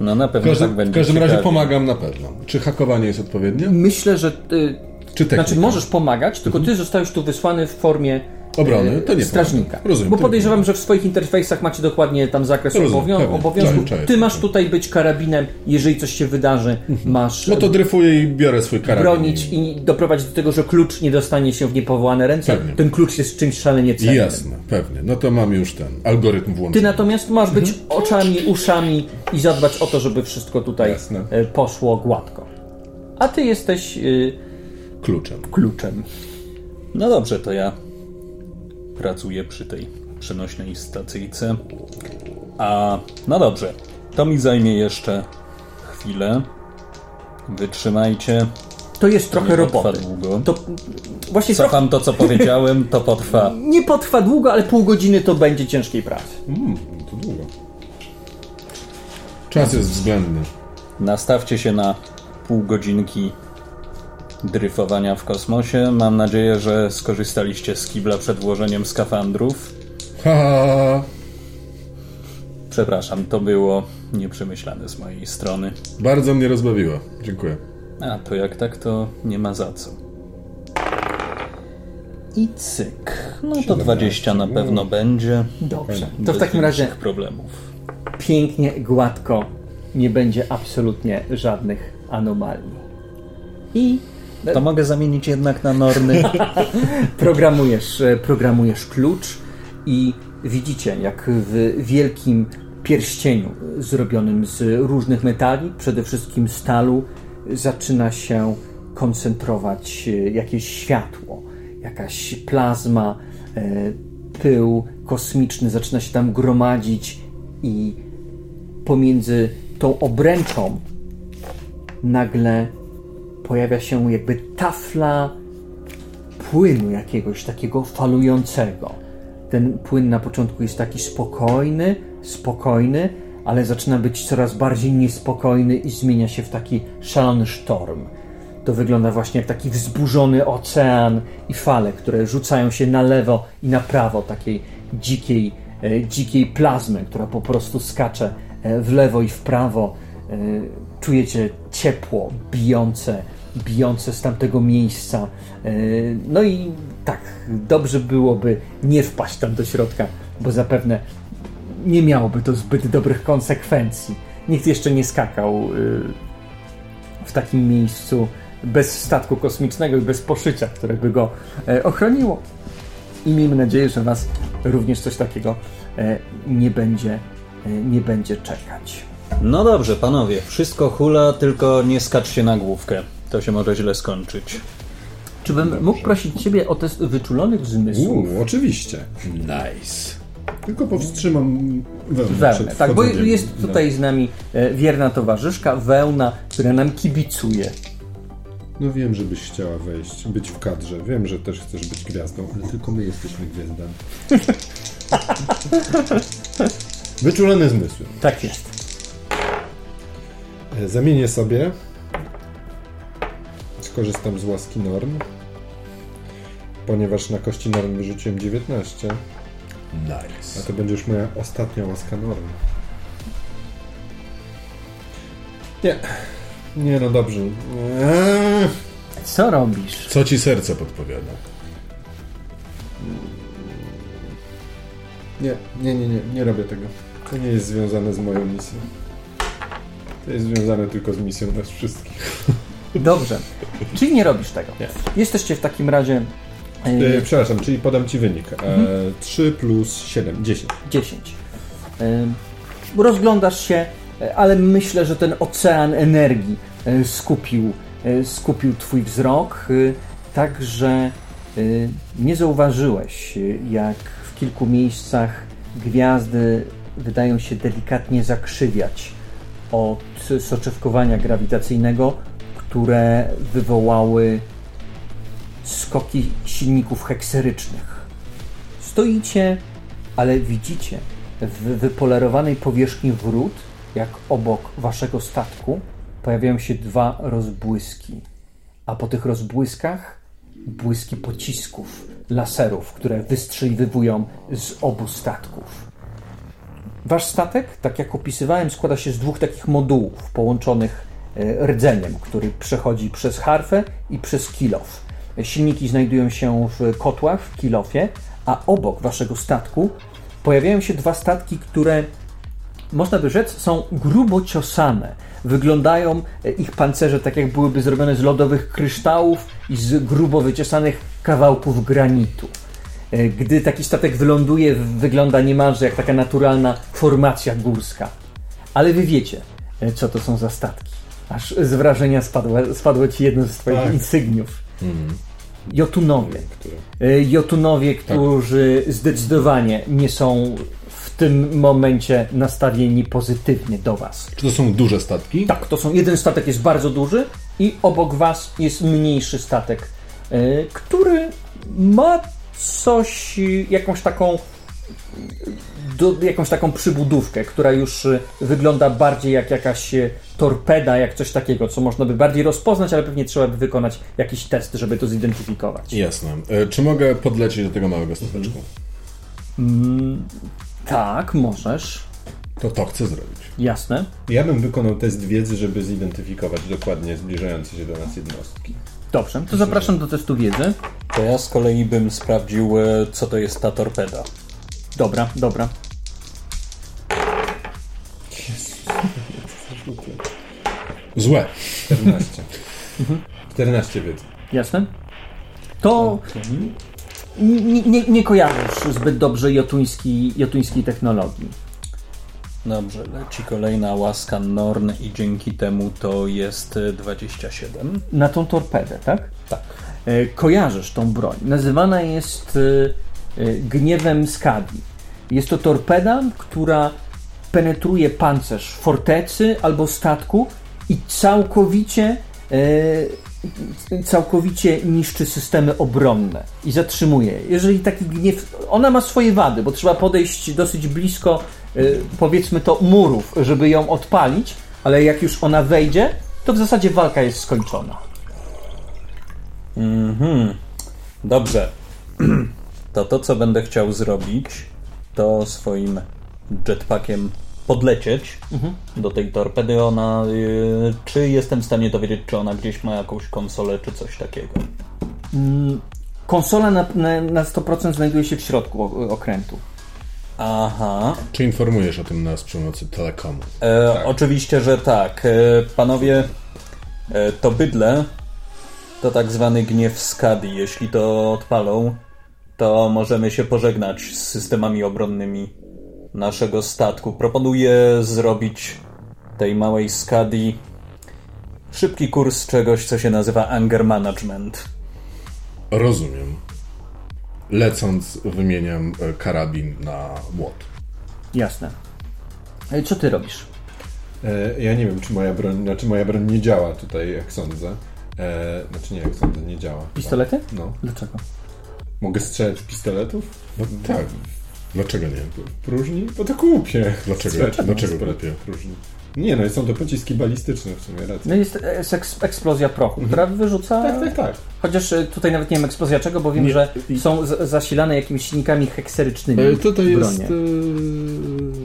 No na pewno
każdym,
tak będzie.
w każdym razie
ciekawie.
pomagam na pewno. Czy hakowanie jest odpowiednie?
Myślę, że. Y,
Czy technika?
znaczy, możesz pomagać, tylko ty zostałeś tu wysłany w formie.
Obrony?
e,
To nie
strażnika.
Rozumiem,
Bo podejrzewam,
nie
że w swoich interfejsach macie dokładnie tam zakres
Rozumiem,
obowią- obowiązków. Ty masz tutaj być karabinem, jeżeli coś się wydarzy, masz
No to dryfuję i biorę swój karabin.
bronić i doprowadzić do tego, że klucz nie dostanie się w niepowołane ręce.
Pewnie.
Ten klucz jest czymś szalenie cennym.
Jasne, pewnie. No to mam już ten algorytm
Ty
włączony.
natomiast masz być
Mhm.
oczami, uszami i zadbać o to, żeby wszystko tutaj
Jasne.
e, poszło gładko. A ty jesteś y,
Kluczem.
kluczem.
No dobrze, to ja pracuję przy tej przenośnej stacyjce. A no dobrze, to mi zajmie jeszcze chwilę. Wytrzymajcie.
To jest trochę
nie potrwa
roboty.
długo.
To właśnie trochę,
Cofam to, co powiedziałem, to potrwa. <laughs>
nie potrwa długo, ale pół godziny to będzie ciężkiej pracy.
Mm, to długo. Czas jest względny.
Nastawcie się na pół godzinki dryfowania w kosmosie. Mam nadzieję, że skorzystaliście z kibla przed włożeniem skafandrów.
Ha.
Przepraszam, to było nieprzemyślane z mojej strony.
Bardzo mnie rozbawiło. Dziękuję.
A to jak tak, to nie ma za co. I cyk. No to 20 na pewno będzie.
Dobrze. To w takim razie
problemów.
pięknie, gładko. Nie będzie absolutnie żadnych anomalii. I
To mogę zamienić jednak na normy. <laughs>
programujesz, e, programujesz klucz i widzicie, jak w wielkim pierścieniu zrobionym z różnych metali, przede wszystkim stalu, zaczyna się koncentrować e, jakieś światło, jakaś plazma, e, pył kosmiczny zaczyna się tam gromadzić i pomiędzy tą obręczą nagle pojawia się jakby tafla płynu jakiegoś takiego falującego. Ten płyn na początku jest taki spokojny, spokojny, ale zaczyna być coraz bardziej niespokojny i zmienia się w taki szalony sztorm. To wygląda właśnie jak taki wzburzony ocean i fale, które rzucają się na lewo i na prawo takiej dzikiej, e, dzikiej plazmy, która po prostu skacze e, w lewo i w prawo. E, czujecie ciepło bijące bijące z tamtego miejsca. E, no i tak, dobrze byłoby nie wpaść tam do środka, bo zapewne nie miałoby to zbyt dobrych konsekwencji. Nikt jeszcze nie skakał e, w takim miejscu bez statku kosmicznego i bez poszycia, które by go e, ochroniło. I miejmy nadzieję, że Was również coś takiego nie będzie, nie będzie czekać.
No dobrze, panowie, wszystko hula, tylko nie skaczcie na główkę. To się może źle skończyć.
Czy bym Dobrze. mógł prosić Ciebie o test wyczulonych zmysłów?
Uuu, oczywiście.
Nice.
Tylko powstrzymam wełnę.
wełnę tak, bo jest tutaj z nami e, wierna towarzyszka, wełna, która nam kibicuje.
No wiem, żebyś chciała wejść, być w kadrze. Wiem, że też chcesz być gwiazdą, ale tylko my jesteśmy gwiazdami. <laughs> Wyczulone zmysły.
Tak jest.
E, zamienię sobie. Skorzystam z łaski norm. Ponieważ na kości norm wyrzuciłem 19.
Nice.
A to będzie już moja ostatnia łaska norm. Nie. Nie, no dobrze. Eee.
Co robisz?
Co ci serce podpowiada?
Nie, nie, nie, nie, nie robię tego. To nie jest związane z moją misją. To jest związane tylko z misją nas wszystkich.
Dobrze. Czyli nie robisz tego. Nie. Jesteście w takim razie.
E, przepraszam, czyli podam ci wynik. E, mhm. 3 plus 7, 10.
10. E, rozglądasz się, e, ale myślę, że ten ocean energii e, skupił, e, skupił twój wzrok, tak że nie zauważyłeś, jak w kilku miejscach gwiazdy wydają się delikatnie zakrzywiać od soczewkowania grawitacyjnego, które wywołały skoki silników hekserycznych. Stoicie, ale widzicie w wypolerowanej powierzchni wrót, jak obok waszego statku, pojawiają się dwa rozbłyski. A po tych rozbłyskach błyski pocisków, laserów, które wystrzeliwują z obu statków. Wasz statek, tak jak opisywałem, składa się z dwóch takich modułów połączonych rdzeniem, który przechodzi przez harfę i przez kilof. Silniki znajdują się w kotłach w kilofie, a obok waszego statku pojawiają się dwa statki, które można by rzec są grubo ciosane. Wyglądają e, ich pancerze tak jak byłyby zrobione z lodowych kryształów i z grubo wyciosanych kawałków granitu. E, gdy taki statek wyląduje, wygląda niemalże jak taka naturalna formacja górska. Ale wy wiecie, e, co to są za statki. Aż z wrażenia spadło, spadło ci jedno z twoich tak. insygniów. Mhm. Jotunowie. E, Jotunowie, którzy tak. zdecydowanie nie są w tym momencie nastawieni pozytywnie do was.
Czy to są duże statki?
Tak, to są. Jeden statek jest bardzo duży i obok was jest mniejszy statek, który ma coś, jakąś taką do, jakąś taką przybudówkę, która już y, wygląda bardziej jak jakaś y, torpeda, jak coś takiego, co można by bardziej rozpoznać, ale pewnie trzeba by wykonać jakiś test, żeby to zidentyfikować.
Jasne. E, czy mogę podlecieć do tego małego stateczku?
Mm, tak, możesz.
To to chcę zrobić.
Jasne.
Ja bym wykonał test wiedzy, żeby zidentyfikować dokładnie zbliżające się do nas jednostki.
Dobrze, to zapraszam do testu wiedzy.
To ja z kolei bym sprawdził, e, co to jest ta torpeda.
Dobra, dobra.
Złe.
14. 14 wiedzy.
Jasne. To nie, nie, nie kojarzysz zbyt dobrze jotuńskiej, jotuńskiej technologii.
Dobrze, leci kolejna łaska Norn i dzięki temu to jest 27.
Na tą torpedę, tak?
Tak.
E, kojarzysz tą broń. Nazywana jest e, e, gniewem Skadi. Jest to torpeda, która penetruje pancerz fortecy albo statku i całkowicie całkowicie niszczy systemy obronne i zatrzymuje. Jeżeli taki gniew. Ona ma swoje wady, bo trzeba podejść dosyć blisko Y, powiedzmy to, murów, żeby ją odpalić, ale jak już ona wejdzie, to w zasadzie walka jest skończona.
Mhm. Dobrze. <clears throat> To to, co będę chciał zrobić, to swoim jetpackiem podlecieć do tej torpedy. Ona, y, czy jestem w stanie dowiedzieć, czy ona gdzieś ma jakąś konsolę, czy coś takiego?
Konsola na, na, na 100% znajduje się w środku okrętu.
Aha.
Czy informujesz o tym nas przy pomocy telekomu?
E, Oczywiście, że tak. E, panowie, e, to bydle to tak zwany gniew Skadi. Jeśli to odpalą, to możemy się pożegnać z systemami obronnymi naszego statku. Proponuję zrobić tej małej Skadi szybki kurs czegoś, co się nazywa anger management.
Rozumiem. Lecąc, wymieniam e, karabin na młot.
Jasne. E, Co ty robisz?
E, ja nie wiem, czy moja broń, znaczy moja broń nie działa tutaj, jak sądzę. E, znaczy nie, jak sądzę, nie działa.
Pistolety?
No.
Dlaczego?
Mogę strzelać z pistoletów?
No tak. Dlaczego nie?
Próżni? Bo to głupie.
Dlaczego? Dlaczego głupie?
Próżni. Nie no, są to pociski balistyczne w sumie, racja.
No jest, jest eks- eksplozja prochu, która wyrzuca...
Tak, tak, tak.
Chociaż e, tutaj nawet nie wiem eksplozja czego, bo wiem,
Nie.
że są z- zasilane jakimiś silnikami hekserycznymi
E, Tutaj
w
jest...
bronie.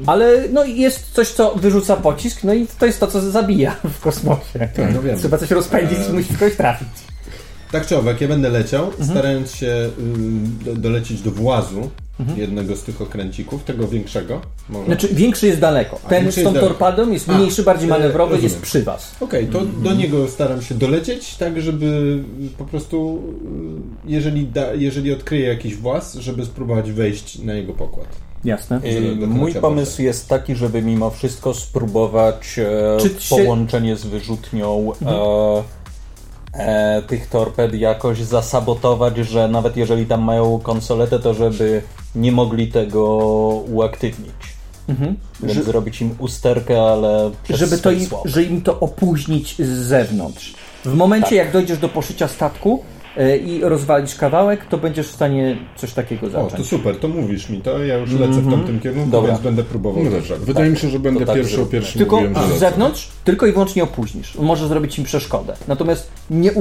e,
Ale no jest coś, co wyrzuca pocisk, no i to jest to, co zabija w kosmosie.
Tak, no wiem.
Trzeba coś rozpędzić i musi kogoś trafić.
Tak czy owak, ja będę leciał,
Mhm.
starając się do, dolecieć do włazu jednego z tych okręcików, tego większego. Może.
Mhm. Znaczy większy jest daleko.
A,
Ten z tą torpadą jest
A,
mniejszy, bardziej
e,
manewrowy,
rozumiem.
jest przy was.
Okej, to
Mhm.
do niego staram się dolecieć, tak żeby po prostu, y, jeżeli, da, jeżeli odkryję jakiś włas, żeby spróbować wejść na jego pokład.
Jasne.
Żeby dokonać
Mój pomysł jest taki, żeby mimo wszystko spróbować e,
Czy się-
połączenie z wyrzutnią e, e, tych torped jakoś zasabotować, że nawet jeżeli tam mają konsoletę, to żeby nie mogli tego uaktywnić. Więc zrobić im usterkę, ale przez
żeby, to im, że im to opóźnić z zewnątrz. W momencie, jak dojdziesz do poszycia statku i rozwalisz kawałek, to będziesz w stanie coś takiego
O, to
zacząć.
super, to mówisz mi to, ja już lecę w tamtym kierunku,
Dobra.
więc będę próbował
No dobrze. Wydaje mi się, że będę
tak
pierwszy o pierwszym
Tylko
mówiłem,
z zewnątrz tylko i wyłącznie opóźnisz. Może zrobić im przeszkodę. Natomiast nie,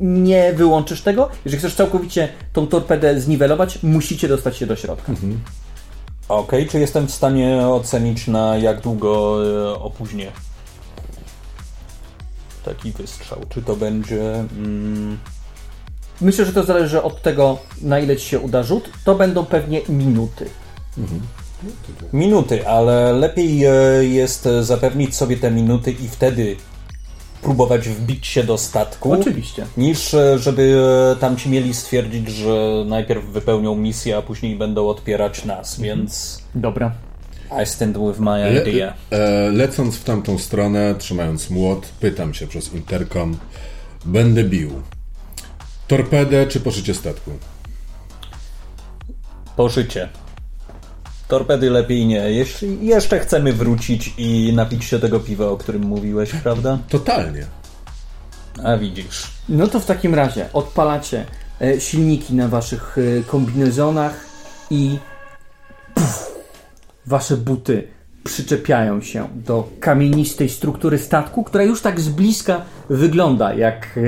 nie wyłączysz tego. Jeżeli chcesz całkowicie tą torpedę zniwelować, musicie dostać się do środka.
Okej, czy jestem w stanie ocenić na jak długo e, opóźnię taki wystrzał? Czy to będzie... Mm,
Myślę, że to zależy od tego, na ile ci się uda rzut. To będą pewnie minuty.
Minuty, ale lepiej e, jest zapewnić sobie te minuty i wtedy próbować wbić się do statku.
Oczywiście.
Niż e, żeby e, tam ci mieli stwierdzić, że najpierw wypełnią misję, a później będą odpierać nas, więc
Dobra.
I stand with my
Le,
idea.
e, lecąc w tamtą stronę, trzymając młot, pytam się przez interkom. Będę bił. Torpedę czy poszycie statku?
Poszycie. Torpedy lepiej nie. Jeśli jeszcze chcemy wrócić i napić się tego piwa, o którym mówiłeś, prawda?
Totalnie.
A widzisz.
No to w takim razie odpalacie e, silniki na waszych e, kombinezonach i puf, wasze buty przyczepiają się do kamienistej struktury statku, która już tak z bliska wygląda jak e,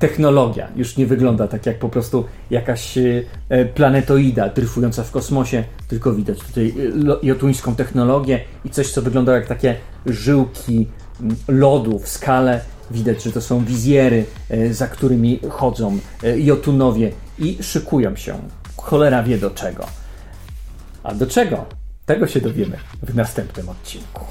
technologia. Już nie wygląda tak jak po prostu jakaś e, planetoida dryfująca w kosmosie, tylko widać tutaj e, jotuńską technologię i coś, co wygląda jak takie żyłki mm, lodu w skale. Widać, że to są wizjery, e, za którymi chodzą jotunowie i szykują się. Cholera wie do czego. A do czego? Tego się dowiemy w następnym odcinku.